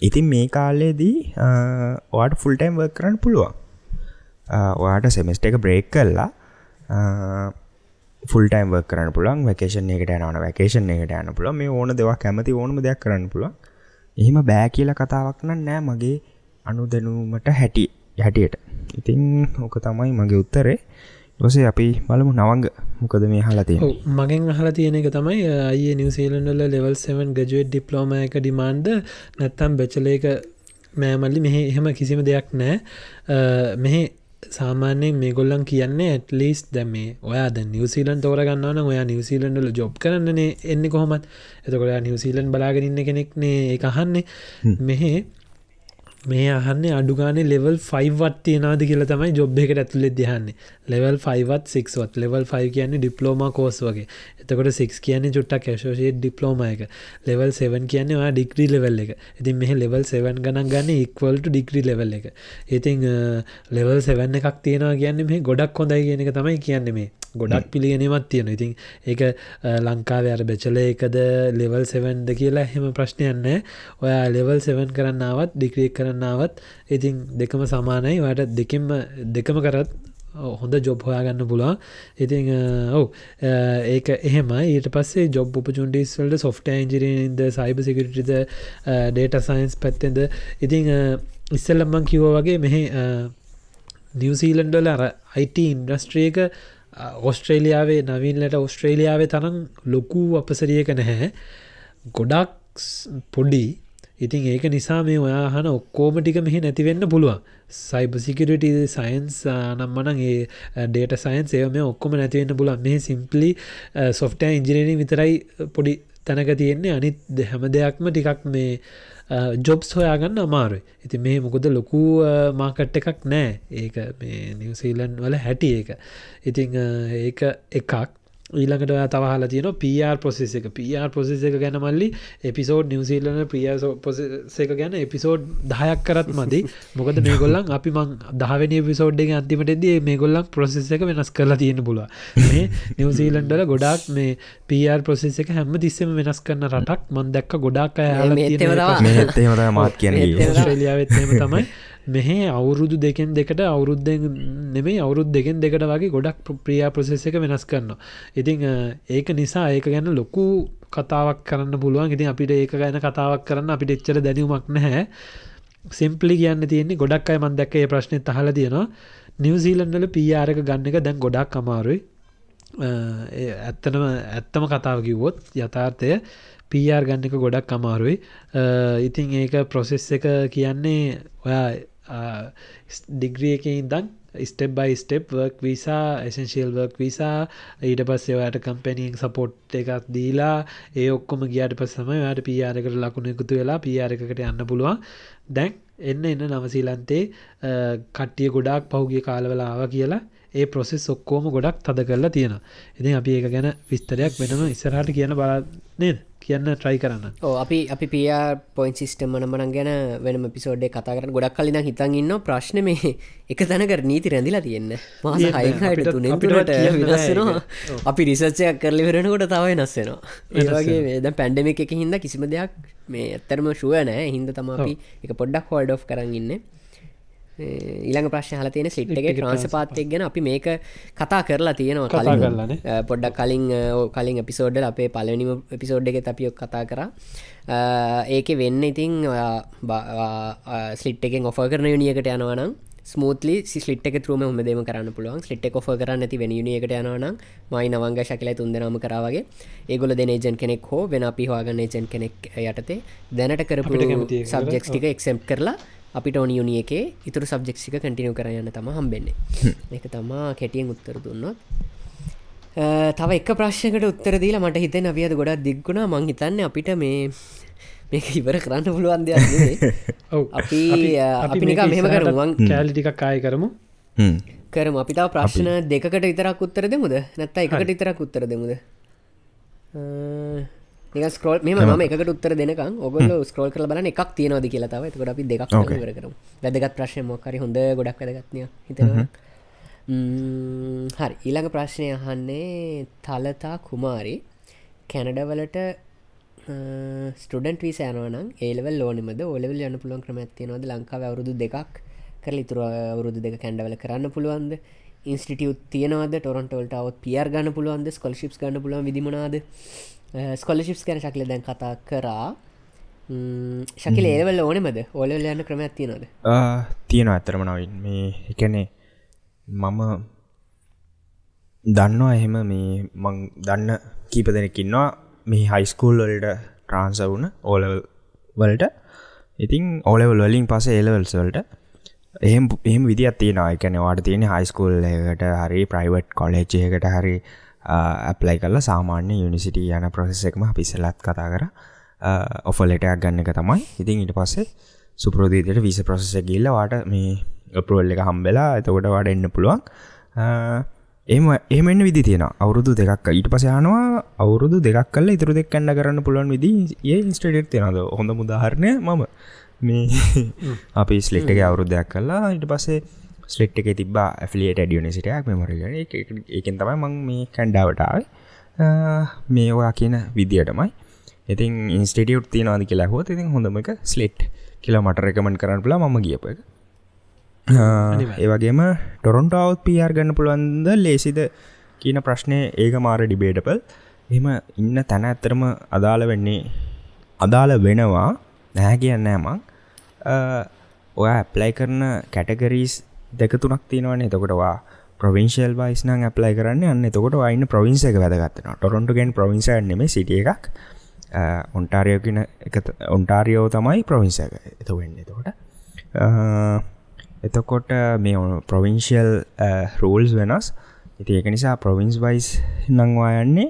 ඉතින් මේ කාලේදී වාට ෆුල්ටයිම් වර්ක් කරන්න පුළුවන්. ඔයාට සෙමස්ට එක බ්‍රේක් කල්ලා ෆුල්ටයිම් වර්ක් කරන්න පුළන් වකේෂන් එකට යනවන වකේෂන් එකට යන පුළ මේ ඕන දෙවක් කැමති ඕනම දෙයක් කරන්න පුළුවන්. එහෙම බෑ කියල කතාවක් නම් නෑ මගේ අනු දැනුමට හැටි හැටියට. ඉතින් ඕක තමයි මගේ උත්තරේ. ඔසේ අපි බලමු නවංග. මොකද මේ හලතිය ඔව්, මගෙන් අහලා තියෙන එක තමයි අයේ නිවසේලන්ඩල ලෙවල් 7 ගජුවට් ඩිප්ලෝම එක ඩිමාන්්ද නැත්තම් බෙචලේක මෑමල්ලි. මෙහ එහෙම කිසිම දෙයක් නෑ. මෙහෙ සාමාන්‍යයෙන් මේ ගොල්ලන් කියන්නේ ඇටලිස් දැම ඔයා ද නිවසිීලන් තෝරගන්නවන ඔයා නිවසිීලන්ඩල ජොබ් කරන්නනේ එන්න කොහොමත්. එතකොට නිවසිීලන් බලාගෙනන්න කෙනෙක්නේ එක අහන්නේ. මෙහෙ මේ අහන්න අඩුගාන ලෙවල් 5වත් තියනාද කියල තමයි ජොබ් එකට ඇතුලෙ දහන්නේ ලෙවල් 5ත් 6වත් ලෙවල් 5 කියන්නේ ඩිප්ලෝම කෝස් වගේ එතකොට 6 කියන්නේ චුට්ටක් කැශෝෂයේ ඩිප්ලෝම එක. ලෙවල් 7 කියන්නවා ඩිග්‍රී ලෙවල් එක. ඉතින් මෙහ ලෙවල් 7 ගණන් ගන්න ඉක්වල්ට ඩිග්‍රී ලෙවල් එක. ඉතිං ලෙවල් 7 එකක් තියෙනවා කියන්න මේ ගොඩක් හොඳයි කියන එක තමයි කියන්න මේ. ගොඩක් පිළිගෙනීමත් තියෙන ඉතින් ඒක ලංකාව අර බෙචල එකද ලෙවල් 7ද කියලා හෙම ප්‍රශ්නයන්න ඔයා ලෙවල් 7 කරන්නාවත් ඩික්‍රියක් කරන්නාවත් ඉතින් දෙකම සමානයි. වට දෙකෙම දෙකම කරත් හොඳ ජොබ් හොයාගන්න පුළුවන්. ඉතිං ඔව ඒක එහෙම ඊට පස්සේ ජොබ් උපචුන්ටිස්වල්ට සොෆ්ට ඉන්ජිරීන්ද සයිබ සිකටිද ඩේට සයින්ස් පැත්තෙද ඉතිං ඉස්සල්ලම්මන් කිවෝ වගේ මෙහෙ නිවසීලන්ඩල අර අයිට ඉන්ඩස්ට්‍රේක ඔස්ට්‍රේලියාවේ නවින්ලට ඔස්ට්‍රේලියාවේ තරම් ලොකු අපසරියක නැහැ. ගොඩක් පොඩි ඉතින් ඒක නිසා මේ ඔයාහන ඔක්කෝම ටික මෙහි නැතිවෙන්න පුළුවන්. සයිබසිකරට සයින්ස් නම් මනන් ඒ ඩේට සයින්ස් ඒම ඔක්කොම නැතිවෙන්න පුලන් මේ සිම්පලි සොෆ්ට ඉංජිනීරි විතරයි පොඩි තැනක තියෙන්නේ. අනිත් හැම දෙයක්ම ටිකක් මේ ජොබ්ස් හොයාගන්න අමාරුයි. ඉති මේ මොකොද ලොකු මාකට් එකක් නෑ. ඒක මේ නිවසීලන් වල හැටි ඒක. ඉතිං ඒක එකක්. ඊළඟට තවහල තියන පර් පොසෙස එක. පර් පොසෙස එක ගැන මල්ලි එපිසෝඩ් නිවසිල්ලන ප්‍රිය පොසෙක ගැන එපිසෝඩ් දහයක් කරත් මදි. මොකද මේ ගොල්ලන් අපි මං දහවනි පිසෝඩ්ඩ අන්තිමටදී මේ ගොල්ලන් ප්‍රසෙස එක වෙනස් කරලා තියෙන පුල මේ නිවසීලන්ඩල ගොඩක් මේ පර් ප්‍රසෙස එක හැම තිස්සම වෙනස් කරන්න රටක් මන් දැක්ක ගොඩක් අය මාත් කියන ශ්‍රලියාවත්ම තමයි මෙහ අවුරුදු දෙකෙන් දෙකට අවුරුද්ධෙන් නෙමේ අවුරුද් දෙකෙන් දෙකට වගේ ගොඩක් ප්‍රියා ප්‍රසෙස් එක වෙනස් කරන්න. ඉතිං ඒක නිසා ඒක ගැන ලොකු කතාවක් කරන්න පුළුවන්. ඉතින් අපිට ඒක ගැන කතාවක් කරන්න අපිට එච්චර දැනීමක් නැහැ. සිම්පලි කියන්න තියෙන්නේ ගොඩක් අය මන්දැක්ක ඒ ප්‍රශ්නය තහල තියෙනවා. නිවසීලන්ඩල පියාරක ගන්න එක දැන් ගොඩක් අමාරුයි. ඇත්තනම ඇත්තම කතාව කිව්වොත් යථාර්ථය පර් ගන්න එක ගොඩක් අමාරුයි. ඉතින් ඒක ප්‍රොසෙස් එක කියන්නේ ඔයා ඩිග්‍රිය එක ඉදන් step by step work visa essential work visa ඊට පස්සේ ඔයාට කම්පැනියෙන් සපෝට් එකක් දීලා ඒ ඔක්කොම ගියට පස්සම යාට පියාරකට ලකුණ එකතු වෙලා පියාරකට යන්න පුළුවන්. දැන් එන්න එන්න නවසීලන්තේ කට්ටිය ගොඩක් පහුගිය කාලවලාව කියලා ඒ ප්‍රොසෙස් ඔක්කෝම ගොඩක් තද කරලා තියෙන ඉතින් අපි ඒක ගැන විස්තරයක් වෙනම ඉස්සරහට කියන බලන්නේද? කියන්න ට්‍රයි කරන්න. ඕ අපි අපි පිය පොයින් සිිස්ටම් මනමනන් ගැන වෙනම පිසෝඩ්ඩේ කතා කර ගොඩක් කලින හිතන් ඉන්න ප්‍රශ්න මේ එක තැනකර නීති රැඳිලා තියෙන්න. වෙනස්සෙනවා අපි රිසච්චයක් කරලි වෙරෙනකොට තවයි නස්සෙනවා ඒවගේ වේද පැන්ඩමික් එක හින්ද කිසිම දෙයක් මේ ඇත්තරම ශුව නෑ. හින්ද තම අපි එක පොඩ්ඩක් හෝඩ් ඔ් කරන්න ඉන්න ඊළඟ ප්‍රශ්න හල තියෙන සිට්ගේ ට්‍රන්ස පාත්තයක් ගැන. අපි මේක කතා කරලා තියෙනවා කතා කරලන. පොඩ්ඩක් කලින් කලින් එපිසෝඩ්ඩ අපේ පලනිම එපිසෝඩ් එක අපියොක් කතා කර. ඒක වෙන්න ඉතිං ස්ලිට් එකෙන් ඔෆ කරන යනියකට යනවනම් ස්මූත්ලි එක ත්‍රම හොම දෙම කරන්න පුළුවන්. එක ඔෆ කරන්න ඇති වෙන යනියකට යනවනම් මයි නවංග ශකල තුන්දනම කරාවගේ ඒගොල දෙන ජන් කෙනෙක් හෝ වෙන අපි හවාගන්න ජන් කෙනෙක් යටතේ දැනට කරපු සබ්ජෙක්ටික එක්සෙම්් කරලා අපිට ඕනි යුනි එකේ ඉතුරු සබ්ජෙක්ෂික කටිනව කරයන්න තම හම්බෙන්නේ. එක තමා කෙටියෙන් උත්තර දුන්නොත්. තව එක ප්‍රශ්කට උත්තර දීලා මට හිතෙන අවියද ගොඩක් දික්ගුණා මං හිතන්න අපිට මේ මේක ඉවර කරන්න පුළුවන් දෙයක් අපි අපි නික මෙහම කරුවන් කෑලි ටිකක් කාය කරමු. කරම. අපිතාව ප්‍රශ්න දෙකට විතරක් උත්තර දෙමුද? නැත්ත එකට ඉතරක් උත්තර දෙමුද ස්කෝල් මෙම ම එකට උත්තර දෙනකම් ඔගොල ස්කෝල් කල බලන එකක් තියනවද කියලා තව එතකොට අපි කර කරම්. වැදගත් ප්‍රශ්ය මොකරි හොඳ ගොඩක් වැදගත්නය හිතෙන හරි. ඊළඟ ප්‍රශ්නය අහන්නේ තලතා කුමාරි. කැනඩවලට ස්ටඩන්ට වී යනවන ඒලවල් ලෝනමද ඔලෙවල් යන පුළුවන් ක්‍රම ඇතියනවද ලංකාව අවුරුදු දෙකක් කර ඉතුර අවුරුදු දෙක කැන්ඩවල කරන්න පුළුවන්ද? ඉන්ස්ටිටියුත් තියනවද? ටොරන්ටවල්ට අවත් පියර් ගන්න පුළුවන්ද? ස්කොල්ශිප් ගන්න පුළුවන් විදිමනාද ස්කොලශිප්ස් කැන ශකල දැන් කතා කරා. ශකිල ඒවල ඕනෙමද? ඕල යන්න ක්‍රමයක් තියෙනද තියෙන ඇතරම නවින්. මේ එකනේ මම දන්නවා එහෙම මේ මං දන්න කීප දෙනෙකින්නවා මේ හයිස්කූල් වලට ට්‍රාන්ස වුන ඕලවල් වලට. ඉතින් ඕලෙවල් වලින් පස ඒලවල්ස් වලට. එහෙම එහෙම විදිත් තියෙන එකන වාට තියෙන හයිස්කූල් එකට හරි ප්‍රයිවට් කොලේච්චයකට හරි ඇප්ලයි කරලා සාමාන්‍ය යුනිසිට යන ප්‍රසෙස් එකම පිස්සලත් කතා කර. ඔෆලටයක් ගන්න එක තමයි. ඉතින් ඉට පස්සේ සුප්‍රෝදීතයට විස ප්‍රසෙස ගිල්ල වාට මේ අපරුවල් එක හම්බෙලා එතකොට වාට එන්න පුළුවන්. එම එමෙන් විදි තියෙන අවුරුදු දෙකක් ඊට පසයනවා අවුරුදු දෙක් කල ඉතුරු දෙක් කන්න කරන්න පුළුවන් විදි ඒ ඉස්ටඩෙක් තියෙනද හොඳ මුදාහරණය මම. මේ අපි ස්ලිට්ක අවුරුද්ධයක් කල්ලා ඉට පස්සේ ස්ලිට් එක තිබ ඇෆිලියට ඩියනිසිටයක් මෙමරගෙන ඒකෙන් තමයි මං මේ කැන්ඩාවටාව මේ ඔයා කියන විදිටමයි ඉතින් ඉන්ස්ටිටියුට් තියනවාද කියලා හෝ ඉතින් හොඳම එක ස්ලිට් කියලා මට රෙකමෙන්ට කරන්න පුලා ම ගියප එක. ඒවගේම ටොරොන්ටවත් පියර් ගන්න පුළුවන්ද ලේසිද කියන ප්‍රශ්නය ඒක මාර ඩිබේටපල් එම ඉන්න තැන ඇත්තරම අදාළ වෙන්නේ අදාළ වෙනවා. නැහැ කියන්න මං. ඔය ඇප්ලයි කරන කැටගරීස් දෙක තුනක් තියෙනවනේ එතකොටවා ප්‍රවිංශල් වයිස්න ඇප්ලයි කරන්න අන්න එතකොට වයින්න ප්‍රවින්ස එක වැදගත්න ටොරොන්ටගෙන් ප්‍රවින්ස නෙම සිටිය එකක් ඔන්ටාරියෝකින එක ඔන්ටාරියෝ තමයි ප්‍රවින්ස එක. එත වෙන්න එතකොට. එතකොට මේ ප්‍රවිංශල් රූල්ස් වෙනස්. ඉති ඒක නිසා ප්‍රවින්ස් වයිස් නංවා යන්නේ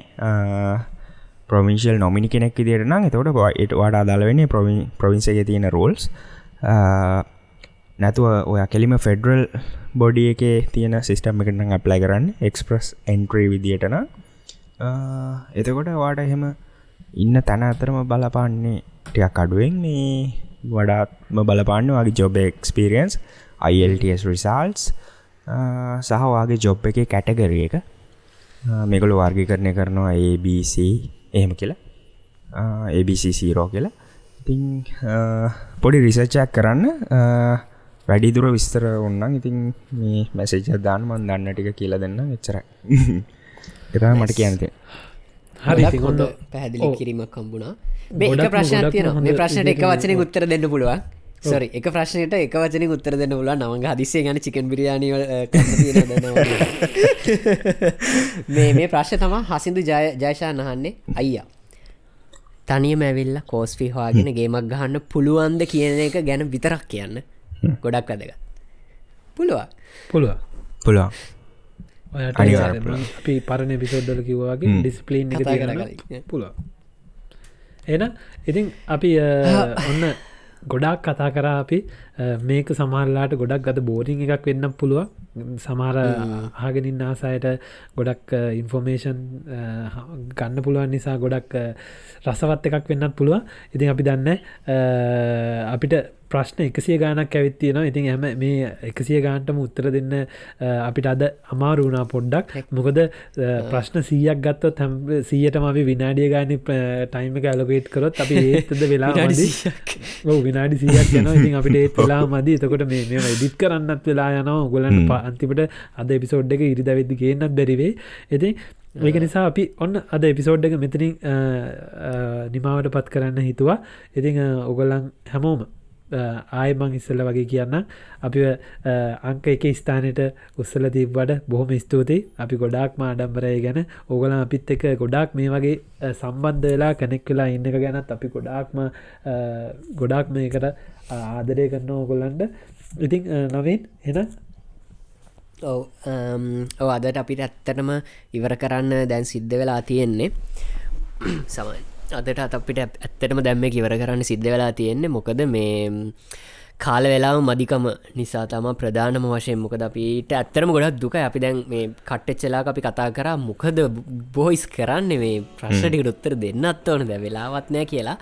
ප්‍රවිංශල් නොමිනි කෙනෙක් දිට නම්. එතකොට ට වඩා දාලවෙන්නේ ප්‍රවින්ස එක තියෙන රෝල්ස් නැතුව ඔය කෙලිම ෆෙඩරල් බොඩි එක තියෙන සිිස්ටම් එකටන අප්ලයි කරන්න එක්ස්ප්‍රස් එන්ට්‍රී විදිටන එතකොට වාට එහෙම ඉන්න තැන අතරම බලපාන්නේ ටියක් අඩුවෙන් මේ වඩාත්ම බලපාන්න වගේ ජොබ එක්ස්පිරියන්ස් ILTS රිසාල්ස් සහවාගේ ජොබ් එක කැටගරිය එක. මේකළු වර්ගි කරණය කරනවා ABC එහෙම කියලා. ABCසීරෝ කියලා. ඉතිං පොඩි රිසර්චයක් කරන්න. වැඩිදුර විස්තර ඔන්නන් ඉතින් මේ මැසේජ දානමන් දන්න ටික කියලා දෙන්න එච්චර එතා මට කියන්ත හරි හොඳ පැහැදිලි කිරීමක් කම්බුණා මේ ප්‍රශ්න තියන මේ ප්‍රශ්නයට එක වචන උත්තර දෙන්න පුළුවන් සොරි එක ප්‍රශ්නයට එක වචන උත්තර දෙන්න පුල නවඟ හදිස්සේ ගන චිකන් බිරියානි මේ මේ ප්‍රශ්න තමා හසිදු ජයශා නහන්නේ අයියා. තනියම ඇවිල්ල කෝස්ෆි හවාගෙන ගේමක් ගහන්න පුළුවන්ද කියන එක ගැන විතරක් කියන්න ගොඩක් වැදක පුළුව? පුළුව. පුළුවන් අපි පරණ පිසෝඩ්ඩල කිවවාගේ ඩිස්පලීන් පුළුව. එන ඉතින් අපි ඔන්න ගොඩක් කතා කරා අපි. මේක සමහරලාට ගොඩක් ගත බෝරිං එකක් වෙන්න පුළුව. සමහර ආගෙනින් ආසායට ගොඩක් ඉන්ෆෝමේෂන් ගන්න පුළුවන් නිසා ගොඩක් රසවත් එකක් වෙන්නත් පුළුව. ඉතින් අපි දන්න අපිට ප්‍රශ්න එකසිය ගානක් ඇවිත්තියෙන ඉතින් හැම මේ එකසිය ගාන්ටම උත්තර දෙන්න අපිට අද අමාරුණා පොඩ්ඩක්. මොකද ප්‍රශ්න සීයක් ගත්තොත් හැම සීයටම අපි විනාඩිය ගාන ටයිම එක ඇලොකේට් කරොත් අපි ඒතද වෙලා විනාඩි සියක්. යන ඉතින් අපිට ඒත් වෙලා මදී. එතකොට මේ ඉදිත් කරන්නත් වෙලා යනවා. ගොලන් අන්තිමට අද එපිසෝඩ් එක ඉරිද වෙද්දි ගේන්නත් බැරිවේ ඉතින් ඒක නිසා අපි ඔන්න අද එපිසෝඩ් එක මෙතනින් නිමාවට පත් කරන්න හිතුවා. ඉතිං ඔගොල්ලන් හැමෝම ආයමං ඉස්සල්ල වගේ කියන්න අපි අංක එක ස්ථානයට උත්සල තිබ්බට බොහොම ස්තුතියි. අපි ගොඩාක්ම අඩම්බරය ගැන. ඕගල අපිත් එක ගොඩාක් මේ වගේ සම්බන්ධ වෙලා කැනෙක් වෙලා ඉන්න එක ගැනත් අපි ගොඩාක්ම ගොඩාක් මේකට ආදරය කරන්න ඕගොල්ලන්ට. ඉතිං නවෙන් එන ඔව ඔව අදට අපිට ඇත්තටම ඉවර කරන්න දැන් සිද්ධ වෙලා තියෙන්නේ. සමයි. අදට අපිට ඇත්තටම දැම්ම කිවර කරන්න සිද්ධ වෙලා තියෙන්නේ මොකද මේ කාල වෙලාව මදිකම නිසා තම ප්‍රධානම වශයෙන් මොකද අපිට ඇත්තරම ගොඩක් දුක අපි දැන් මේ කට්ටෙච්චලා අපි කතා කර මොකද බෝයිස් කරන්න මේ ප්‍රශ්ටිකට උත්තර දෙන්නත් ඕන. ද වෙලාවත්නෑ කියලා.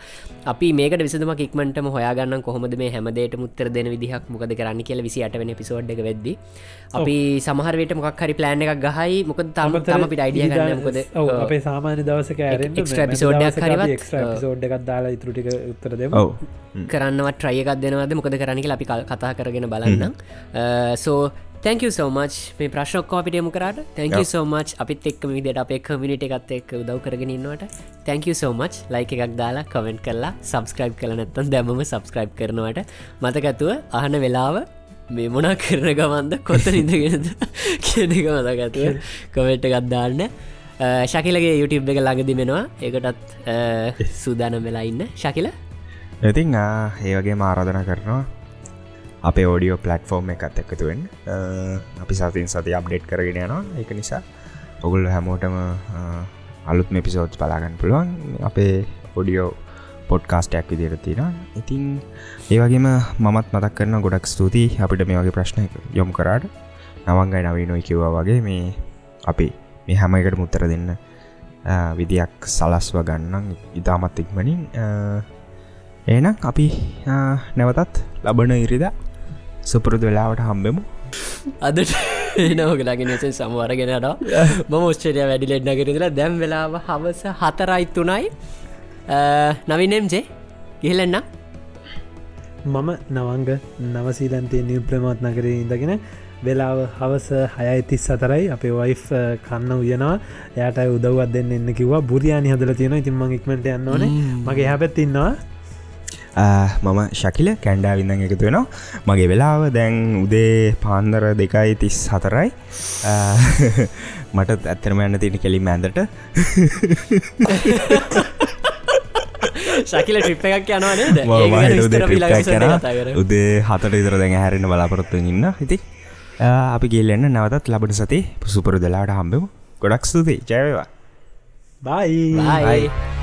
අපි මේකට විසදම ඉක්මටම හොයාගන්න කොහොමද මේ හැමදේට මුත්තර දෙන විදිහක් මොකද කරන්න කියල විසි අට වෙන පිසෝඩ් එක වෙද්දි. අපි සමහරවට මොක් හරි ප්ලෑන් එකක් ගහයි. මොකද තම තම පිට අයිඩිය ගන්න මොකද අපේ සාමාන්‍ය දවසක පිසෝඩ්ඩක් හරි පිසෝඩ් එකක් දාලා ඉතුරටික උත්තර දෙම. කරන්නවත් ට්‍රයකක් දෙනවද? මොකද කරන්නක අපි කතා කරගෙන බලන්න සෝ තැක සෝමච් මේ ප්‍රශ්ෝක්කෝ අපිටයමු කරට. තැක සෝමච් අපිත් එක් විදිට අපේ කමිනිට එකත් එක් උදව් කරගෙනන්නවට තැක සෝමච් ලයික එකක් දාලා කවෙන්ට් කරලා සබස්ක්‍රයිබ් කලනැත්තන් දැමම සබස්ක්‍රයිබ් කරනවට. මතකැතුව අහන වෙලාව මේ මොනා කරන ගමන්ද කොත නිදගෙනද කියන එක මතකැතුව කොවෙට් එකත් දාන්න. ශකිලගේ YouTube එක ළඟදිමෙනවා ඒකටත් සූදානම් වෙලා ඉන්න. ශකිල? ඉතින් ඒවගේ ආරාධන කරනවා අපේ ෝඩියෝ පලටෆෝර්ම් එකත් එක්කතුවෙන් අපි සතින් සති අප්ඩේට් කරගෙන යනවා. එක නිසා ඔගුල්ල හැමෝටම අලුත් මෙපිසෝඩ්ස් බලාගන්න පුළුවන්. අපේ ඔඩියෝ පොඩ්කාස්ටයක් විදිර තියෙන ඉතින් ඒවගේම මමත් මතක් කරන ගොඩක් ස්තුතියි අපිට මේ වගේ ප්‍රශ්න යොම් කරාට. නවංගයි නවී නොයි කිව්වා වගේ මේ අපි මේ හැම එකට මුත්තර දෙන්න විදියක් සලස්ව ගන්නම් ඉතාමත් ඉක්මනින්. ඒනම් අපි නැවතත් ලබන ඉරිදා සුපුරුදු වෙලාවට හම්බෙමු. අදට නෝගලාගෙන සමවරගෙනට මම ෝස්ට්‍රේලිය වැඩිලෙඩ්න කරලා දැම් වෙලාව හවස හතරයි තුනයි. නවිනෙම්ජේ ගිහිලෙන්න්න මම නවංග නවසීලන්තේ නිියප්‍රමත් නගර ඉඳගෙන වෙලාව හවස හයයි තිස් සතරයි අපේ වයිෆ් කන්න උයනවා. එයට උදවත් දෙන්න එන්න කිවා බුරියානි හදල තියෙන ඉතින්ම ඉක්මට යන්න ඕනේ. මගේ හැපැත්තින්නවා මම ශකිල කැන්ඩා විඳ එකතු වෙනවා. මගේ වෙලාව දැන් උදේ පාන්දර දෙකයි තිස් හතරයි මට ඇත්තරම යන්න තියෙන කෙලින් ඇන්දට ශකිල ට්‍රිප් එකක් යනවාන උදේ හතට ඉදර දැන් හැරෙන බලාපොරොත්තු ඉන්න හිති අපි ගෙල්ලන්න නවතත් ලබට සති සුපුරු දෙලාට හම්බෙමු. ගොඩක් ස්තුතියි. ජයවා බයි බයි